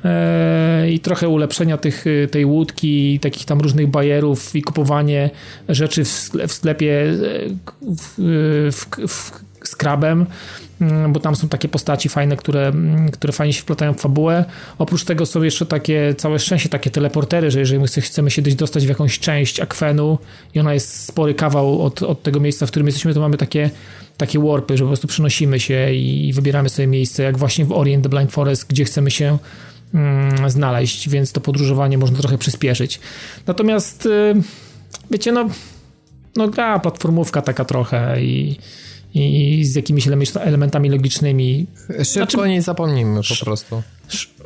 S2: e, i trochę ulepszenia tych, tej łódki, takich tam różnych bajerów i kupowanie rzeczy w sklepie e, w, w, w, z krabem bo tam są takie postaci fajne, które, mm, które fajnie się wplatają w fabułę. Oprócz tego są jeszcze takie, całe szczęście, takie teleportery, że jeżeli my chcemy się gdzieś dostać w jakąś część akwenu i ona jest spory kawał od, od tego miejsca, w którym jesteśmy, to mamy takie, takie warpy, że po prostu przenosimy się i wybieramy sobie miejsce, jak właśnie w Orient the Blind Forest, gdzie chcemy się mm, znaleźć, więc to podróżowanie można trochę przyspieszyć. Natomiast y, wiecie, no, no gra platformówka taka trochę i i z jakimiś elementami logicznymi.
S1: Szybko znaczy, nie zapomnimy po prostu.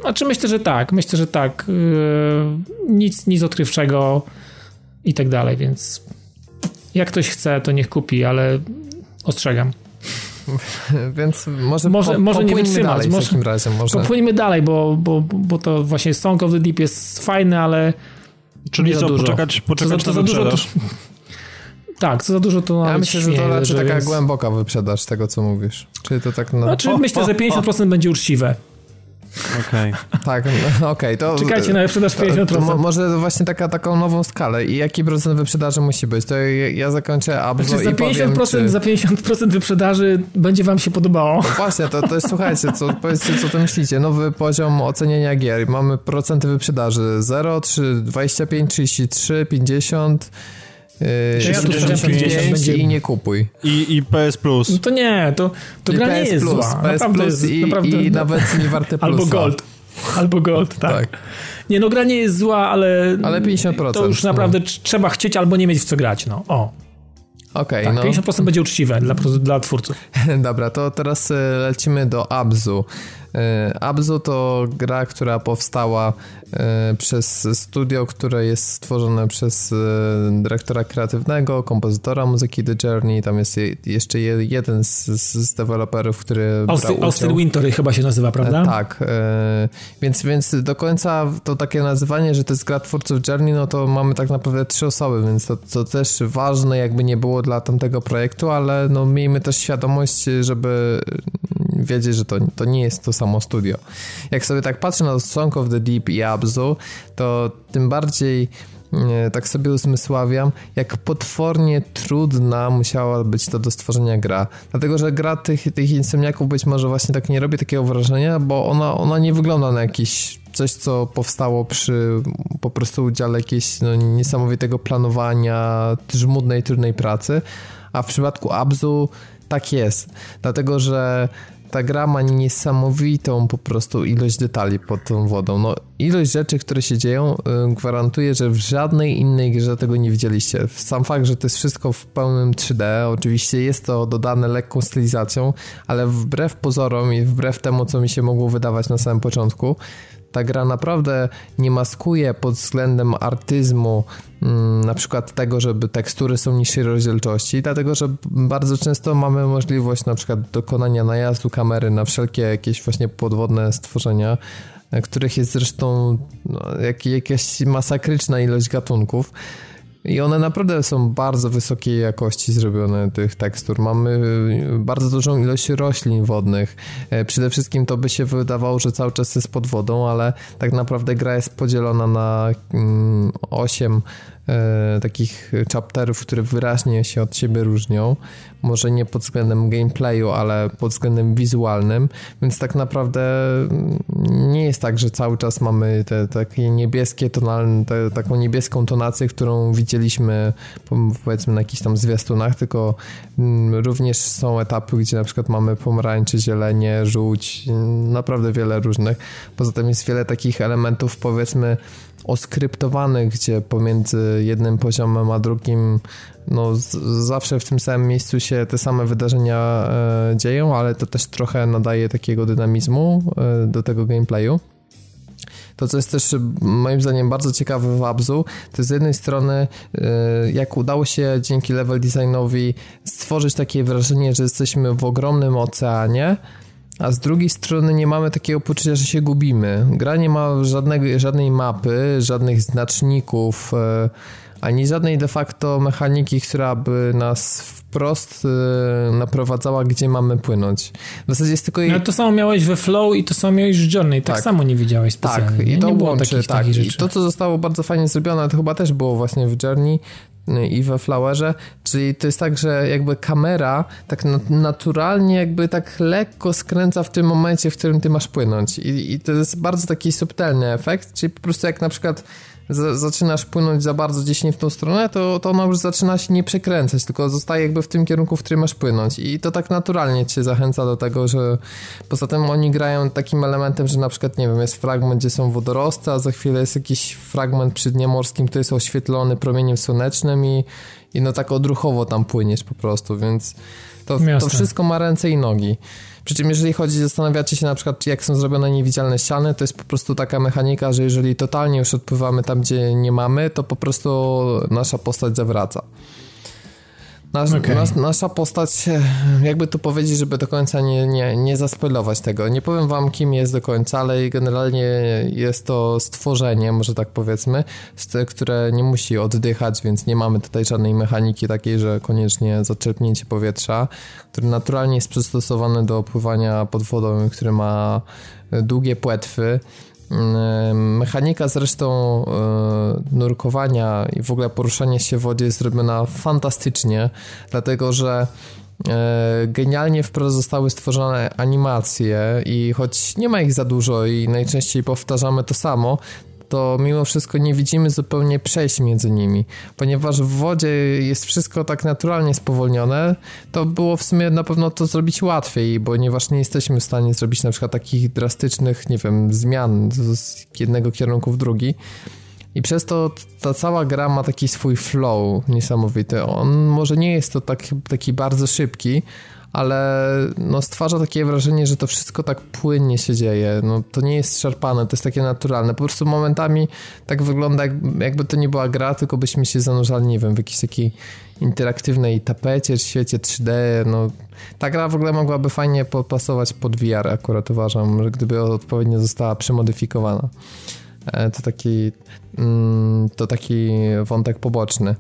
S2: Znaczy myślę, że tak, myślę, że tak. Yy, nic, nic odkrywczego i tak dalej, więc jak ktoś chce, to niech kupi, ale ostrzegam.
S1: Więc może,
S2: może, po, może nie wytrzymać.
S1: Dalej może, w takim razie. Może.
S2: Popłyńmy dalej, bo, bo, bo to właśnie Song of the Deep jest fajne, ale
S3: Czyli co, poczekać, poczekać to, to, to za dużo, to,
S2: tak, co za dużo to
S1: Ja myślę, że to raczej taka jest... głęboka wyprzedaż tego, co mówisz. Czyli to tak... No...
S2: Znaczy, o, myślę, o, że 50% o. będzie uczciwe.
S3: Okej. Okay.
S1: tak, no, okej. Okay, to...
S2: Czekajcie na wyprzedaż 50%. To,
S1: to może właśnie taka, taką nową skalę. I jaki procent wyprzedaży musi być? To ja, ja zakończę Abzo znaczy,
S2: za 50%,
S1: powiem, czy...
S2: Za 50% wyprzedaży będzie wam się podobało.
S1: No właśnie, to, to jest, słuchajcie, co, powiedzcie, co to myślicie. Nowy poziom oceniania gier. Mamy procenty wyprzedaży 0, 3, 25, 33, 50... Yy, ja tu 65 i nie kupuj.
S3: I, i PS Plus.
S2: No to nie, to, to gra nie jest Plus, zła.
S1: PS Plus jest, i, naprawdę... i nawet nie warte plusa.
S2: Albo Gold. Albo Gold, tak. tak. Nie, no gra nie jest zła, ale...
S1: Ale 50%.
S2: To już naprawdę no. trzeba chcieć albo nie mieć w co grać, no. O.
S1: Okej,
S2: okay, tak, no. 50% będzie uczciwe dla, dla twórców.
S1: Dobra, to teraz e, lecimy do Abzu. E, Abzu to gra, która powstała przez studio, które jest stworzone przez e, dyrektora kreatywnego, kompozytora muzyki The Journey. Tam jest jeszcze jeden z, z deweloperów, który
S2: Austin, brał Austin Wintory chyba się nazywa, prawda?
S1: Tak. Więc, więc do końca to takie nazywanie, że to jest gra twórców Journey, no to mamy tak naprawdę trzy osoby, więc to, to też ważne jakby nie było dla tamtego projektu, ale no miejmy też świadomość, żeby wiedzieć, że to, to nie jest to samo studio. Jak sobie tak patrzę na Song of the Deep i Abzu, to tym bardziej e, tak sobie uzmysławiam, jak potwornie trudna musiała być to do stworzenia gra. Dlatego, że gra tych, tych insomniaków być może właśnie tak nie robi takiego wrażenia, bo ona, ona nie wygląda na jakiś coś, co powstało przy po prostu udziale jakiegoś no, niesamowitego planowania, żmudnej, trudnej pracy, a w przypadku Abzu tak jest. Dlatego, że ta gra ma niesamowitą po prostu ilość detali pod tą wodą. No, ilość rzeczy, które się dzieją, y, gwarantuje, że w żadnej innej grze tego nie widzieliście. Sam fakt, że to jest wszystko w pełnym 3D, oczywiście jest to dodane lekką stylizacją, ale wbrew pozorom i wbrew temu, co mi się mogło wydawać na samym początku, ta gra naprawdę nie maskuje pod względem artyzmu mm, na przykład tego, żeby tekstury są niższej rozdzielczości, dlatego że bardzo często mamy możliwość na przykład dokonania najazdu kamery na wszelkie jakieś właśnie podwodne stworzenia, których jest zresztą no, jak, jakaś masakryczna ilość gatunków. I one naprawdę są bardzo wysokiej jakości zrobione tych tekstur. Mamy y, bardzo dużą ilość roślin wodnych. E, przede wszystkim to by się wydawało, że cały czas jest pod wodą, ale tak naprawdę gra jest podzielona na 8 mm, e, takich chapterów, które wyraźnie się od siebie różnią. Może nie pod względem gameplayu, ale pod względem wizualnym, więc tak naprawdę mm, nie jest tak, że cały czas mamy te takie niebieskie tonalne, te, taką niebieską tonację, którą widzieliśmy powiedzmy na jakichś tam zwiastunach, tylko mm, również są etapy, gdzie na przykład mamy pomarańcze, zielenie, żółć, naprawdę wiele różnych. Poza tym jest wiele takich elementów powiedzmy oskryptowanych, gdzie pomiędzy jednym poziomem a drugim no, zawsze w tym samym miejscu się te same wydarzenia e, dzieją, ale to też trochę nadaje takiego dynamizmu e, do tego gameplayu. to co jest też moim zdaniem bardzo ciekawe w Abzu, to z jednej strony jak udało się dzięki level designowi stworzyć takie wrażenie, że jesteśmy w ogromnym oceanie, a z drugiej strony nie mamy takiego poczucia, że się gubimy. Gra nie ma żadnego, żadnej mapy, żadnych znaczników, y, ani żadnej de facto mechaniki, która by nas wprost yy, naprowadzała, gdzie mamy płynąć. W zasadzie jest tylko...
S2: No to samo miałeś we Flow i to samo miałeś w Journey, tak, tak samo nie widziałeś specjalnie.
S1: Tak, i to
S2: nie
S1: łączy, takich, tak. Takich I to, co zostało bardzo fajnie zrobione, to chyba też było właśnie w Journey, y, i we Flowerze, czyli to jest tak, że jakby kamera tak naturalnie jakby tak lekko skręca w tym momencie, w którym ty masz płynąć i, i to jest bardzo taki subtelny efekt, czyli po prostu jak na przykład zaczynasz płynąć za bardzo gdzieś nie w tą stronę, to, to ona już zaczyna się nie przekręcać, tylko zostaje jakby w tym kierunku, w którym masz płynąć. I to tak naturalnie cię zachęca do tego, że poza tym oni grają takim elementem, że na przykład, nie wiem, jest fragment, gdzie są wodorosty, a za chwilę jest jakiś fragment przy dnie morskim, który jest oświetlony promieniem słonecznym i, i no tak odruchowo tam płyniesz po prostu, więc to, to wszystko ma ręce i nogi. Przy czym jeżeli chodzi, zastanawiacie się na przykład, jak są zrobione niewidzialne ściany, to jest po prostu taka mechanika, że jeżeli totalnie już odpływamy tam, gdzie nie mamy, to po prostu nasza postać zawraca. Nas, okay. nas, nasza postać, jakby tu powiedzieć, żeby do końca nie, nie, nie zaspoilować tego. Nie powiem wam, kim jest do końca, ale generalnie jest to stworzenie, może tak powiedzmy, które nie musi oddychać, więc nie mamy tutaj żadnej mechaniki takiej, że koniecznie zaczerpnięcie powietrza, które naturalnie jest przystosowane do pływania pod wodą, które ma długie płetwy Mechanika zresztą e, nurkowania i w ogóle poruszania się w wodzie jest zrobiona fantastycznie, dlatego że e, genialnie wprost zostały stworzone animacje i choć nie ma ich za dużo i najczęściej powtarzamy to samo, to mimo wszystko nie widzimy zupełnie przejść między nimi. Ponieważ w wodzie jest wszystko tak naturalnie spowolnione, to było w sumie na pewno to zrobić łatwiej, ponieważ nie jesteśmy w stanie zrobić na przykład takich drastycznych, nie wiem, zmian z jednego kierunku w drugi. I przez to ta cała gra ma taki swój flow niesamowity. On może nie jest to tak, taki bardzo szybki, ale no stwarza takie wrażenie, że to wszystko tak płynnie się dzieje. No, to nie jest szarpane, to jest takie naturalne. Po prostu momentami tak wygląda, jakby to nie była gra, tylko byśmy się zanurzali, nie wiem, w jakiejś takiej interaktywnej tapecie, świecie 3D. No, ta gra w ogóle mogłaby fajnie pasować pod VR, akurat uważam, że gdyby odpowiednio została przemodyfikowana. E, to taki, mm, to taki wątek poboczny.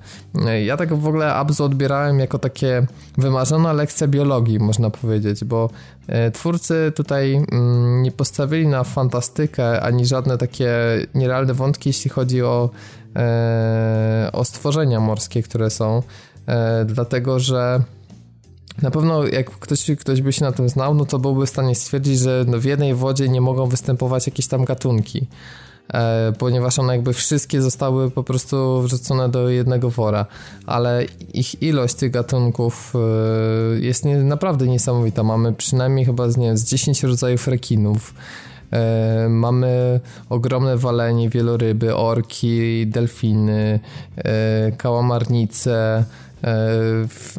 S1: E, ja tak w ogóle Abzu odbierałem jako takie wymarzona lekcja biologii, można powiedzieć, bo e, twórcy tutaj mm, nie postawili na fantastykę ani żadne takie nierealne wątki, jeśli chodzi o, o stworzenia morskie, które są, dlatego że na pewno jak ktoś, ktoś by się na tym znał, no to byłby w stanie stwierdzić, że no w jednej wodzie nie mogą występować jakieś tam gatunki. E, ponieważ one jakby wszystkie zostały po prostu wrzucone do jednego wora, ale ich ilość tych gatunków e, jest nie, naprawdę niesamowita. Mamy przynajmniej chyba z, nie wiem, z 10 rodzajów rekinów. E, mamy ogromne walenie, wieloryby, orki, delfiny, kałamarnice,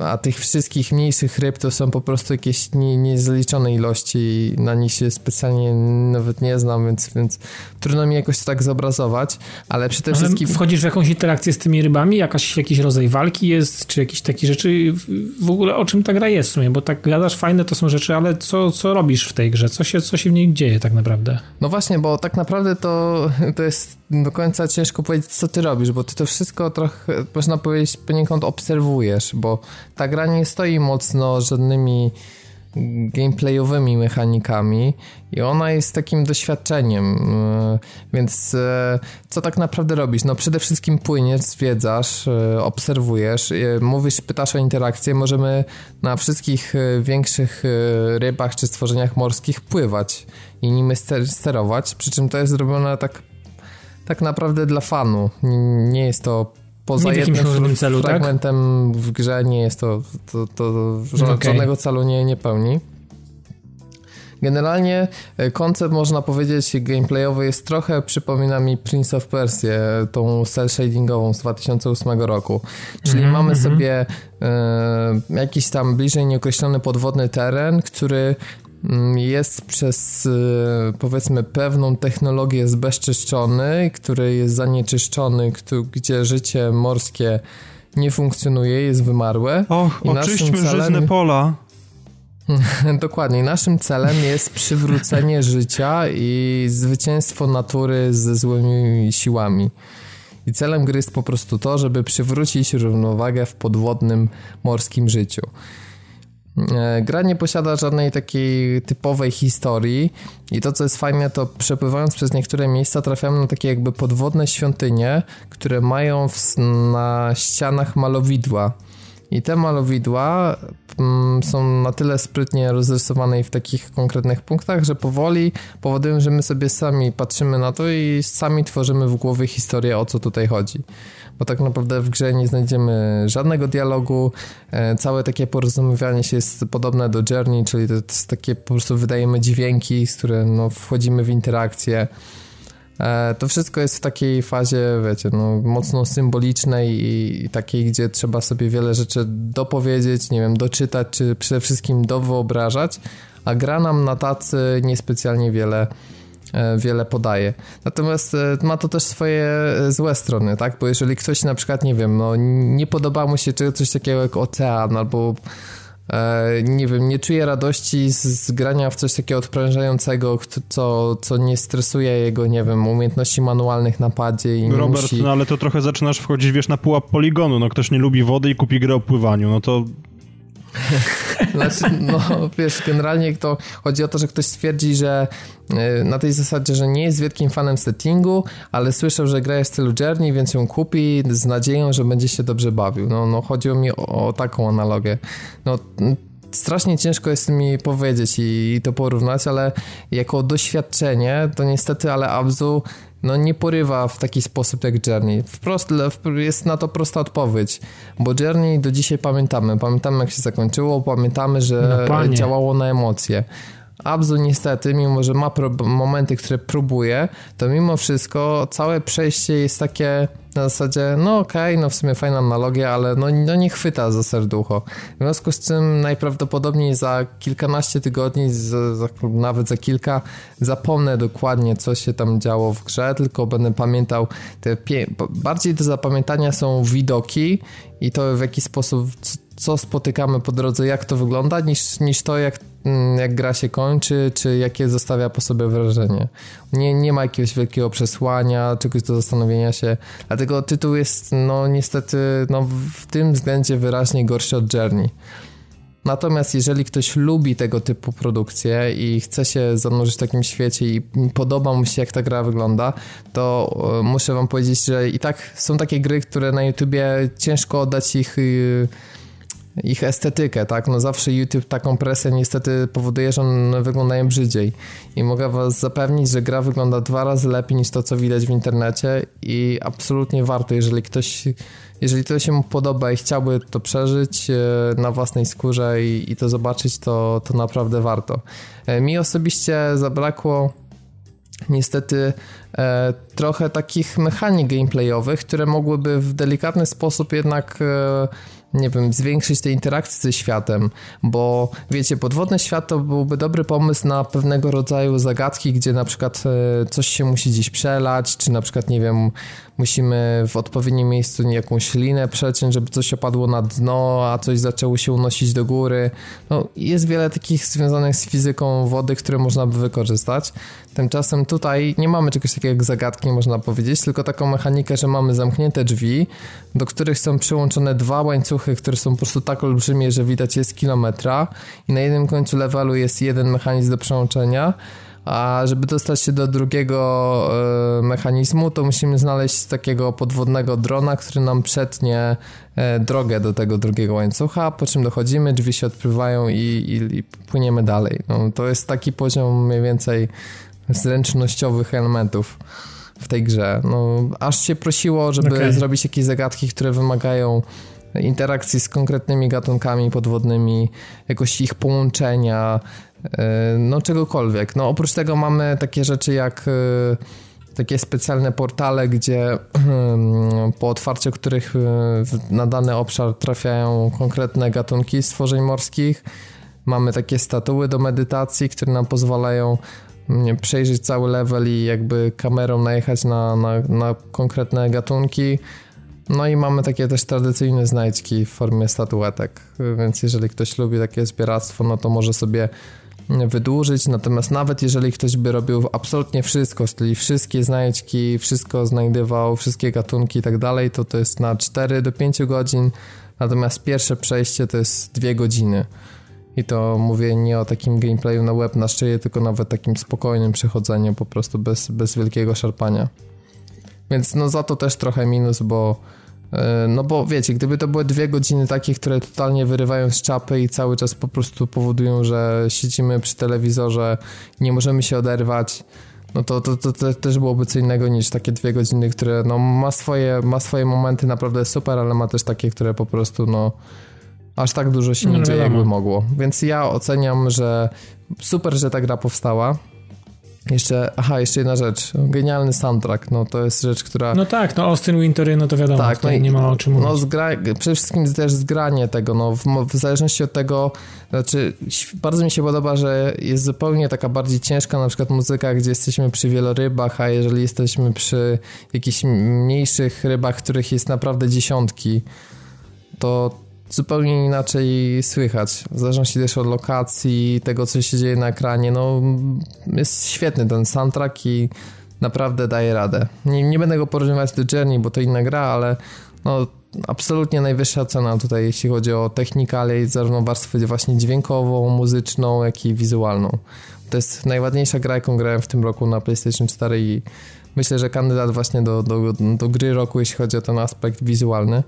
S1: a tych wszystkich mniejszych ryb to są po prostu jakieś nie, niezliczone ilości na nich się specjalnie nawet nie znam, więc, więc trudno mi jakoś to tak zobrazować, ale ale wszystkim...
S2: Wchodzisz w jakąś interakcję z tymi rybami? Jakaś, jakiś rodzaj walki jest, czy jakieś takie rzeczy? W ogóle o czym ta gra jest w sumie? Bo tak gadasz, fajne to są rzeczy, ale co, co robisz w tej grze? Co się, co się w niej dzieje tak naprawdę?
S1: No właśnie, bo tak naprawdę to, to jest do końca ciężko powiedzieć, co ty robisz, bo ty to wszystko trochę, można powiedzieć, poniekąd obserwujesz, bo ta gra nie stoi mocno żadnymi gameplayowymi mechanikami i ona jest takim doświadczeniem. E, więc e, co tak naprawdę robisz? No przede wszystkim płyniesz, zwiedzasz, e, obserwujesz, mówisz, pytasz o interakcję. Możemy na wszystkich większych rybach czy stworzeniach morskich pływać i nimi sterować, przy czym to jest zrobione tak tak naprawdę dla fanu. Nie jest to poza nie jednym celu, tak? fragmentem tak? w grze nie jest to, to, to żadnego okay. celu nie, nie pełni. Generalnie e, koncept, można powiedzieć, gameplayowy jest trochę, przypomina mi Prince of Persia, tą cel shadingową z 2008 roku. Czyli mm -hmm, mamy -hmm. sobie e, jakiś tam bliżej nieokreślony podwodny teren, który jest przez y, powiedzmy pewną technologię zbezczyszczony, który jest zanieczyszczony, gdzie życie morskie nie funkcjonuje, jest wymarłe.
S3: Och, I oczyśćmy celem... żyzne pola.
S1: Dokładnie. Naszym celem jest przywrócenie życia i zwycięstwo natury ze złymi siłami. I celem gry jest po prostu to, żeby przywrócić równowagę w podwodnym morskim życiu. E, gra nie posiada żadnej takiej typowej historii i to co jest fajne to przepływając przez niektóre miejsca trafiamy na takie jakby podwodne świątynie, które mają w, na ścianach malowidła. I te malowidła są na tyle sprytnie rozrysowane w takich konkretnych punktach, że powoli powodują, że my sobie sami patrzymy na to i sami tworzymy w głowie historię o co tutaj chodzi. Bo tak naprawdę w grze nie znajdziemy żadnego dialogu, e, całe takie porozumiewanie się jest podobne do Journey, czyli to jest takie po prostu wydajemy dźwięki, z które no, wchodzimy w interakcję. E, to wszystko jest w takiej fazie, wiecie, no, mocno symbolicznej i, takiej, gdzie trzeba sobie wiele rzeczy dopowiedzieć, nie wiem, doczytać, czy przede wszystkim dowyobrażać, a gra nam na tacy niespecjalnie wiele e, wiele podaje. Natomiast e, ma to też swoje złe strony, tak? Bo jeżeli ktoś na przykład, nie wiem, no nie podoba mu się coś takiego jak ocean albo nie wiem, nie czuję radości z, grania w coś takiego odprężającego, co, co nie stresuje jego, nie wiem, umiejętności manualnych na padzie i
S3: Robert,
S1: musi...
S3: no ale to trochę zaczynasz wchodzić, wiesz, na pułap poligonu, no ktoś nie lubi wody i kupi grę o pływaniu, no to
S1: Znaczy, no wiesz, generalnie to chodzi o to, że ktoś stwierdzi, że e, na tej zasadzie, że nie jest wielkim fanem settingu, ale słyszał, że gra jest w stylu Journey, więc ją kupi z nadzieją, że będzie się dobrze bawił. No, no chodziło mi o, o taką analogię. No strasznie ciężko jest mi powiedzieć i, i, to porównać, ale jako doświadczenie to niestety, ale Abzu no nie porywa w taki sposób jak Journey. Wprost, jest na to prosta odpowiedź, bo Journey do dzisiaj pamiętamy. Pamiętamy jak się zakończyło, pamiętamy, że no działało na emocje. Abzu niestety, mimo że ma momenty, które próbuje, to mimo wszystko całe przejście jest takie na zasadzie, no okej, okay, no w sumie fajna analogia, ale no, no nie chwyta za serducho. W związku z czym najprawdopodobniej za kilkanaście tygodni, za, za, nawet za kilka, zapomnę dokładnie, co się tam działo w grze, tylko będę pamiętał te bardziej do zapamiętania są widoki i to w jaki sposób, co spotykamy po drodze, jak to wygląda, niż, niż to, jak Mm, jak gra się kończy, czy jakie zostawia po sobie wrażenie. Nie, nie ma jakiegoś wielkiego przesłania, czegoś do zastanowienia się, dlatego tytuł jest no niestety no, w tym względzie wyraźnie gorszy od Journey. Natomiast jeżeli ktoś lubi tego typu produkcje i chce się zanurzyć w takim świecie i podoba mu się jak ta gra wygląda, to e, muszę wam powiedzieć, że i tak są takie gry, które na YouTubie ciężko oddać ich y, ich estetykę, tak? No zawsze YouTube taką presję niestety powoduje, że one wyglądają brzydziej. I mogę was zapewnić, że gra wygląda dwa razy lepiej niż to, co widać w internecie i absolutnie warto, jeżeli ktoś, jeżeli to się mu podoba i chciałby to przeżyć e, na własnej skórze i, i to zobaczyć, to, to naprawdę warto. E, mi osobiście zabrakło niestety e, trochę takich mechanik gameplayowych, które mogłyby w delikatny sposób jednak e, nie wiem, zwiększyć te interakcje ze światem, bo wiecie, podwodny świat to byłby dobry pomysł na pewnego rodzaju zagadki, gdzie na przykład e, coś się musi gdzieś przelać, czy na przykład, nie wiem, musimy w odpowiednim miejscu jakąś linę przeciąć, żeby coś opadło na dno, a coś zaczęło się unosić do góry. No, jest wiele takich związanych z fizyką wody, które można by wykorzystać. Tymczasem tutaj nie mamy czegoś takiego jak zagadki, można powiedzieć, tylko taką mechanikę, że mamy zamknięte drzwi, do których są przyłączone dwa łańcuchy, które są po prostu tak olbrzymie, że widać jest kilometra i na jednym końcu levelu jest jeden mechanizm do przełączenia, a żeby dostać się do drugiego e, mechanizmu, to musimy znaleźć takiego podwodnego drona, który nam przetnie e, drogę do tego drugiego łańcucha, po czym dochodzimy, drzwi się odpływają i, i, i płyniemy dalej. No, to jest taki poziom mniej więcej zręcznościowych elementów w tej grze. No, aż się prosiło, żeby okay. zrobić jakieś zagadki, które wymagają interakcji z konkretnymi gatunkami podwodnymi, jakoś ich połączenia, e, no czegokolwiek. No oprócz tego mamy takie rzeczy jak e, takie specjalne portale, gdzie po otwarciu których e, na dany obszar trafiają konkretne gatunki stworzeń morskich, Mamy takie statuły do medytacji, które nam pozwalają nie, przejrzeć cały level i jakby kamerą najechać na, na, na konkretne gatunki. No i mamy takie też tradycyjne znajdźki w formie statuetek, więc jeżeli ktoś lubi takie zbieractwo, no to może sobie wydłużyć, natomiast nawet jeżeli ktoś by robił absolutnie wszystko, czyli wszystkie znajdźki, wszystko znajdywał, wszystkie gatunki i tak dalej, to to jest na 4 do 5 godzin, natomiast pierwsze przejście to jest 2 godziny. I to mówię nie o takim gameplayu na web na szczycie, tylko nawet takim spokojnym przechodzeniu, po prostu bez, bez wielkiego szarpania. Więc no za to też trochę minus, bo e, no bo wiecie, gdyby to były dwie godziny takie, które totalnie wyrywają z czapy i cały czas po prostu powodują, że siedzimy przy telewizorze, nie możemy się oderwać, no to, to, to, to też byłoby co innego niż takie dwie godziny, które no ma swoje, ma swoje momenty naprawdę super, ale ma też takie, które po prostu no aż tak dużo się nie no, dzieje, jakby mogło. Więc ja oceniam, że super, że ta gra powstała. Jeszcze, aha, jeszcze jedna rzecz. Genialny soundtrack, no to jest rzecz, która...
S2: No tak, no Austin Wintory, no to wiadomo, tak, no i, nie ma o czym
S1: no,
S2: mówić.
S1: Zgra... Przede wszystkim też zgranie tego, no w, w, zależności od tego, znaczy bardzo mi się podoba, że jest zupełnie taka bardziej ciężka na przykład muzyka, gdzie jesteśmy przy wielorybach, a jeżeli jesteśmy przy jakichś mniejszych rybach, których jest naprawdę dziesiątki, to zupełnie inaczej słychać. W zależności też od lokacji, tego co się dzieje na ekranie. No, jest świetny ten soundtrack i naprawdę daje radę. Nie, nie będę go porównywać do Journey, bo to inna gra, ale no, absolutnie najwyższa cena tutaj, jeśli chodzi o technikalię, zarówno warstwę właśnie dźwiękową, muzyczną, jak i wizualną. To jest najładniejsza gra, jaką grałem w tym roku na PlayStation 4 i myślę, że kandydat właśnie do, do, do gry roku, jeśli chodzi o ten aspekt wizualny.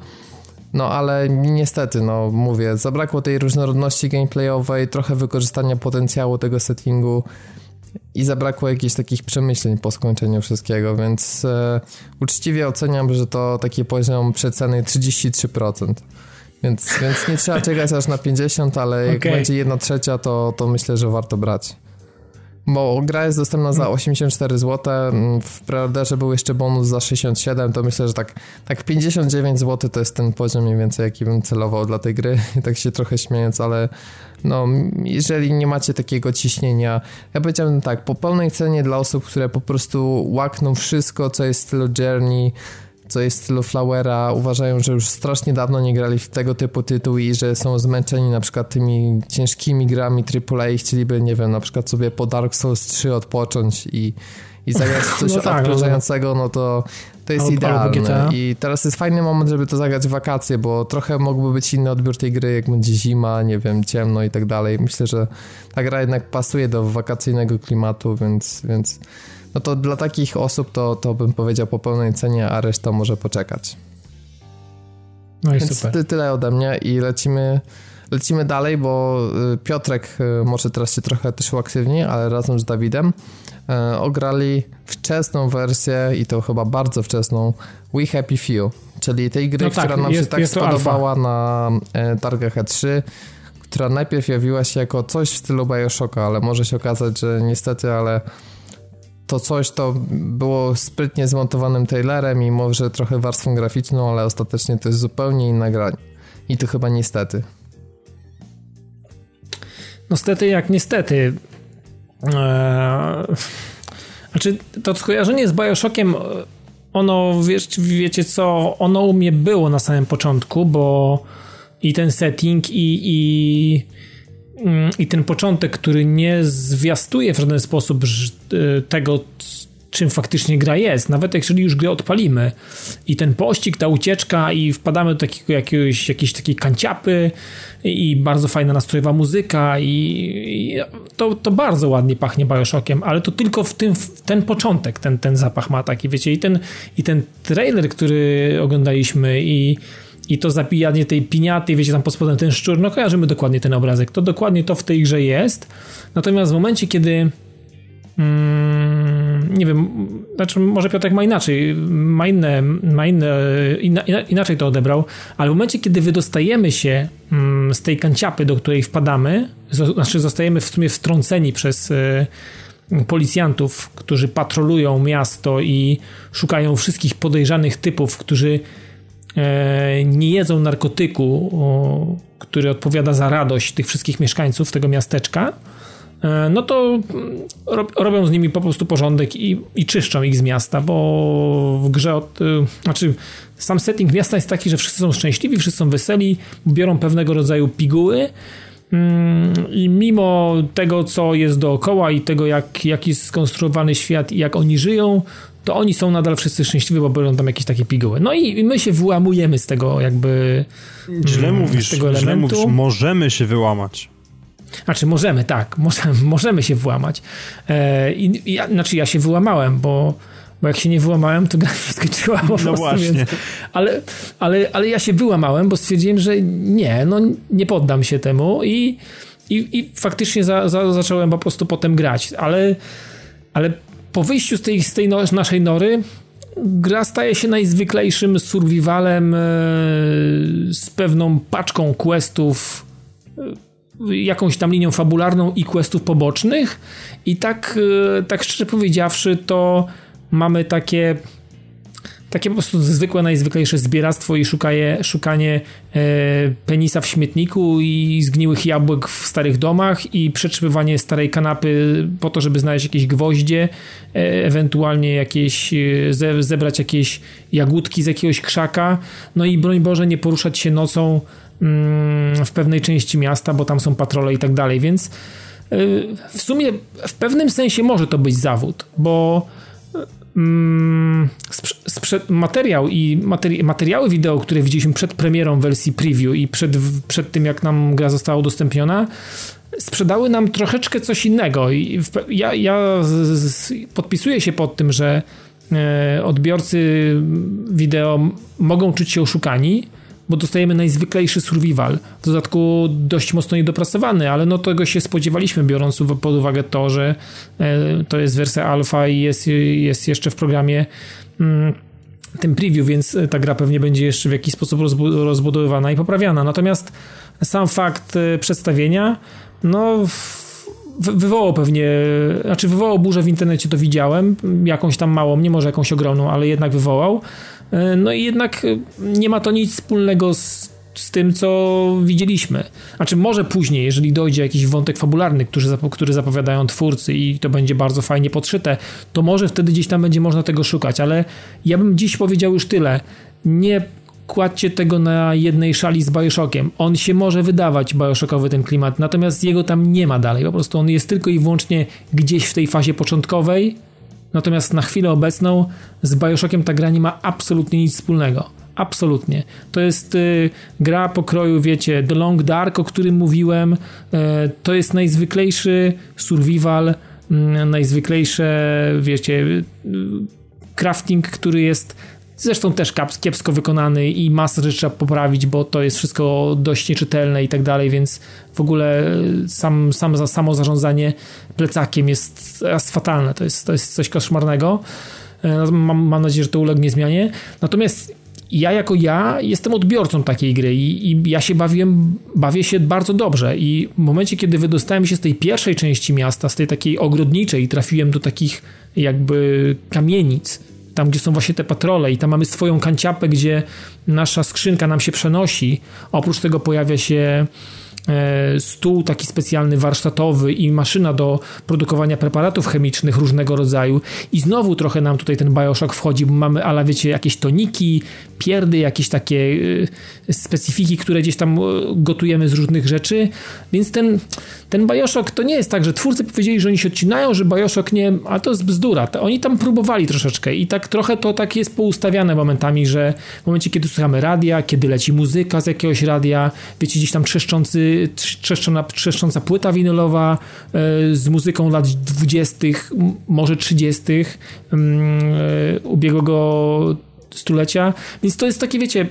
S1: No ale niestety, no mówię, zabrakło tej różnorodności gameplayowej, trochę wykorzystania potencjału tego settingu i zabrakło jakichś takich przemyśleń po skończeniu wszystkiego, więc e, uczciwie oceniam, że to taki poziom przeceny 33%. Więc, więc nie trzeba czekać aż na 50, ale jak okay. będzie jedna trzecia, to, to myślę, że warto brać. Bo gra jest dostępna za 84 zł, mm, w preorderze był jeszcze bonus za 67, to myślę, że tak, tak 59 zł to jest ten poziom mniej więcej, jaki bym celował dla tej gry, tak się trochę śmiejąc, ale no, jeżeli nie macie takiego ciśnienia, ja powiedziałbym tak, po pełnej cenie dla osób, które po prostu łakną wszystko, co jest w stylu Journey, co jest w stylu Flowera, uważają, że już strasznie dawno nie grali w tego typu tytuł i że są zmęczeni na przykład tymi ciężkimi grami AAA i chcieliby, nie wiem, na przykład sobie po Dark Souls 3 odpocząć i, i zagrać coś no tak, odprężającego, no to to jest idealne. I teraz jest fajny moment, żeby to zagrać w wakacje, bo trochę mógłby być inny odbiór tej gry, jak będzie zima, nie wiem, ciemno i tak dalej. Myślę, że ta gra jednak pasuje do wakacyjnego klimatu, więc, więc no to dla takich osób to, to bym powiedział po pełnej cenie, a reszta może poczekać.
S2: No i Więc super.
S1: tyle ode mnie i lecimy, lecimy dalej, bo y, Piotrek y, może teraz się trochę też uaktywni, ale razem z Dawidem e, ograli wczesną wersję i to chyba bardzo wczesną We Happy Few, czyli tej gry, no tak, która nam jest, się tak spodobała alfa. na targach E3 która najpierw jawiła się jako coś w stylu Bioshocka, ale może się okazać, że niestety, ale to coś to było sprytnie zmontowanym trailerem i może trochę warstwą graficzną, ale ostatecznie to jest zupełnie inna gra. I to chyba niestety.
S2: No stety jak niestety. Eee, znaczy, to skojarzenie z Bioshockiem, ono, wiesz, wiecie co, ono u mnie było na samym początku, bo i ten setting i, i i ten początek, który nie zwiastuje w żaden sposób e, tego, czym faktycznie gra jest. Nawet jeżeli już grę odpalimy i ten pościg, ta ucieczka i wpadamy do takiego jakiegoś, jakiejś takiej kanciapy i bardzo fajna nastrojowa muzyka i, i to, to bardzo ładnie pachnie Bioshockiem, ale to tylko w tym, w ten początek ten, ten zapach ma taki, wiecie, i ten, i ten trailer, który oglądaliśmy i i to zabijanie tej piniaty, wiecie, tam pod spodem ten szczur, no kojarzymy dokładnie ten obrazek. To dokładnie to w tej grze jest. Natomiast w momencie, kiedy mm, nie wiem, znaczy może Piotrek ma inaczej, ma inne, ma inne inaczej to odebrał, ale w momencie, kiedy wydostajemy się mm, z tej kanciapy, do której wpadamy, znaczy zostajemy w sumie wtrąceni przez y, policjantów, którzy patrolują miasto i szukają wszystkich podejrzanych typów, którzy nie jedzą narkotyku, który odpowiada za radość tych wszystkich mieszkańców tego miasteczka, e, no to mm, robią z nimi po prostu porządek i, i czyszczą ich z miasta, bo w grze, od, znaczy sam setting miasta jest taki, że wszyscy są szczęśliwi, wszyscy są weseli, biorą pewnego rodzaju piguły, mm, i mimo tego, co jest dookoła i tego, jak, jak jest skonstruowany świat i jak oni żyją, to oni są nadal wszyscy szczęśliwi, bo biorą tam jakieś takie piguły. No i my się wyłamujemy z tego jakby
S3: Źle mm, mówisz, z tego elementu. Źle mówisz, możemy się wyłamać.
S2: Znaczy możemy, tak, możemy, możemy się wyłamać. E, i, ja, znaczy ja się wyłamałem, bo bo jak się nie wyłamałem, to gra się skończyła po no właśnie. Więc, ale, ale, ale ja się wyłamałem, bo stwierdziłem, że nie, no nie poddam się temu i, i, i faktycznie za, za, zacząłem po prostu potem grać, ale, ale po wyjściu z tej, z tej no, naszej nory gra staje się najzwyklejszym survivalem e, z pewną paczką questów, e, jakąś tam linią fabularną i questów pobocznych. I tak, e, tak szczerze powiedziawszy to mamy takie takie po prostu zwykłe, najzwyklejsze zbieractwo i szukanie, szukanie e, penisa w śmietniku i zgniłych jabłek w starych domach i przetrzymywanie starej kanapy po to, żeby znaleźć jakieś gwoździe, e, ewentualnie jakieś, e, ze, zebrać jakieś jagódki z jakiegoś krzaka, no i broń Boże nie poruszać się nocą mm, w pewnej części miasta, bo tam są patrole i tak dalej, więc e, w sumie w pewnym sensie może to być zawód, bo Mm, materiał i materi materiały wideo, które widzieliśmy przed premierą wersji preview i przed, przed tym, jak nam gra została udostępniona, sprzedały nam troszeczkę coś innego. I ja, ja podpisuję się pod tym, że e, odbiorcy wideo mogą czuć się oszukani, bo dostajemy najzwyklejszy survival. W dodatku dość mocno niedopracowany, ale no tego się spodziewaliśmy, biorąc pod uwagę to, że e, to jest wersja alfa i jest, jest jeszcze w programie mm, tym preview, więc ta gra pewnie będzie jeszcze w jakiś sposób rozbudowywana i poprawiana. Natomiast sam fakt e, przedstawienia, no wywołał pewnie, znaczy wywołał burzę w internecie, to widziałem, jakąś tam małą, nie może jakąś ogromną, ale jednak wywołał. E, no i jednak e, nie ma to nic wspólnego z, z tym, co widzieliśmy. Znaczy, może później, jeżeli dojdzie jakiś wątek fabularny, który, który zapowiadają twórcy i to będzie bardzo fajnie podszyte, to może wtedy gdzieś tam będzie można tego szukać, ale ja bym dziś powiedział już tyle. Nie kładźcie tego na jednej szali z Bioshockiem. On się może wydawać Bioshockowy ten klimat, natomiast jego tam nie ma dalej. Po prostu on jest tylko i wyłącznie gdzieś w tej fazie początkowej, Natomiast na chwilę obecną z Bioshockiem ta gra nie ma absolutnie nic wspólnego. Absolutnie. To jest y, gra pokroju, wiecie, The Long Dark, o którym mówiłem. Y, to jest najzwyklejszy survival, y, najzwyklejsze, wiecie, y, crafting, który jest Zresztą też kiepsko wykonany i masę rzeczy trzeba poprawić, bo to jest wszystko dość nieczytelne i tak dalej, więc w ogóle sam, sam, samo zarządzanie plecakiem jest, fatalne. To jest, to jest coś koszmarnego. E, mam, mam nadzieję, że to ulegnie zmianie. Natomiast ja jako ja jestem odbiorcą takiej gry i, i, ja się bawiłem, bawię się bardzo dobrze i w momencie, kiedy wydostałem się z tej pierwszej części miasta, z tej takiej ogrodniczej trafiłem do takich jakby kamienic, tam gdzie są właśnie te patrole i tam mamy swoją kanciapę, gdzie nasza skrzynka nam się przenosi. Oprócz tego pojawia się E, stół taki specjalny warsztatowy i maszyna do produkowania preparatów chemicznych różnego rodzaju i znowu trochę nam tutaj ten Bioshock wchodzi, bo mamy, ale wiecie, jakieś toniki, pierdy, jakieś takie e, specyfiki, które gdzieś tam e, gotujemy z różnych rzeczy, więc ten, ten Bioshock to nie jest tak, że twórcy powiedzieli, że oni się odcinają, że Bioshock nie, a to jest bzdura, oni tam próbowali troszeczkę i tak trochę to tak jest poustawiane momentami, że w momencie, kiedy słuchamy radia, kiedy leci muzyka z jakiegoś radia, wiecie, gdzieś tam trzeszczący trzeszczona, trzeszcząca płyta winylowa e, z muzyką lat 20., może 30. Mm, e, ubiegłego stulecia. Więc to jest takie, wiecie,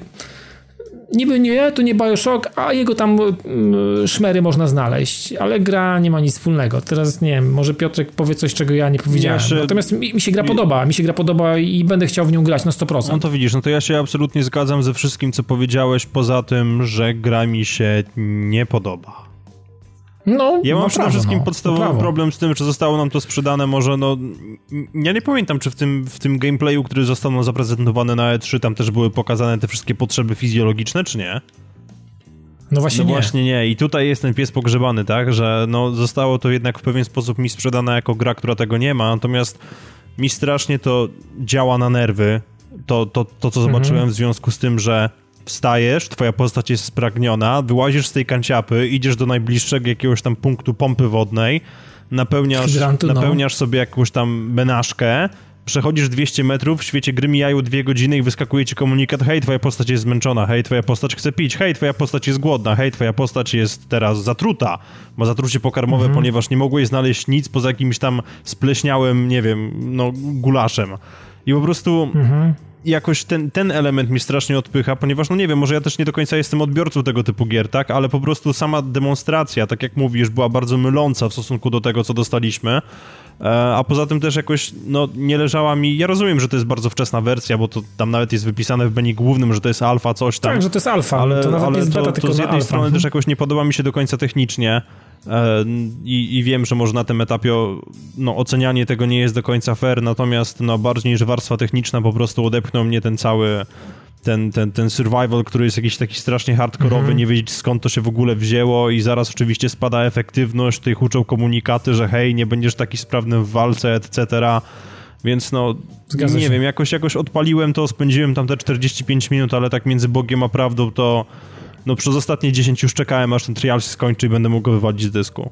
S2: niby nie, to nie Bioshock, a jego tam mm, szmery można znaleźć, ale gra nie ma nic wspólnego. Teraz nie wiem, może Piotrek powie coś, czego ja nie powiedziałem. Ja się... Natomiast mi, mi, się gra podoba, mi się gra podoba i będę chciał w nią grać na 100%.
S3: No to widzisz, no to ja się absolutnie zgadzam ze wszystkim, co powiedziałeś, poza tym, że gra mi się nie podoba.
S2: No,
S3: ja mam
S2: no
S3: przede
S2: prawo,
S3: wszystkim
S2: no,
S3: podstawowy problem z tym, że zostało nam to sprzedane może, no... Ja nie pamiętam, czy w tym, w tym gameplayu, który został nam zaprezentowany na E3, tam też były pokazane te wszystkie potrzeby fizjologiczne, czy nie?
S2: No właśnie
S3: no
S2: nie.
S3: właśnie nie. I tutaj jest ten pies pogrzebany, tak? Że no zostało to jednak w pewien sposób mi sprzedane jako gra, która tego nie ma, natomiast mi strasznie to działa na nerwy. To, to, to co zobaczyłem mhm. w związku z tym, że wstajesz, twoja postać jest spragniona, wyłazisz z tej kanciapy, idziesz do najbliższego jakiegoś tam punktu pompy wodnej, napełniasz, Hydrantu, no. napełniasz sobie jakąś tam menażkę, przechodzisz 200 metrów, w świecie gry mijają dwie godziny i wyskakuje ci komunikat hej, twoja postać jest zmęczona, hej, twoja postać chce pić, hej, twoja postać jest głodna, hej, twoja postać jest teraz zatruta, ma zatrucie pokarmowe, mhm. ponieważ nie mogłeś znaleźć nic poza jakimś tam spleśniałym, nie wiem, no, gulaszem. I po prostu... Mhm jakoś ten, ten element mi strasznie odpycha, ponieważ, no nie wiem, może ja też nie do końca jestem odbiorcą tego typu gier, tak? Ale po prostu sama demonstracja, tak jak mówisz, była bardzo myląca w stosunku do tego, co dostaliśmy. E, a poza tym też jakoś, no, nie leżała mi... Ja rozumiem, że to jest bardzo wczesna wersja, bo to tam nawet jest wypisane w menu głównym, że to jest alfa, coś tam.
S2: Tak, że to jest alfa, ale to nawet ale jest beta, to,
S3: tylko to z jednej strony
S2: alfa.
S3: też jakoś nie podoba mi się do końca technicznie. E, I, I, wiem, że może na tym etapie no, ocenianie tego nie jest do końca fair, natomiast no, bardziej niż warstwa techniczna po prostu odepchnął mnie ten cały ten, ten, ten survival, który jest jakiś taki strasznie hardkorowy, mm -hmm. nie wiedzieć skąd to się w ogóle wzięło i zaraz oczywiście spada efektywność, tutaj huczą komunikaty, że hej, nie będziesz taki sprawny w walce, etc., więc no, Zgadza nie się. wiem, jakoś, jakoś odpaliłem to, spędziłem tam te 45 minut, ale tak między Bogiem a prawdą to no przez ostatnie 10 już czekałem, aż ten trial się skończy i będę mógł go wywalić z dysku.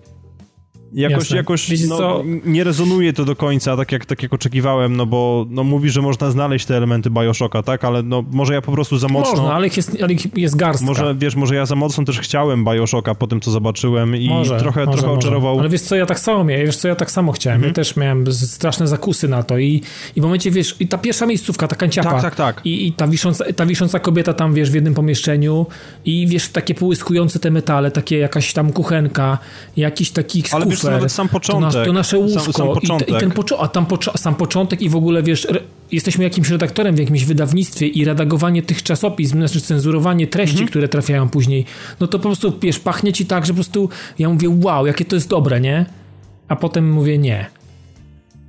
S3: Jakoś, jakoś no, nie rezonuje to do końca, tak jak, tak jak oczekiwałem, no bo no, mówi, że można znaleźć te elementy Bioshocka, tak? Ale no, może ja po prostu za mocno...
S2: Można, ale ich jest, ale ich jest garstka.
S3: Może, wiesz, może ja za mocno też chciałem Bioshocka po tym, co zobaczyłem i może, trochę, może, trochę oczarował...
S2: Ale wiesz co, ja tak samo miałem, wiesz co, ja tak samo chciałem. Mhm. Ja też miałem straszne zakusy na to i, i w momencie, wiesz, i ta pierwsza miejscówka, ta kanciapa...
S3: Tak, tak, tak.
S2: I, i ta, wisząca, ta wisząca kobieta tam, wiesz, w jednym pomieszczeniu i wiesz, takie połyskujące te metale, takie jakaś tam kuchenka, jakiś taki. Ale wiesz
S3: nawet sam początek początek.
S2: to nasze łóżko. Sam, sam początek. I, i ten poczo- a tam poczo- sam początek i w ogóle, wiesz, re- jesteśmy jakimś redaktorem w jakimś wydawnictwie i redagowanie tych czasopism, znaczy cenzurowanie treści, mhm. które trafiają później, no to po prostu, wiesz, pachnie ci tak, że po prostu ja mówię, wow, jakie to jest dobre, nie? A potem mówię, nie.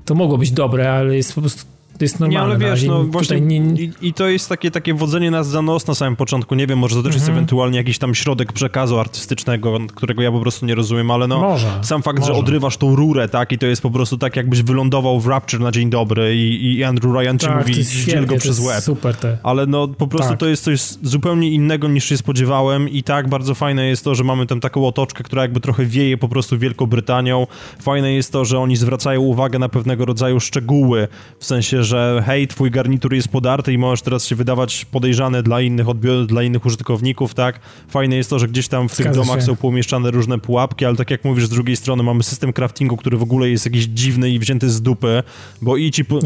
S2: To mogło być dobre, ale jest po prostu to jest normalne.
S3: Nie, ale wiesz, no właśnie nie... i, i, to jest takie, takie wodzenie nas za nos na samym początku. Nie wiem, może to też mhm. jest ewentualnie jakiś tam środek przekazu artystycznego, którego ja po prostu nie rozumiem, ale no może, sam fakt, może. że odrywasz tą rurę, tak, i to jest po prostu tak, jakbyś wylądował w Rapture na dzień dobry i, i Andrew Ryan ci tak, mówi, dziel go przez łeb.
S2: Super te.
S3: Ale no po prostu tak. to jest coś zupełnie innego niż się spodziewałem i tak bardzo fajne jest to, że mamy tam taką otoczkę, która jakby trochę wieje po prostu Wielką Brytanią. Fajne jest to, że oni zwracają uwagę na pewnego rodzaju szczegóły, w sensie, że hej, twój garnitur jest podarty i możesz teraz się wydawać podejrzany dla innych odbiorów, dla innych użytkowników, tak? Fajne jest to, że gdzieś tam w Zgadza tych domach się. są pomieszczane różne pułapki, ale tak jak mówisz, z drugiej strony mamy system craftingu, który w ogóle jest jakiś dziwny i wzięty z dupy, bo idź i, po,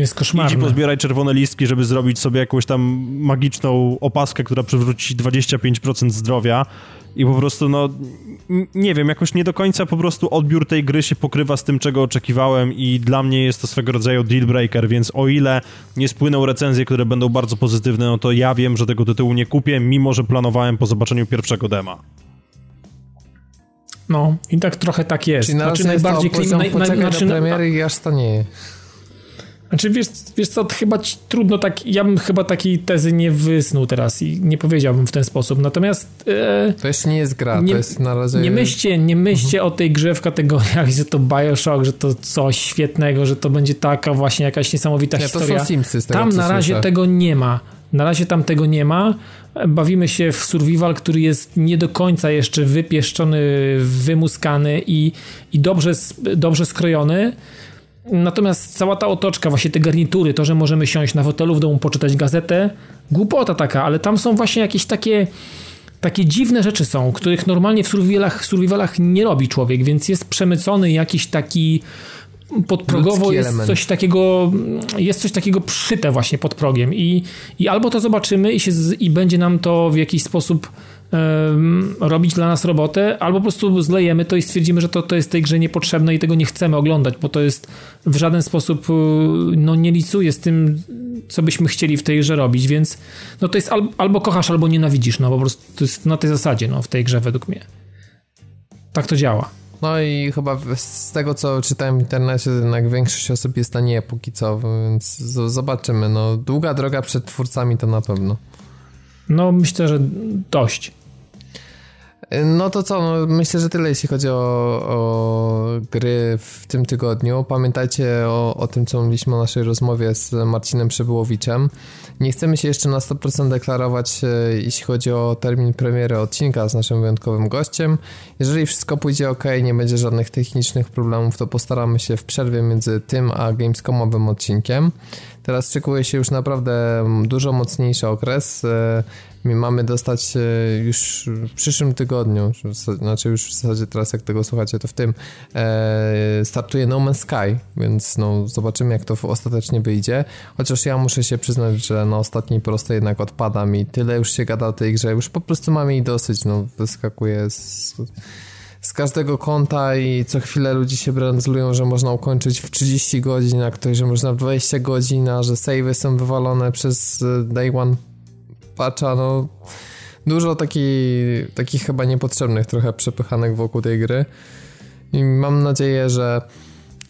S3: idź i pozbieraj czerwone listki, żeby zrobić sobie jakąś tam magiczną opaskę, która przywróci 25% zdrowia i po prostu, no, nie wiem, jakoś nie do końca po prostu odbiór tej gry się pokrywa z tym, czego oczekiwałem i dla mnie jest to swego rodzaju deal breaker, więc o ile nie spłyną recenzje, które będą bardzo pozytywne, no to ja wiem, że tego tytułu nie kupię, mimo że planowałem po zobaczeniu pierwszego dema.
S2: No, i tak trochę tak jest.
S1: Czyli znaczy, najbardziej klim... naj, naj, znaczy, premiery i aż to nie.
S2: Znaczy, wiesz, wiesz co, chyba trudno tak, ja bym chyba takiej tezy nie wysnuł teraz i nie powiedziałbym w ten sposób, natomiast...
S1: E, to jeszcze nie jest gra, nie, to jest na razie...
S2: Nie myślcie, nie myślcie mhm. o tej grze w kategoriach, że to Bioshock, że to coś świetnego, że to będzie taka właśnie jakaś niesamowita nie, historia.
S1: To są Simsy, z tego,
S2: Tam na razie
S1: słyszę.
S2: tego nie ma. Na razie tam tego nie ma. Bawimy się w survival, który jest nie do końca jeszcze wypieszczony, wymuskany i, i dobrze, dobrze skrojony. Natomiast cała ta otoczka, właśnie te garnitury, to, że możemy siąść na fotelu w domu, poczytać gazetę, głupota taka, ale tam są właśnie jakieś takie takie dziwne rzeczy są, których normalnie w survivalach, survivalach nie robi człowiek, więc jest przemycony jakiś taki podprogowo jest element. coś takiego jest coś takiego przyte właśnie pod progiem i, i albo to zobaczymy i, się, i będzie nam to w jakiś sposób robić dla nas robotę, albo po prostu zlejemy to i stwierdzimy, że to, to jest tej grze niepotrzebne i tego nie chcemy oglądać, bo to jest w żaden sposób y, no, nie licuje z tym, co byśmy chcieli w tej grze robić, więc no to jest albo, albo kochasz, albo nienawidzisz, no po prostu to jest na tej zasadzie no, w tej grze według mnie. Tak to działa.
S1: No i chyba z tego, co czytałem w internecie, jednak większość osób jest na nie póki co, więc zobaczymy. No, długa droga przed twórcami to na pewno.
S2: No, myślę, że dość.
S1: No to co, no myślę, że tyle jeśli chodzi o, o gry w tym tygodniu. Pamiętajcie o, o tym, co mówiliśmy o naszej rozmowie z Marcinem Przybyłowiczem. Nie chcemy się jeszcze na 100% deklarować, e, jeśli chodzi o termin premiery odcinka z naszym wyjątkowym gościem. Jeżeli wszystko pójdzie ok, nie będzie żadnych technicznych problemów, to postaramy się w przerwie między tym a Gamescomowym odcinkiem. Teraz szykuje się już naprawdę dużo mocniejszy okres. My mamy dostać e, już w przyszłym tygodniu, znaczy już w zasadzie teraz jak tego słuchacie, to w tym e, startuje No Man's Sky, więc no zobaczymy jak to ostatecznie wyjdzie. Chociaż ja muszę się przyznać, że na ostatniej prostej jednak odpadam i tyle już się gada o tej grze, już po prostu mamy jej dosyć, no wyskakuje z z każdego konta i co chwilę ludzie się brandzlują, że można ukończyć w 30 godzin, a ktoś, że można w 20 godzin, a że savey są wywalone przez e, day one patcha, no dużo takich, takich chyba niepotrzebnych trochę przepychanek wokół tej gry i mam nadzieję, że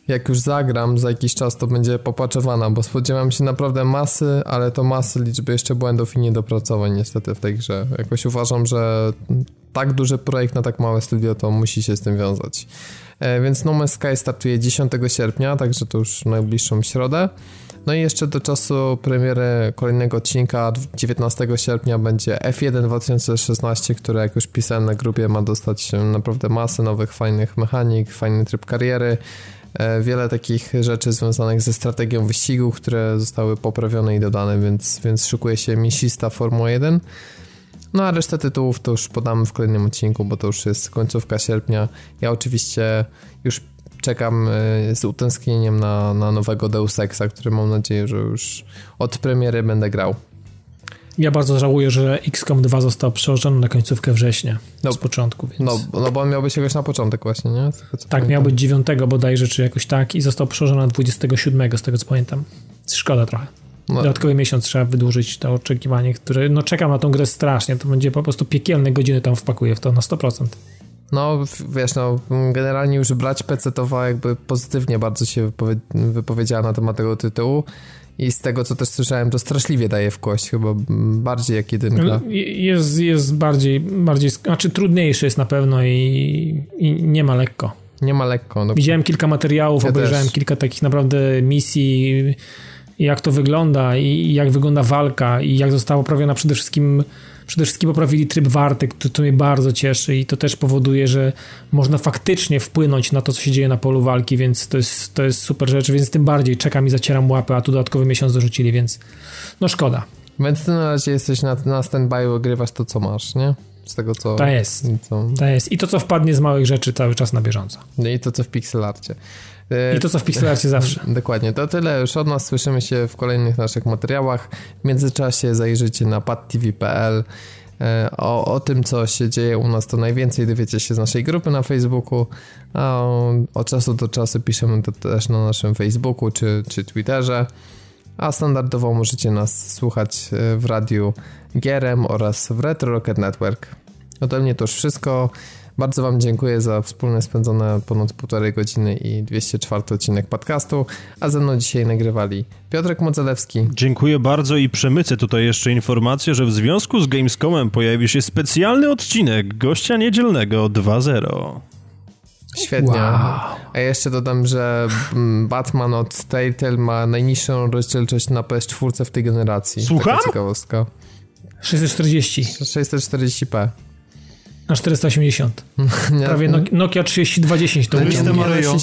S1: jak już zagram za jakiś czas, to będzie popaczowana, bo spodziewam się naprawdę masy, ale to masy liczby jeszcze błędów i niedopracowań niestety w tej grze. Jakoś uważam, że tak duży projekt na tak małe studio to musi się z tym wiązać. E, więc No Man's Sky startuje 10 sierpnia, także to już najbliższą środę. No i jeszcze do czasu premiery kolejnego odcinka 19 sierpnia będzie F1 2016, który jak już pisałem na grupie ma dostać naprawdę masę nowych fajnych mechanik, fajny tryb kariery, e, wiele takich rzeczy związanych ze strategią wyścigu, które zostały poprawione i dodane, więc, więc szykuje się misista Formuła 1. No a resztę tytułów to już podamy w kolejnym odcinku, bo to już jest końcówka sierpnia. Ja oczywiście już czekam e, z utęsknieniem na, na nowego Deus Exa, który mam nadzieję, że już od premiery będę grał.
S2: Ja bardzo żałuję, że XCOM 2 został przełożony na końcówkę września no, z początku. Więc...
S1: No, no bo on miał być jakoś na początek właśnie, nie?
S2: Tego, tak, pamiętam. miał być 9 bodajże, czy jakoś tak i został przełożony na 27 z tego co pamiętam. Szkoda trochę. No. Dodatkowy miesiąc trzeba wydłużyć to oczekiwanie, które, no czekam na tą grę strasznie, to będzie po prostu piekielne godziny tam wpakuję w to na 100%.
S1: No, wiesz, no, generalnie już brać PC-towa jakby pozytywnie bardzo się wypowie wypowiedziała na temat tego tytułu i z tego, co też słyszałem, to straszliwie daje w kość, chyba bardziej jak jedynka.
S2: Jest, jest bardziej, bardziej, znaczy trudniejszy jest na pewno i, i nie ma lekko.
S1: Nie ma lekko. No.
S2: Widziałem kilka materiałów, ja obejrzałem też. kilka takich naprawdę misji, jak to wygląda i jak wygląda walka i jak została poprawiona przede wszystkim Przede wszystkim poprawili tryb warty, to, to mnie bardzo cieszy i to też powoduje, że można faktycznie wpłynąć na to, co się dzieje na polu walki, więc to jest, to jest super rzecz, więc tym bardziej czekam i zacieram łapy, a tu dodatkowy miesiąc dorzucili, więc no szkoda.
S1: Więc ty na razie jesteś na, na stand-by, ogrywasz to, co masz, nie? Z tego, co...
S2: To jest. Co... To jest. I to, co wpadnie z małych rzeczy cały czas na bieżąco.
S1: No i to, co w pixelarcie.
S2: I to, co w Pixelarcie zawsze.
S1: Dokładnie. To tyle już od nas. Słyszymy się w kolejnych naszych materiałach. W międzyczasie zajrzyjcie na padtv.pl e, o, o tym, co się dzieje u nas, to najwięcej dowiecie się z naszej grupy na Facebooku, a od czasu do czasu piszemy to też na naszym Facebooku czy, czy Twitterze, a standardowo możecie nas słuchać e, w radiu Gierem oraz w Retro Rocket Network. Ode mnie to już wszystko. Bardzo Wam dziękuję za wspólne spędzone ponad półtorej godziny i 204 odcinek podcastu, a ze mną dzisiaj nagrywali Piotrek Modzelewski.
S3: Dziękuję bardzo i przemycę tutaj jeszcze informację, że w związku z Gamescomem pojawi się specjalny odcinek gościa niedzielnego 2.0.
S1: Świetnie. Wow. A jeszcze dodam, że Batman od Telltale ma najniższą rozdzielczość na PS4 w tej generacji.
S3: Słucham?
S1: Taka ciekawostka.
S2: 640.
S1: 640p.
S2: Na 480. Nie, Prawie Nokia 3210 to
S3: Jestem Mario.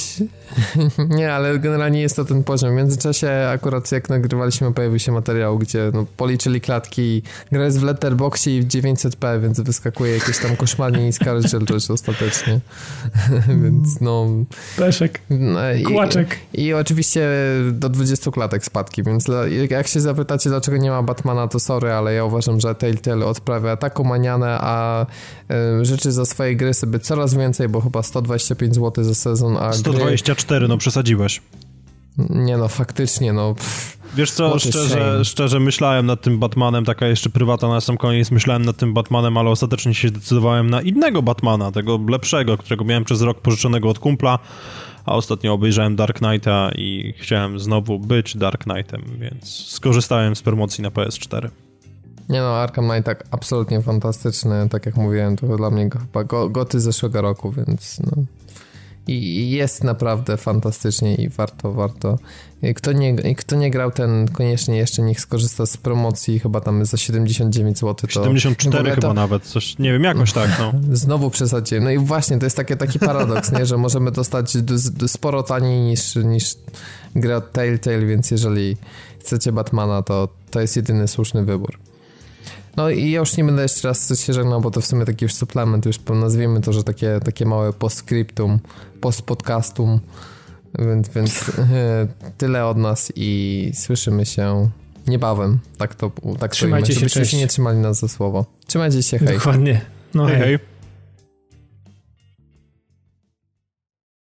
S1: Nie, ale generalnie jest to ten poziom. W międzyczasie akurat jak nagrywaliśmy pojawił się materiał, gdzie no, policzyli klatki gra jest w letterboxie i w 900p, więc wyskakuje jakieś tam koszmarnie niska rozdzielczość ostatecznie. więc no...
S2: Peszek. No, Kłaczek.
S1: I, I, oczywiście do 20 klatek spadki, więc jak się zapytacie, dlaczego nie ma Batmana, to sorry, ale ja uważam, że Telltale odprawia taką manianę, a y, życzy za swoje gry sobie coraz więcej, bo chyba 125 zł za sezon, a
S3: 124, gry... no przesadziłeś.
S1: Nie no, faktycznie, no...
S3: Pff Wiesz co, szczerze, szczerze myślałem nad tym Batmanem, taka jeszcze prywata na sam koniec, myślałem nad tym Batmanem, ale ostatecznie się zdecydowałem na innego Batmana, tego lepszego, którego miałem przez rok pożyczonego od kumpla, a ostatnio obejrzałem Dark Knighta i chciałem znowu być Dark Knightem, więc skorzystałem z promocji na PS4.
S1: Nie no, Arkham Knight tak absolutnie fantastyczny, tak jak mówiłem, to dla mnie chyba go, goty zeszłego roku, więc no. I jest naprawdę fantastycznie i warto, warto. Kto nie, kto nie grał ten, koniecznie jeszcze niech skorzysta z promocji, chyba tam za 79 zł. To
S3: 74 chyba to... nawet, coś, nie wiem, jakoś tak, no.
S1: Znowu przesadziłem. No i właśnie, to jest takie, taki paradoks, nie, że możemy dostać sporo taniej niż, niż gra Telltale, więc jeżeli chcecie Batmana, to to jest jedyny słuszny wybór. No i ja już nie będę jeszcze raz się żegnał, bo to w sumie taki już suplement, już nazwijmy to, że takie, takie małe postscriptum, postpodcastum, więc, więc tyle od nas i słyszymy się niebawem. Tak to tak
S2: Trzymajcie się,
S1: się nie trzymali nas za słowo. Trzymajcie się, hej.
S2: Dokładnie. No hej. hej. hej.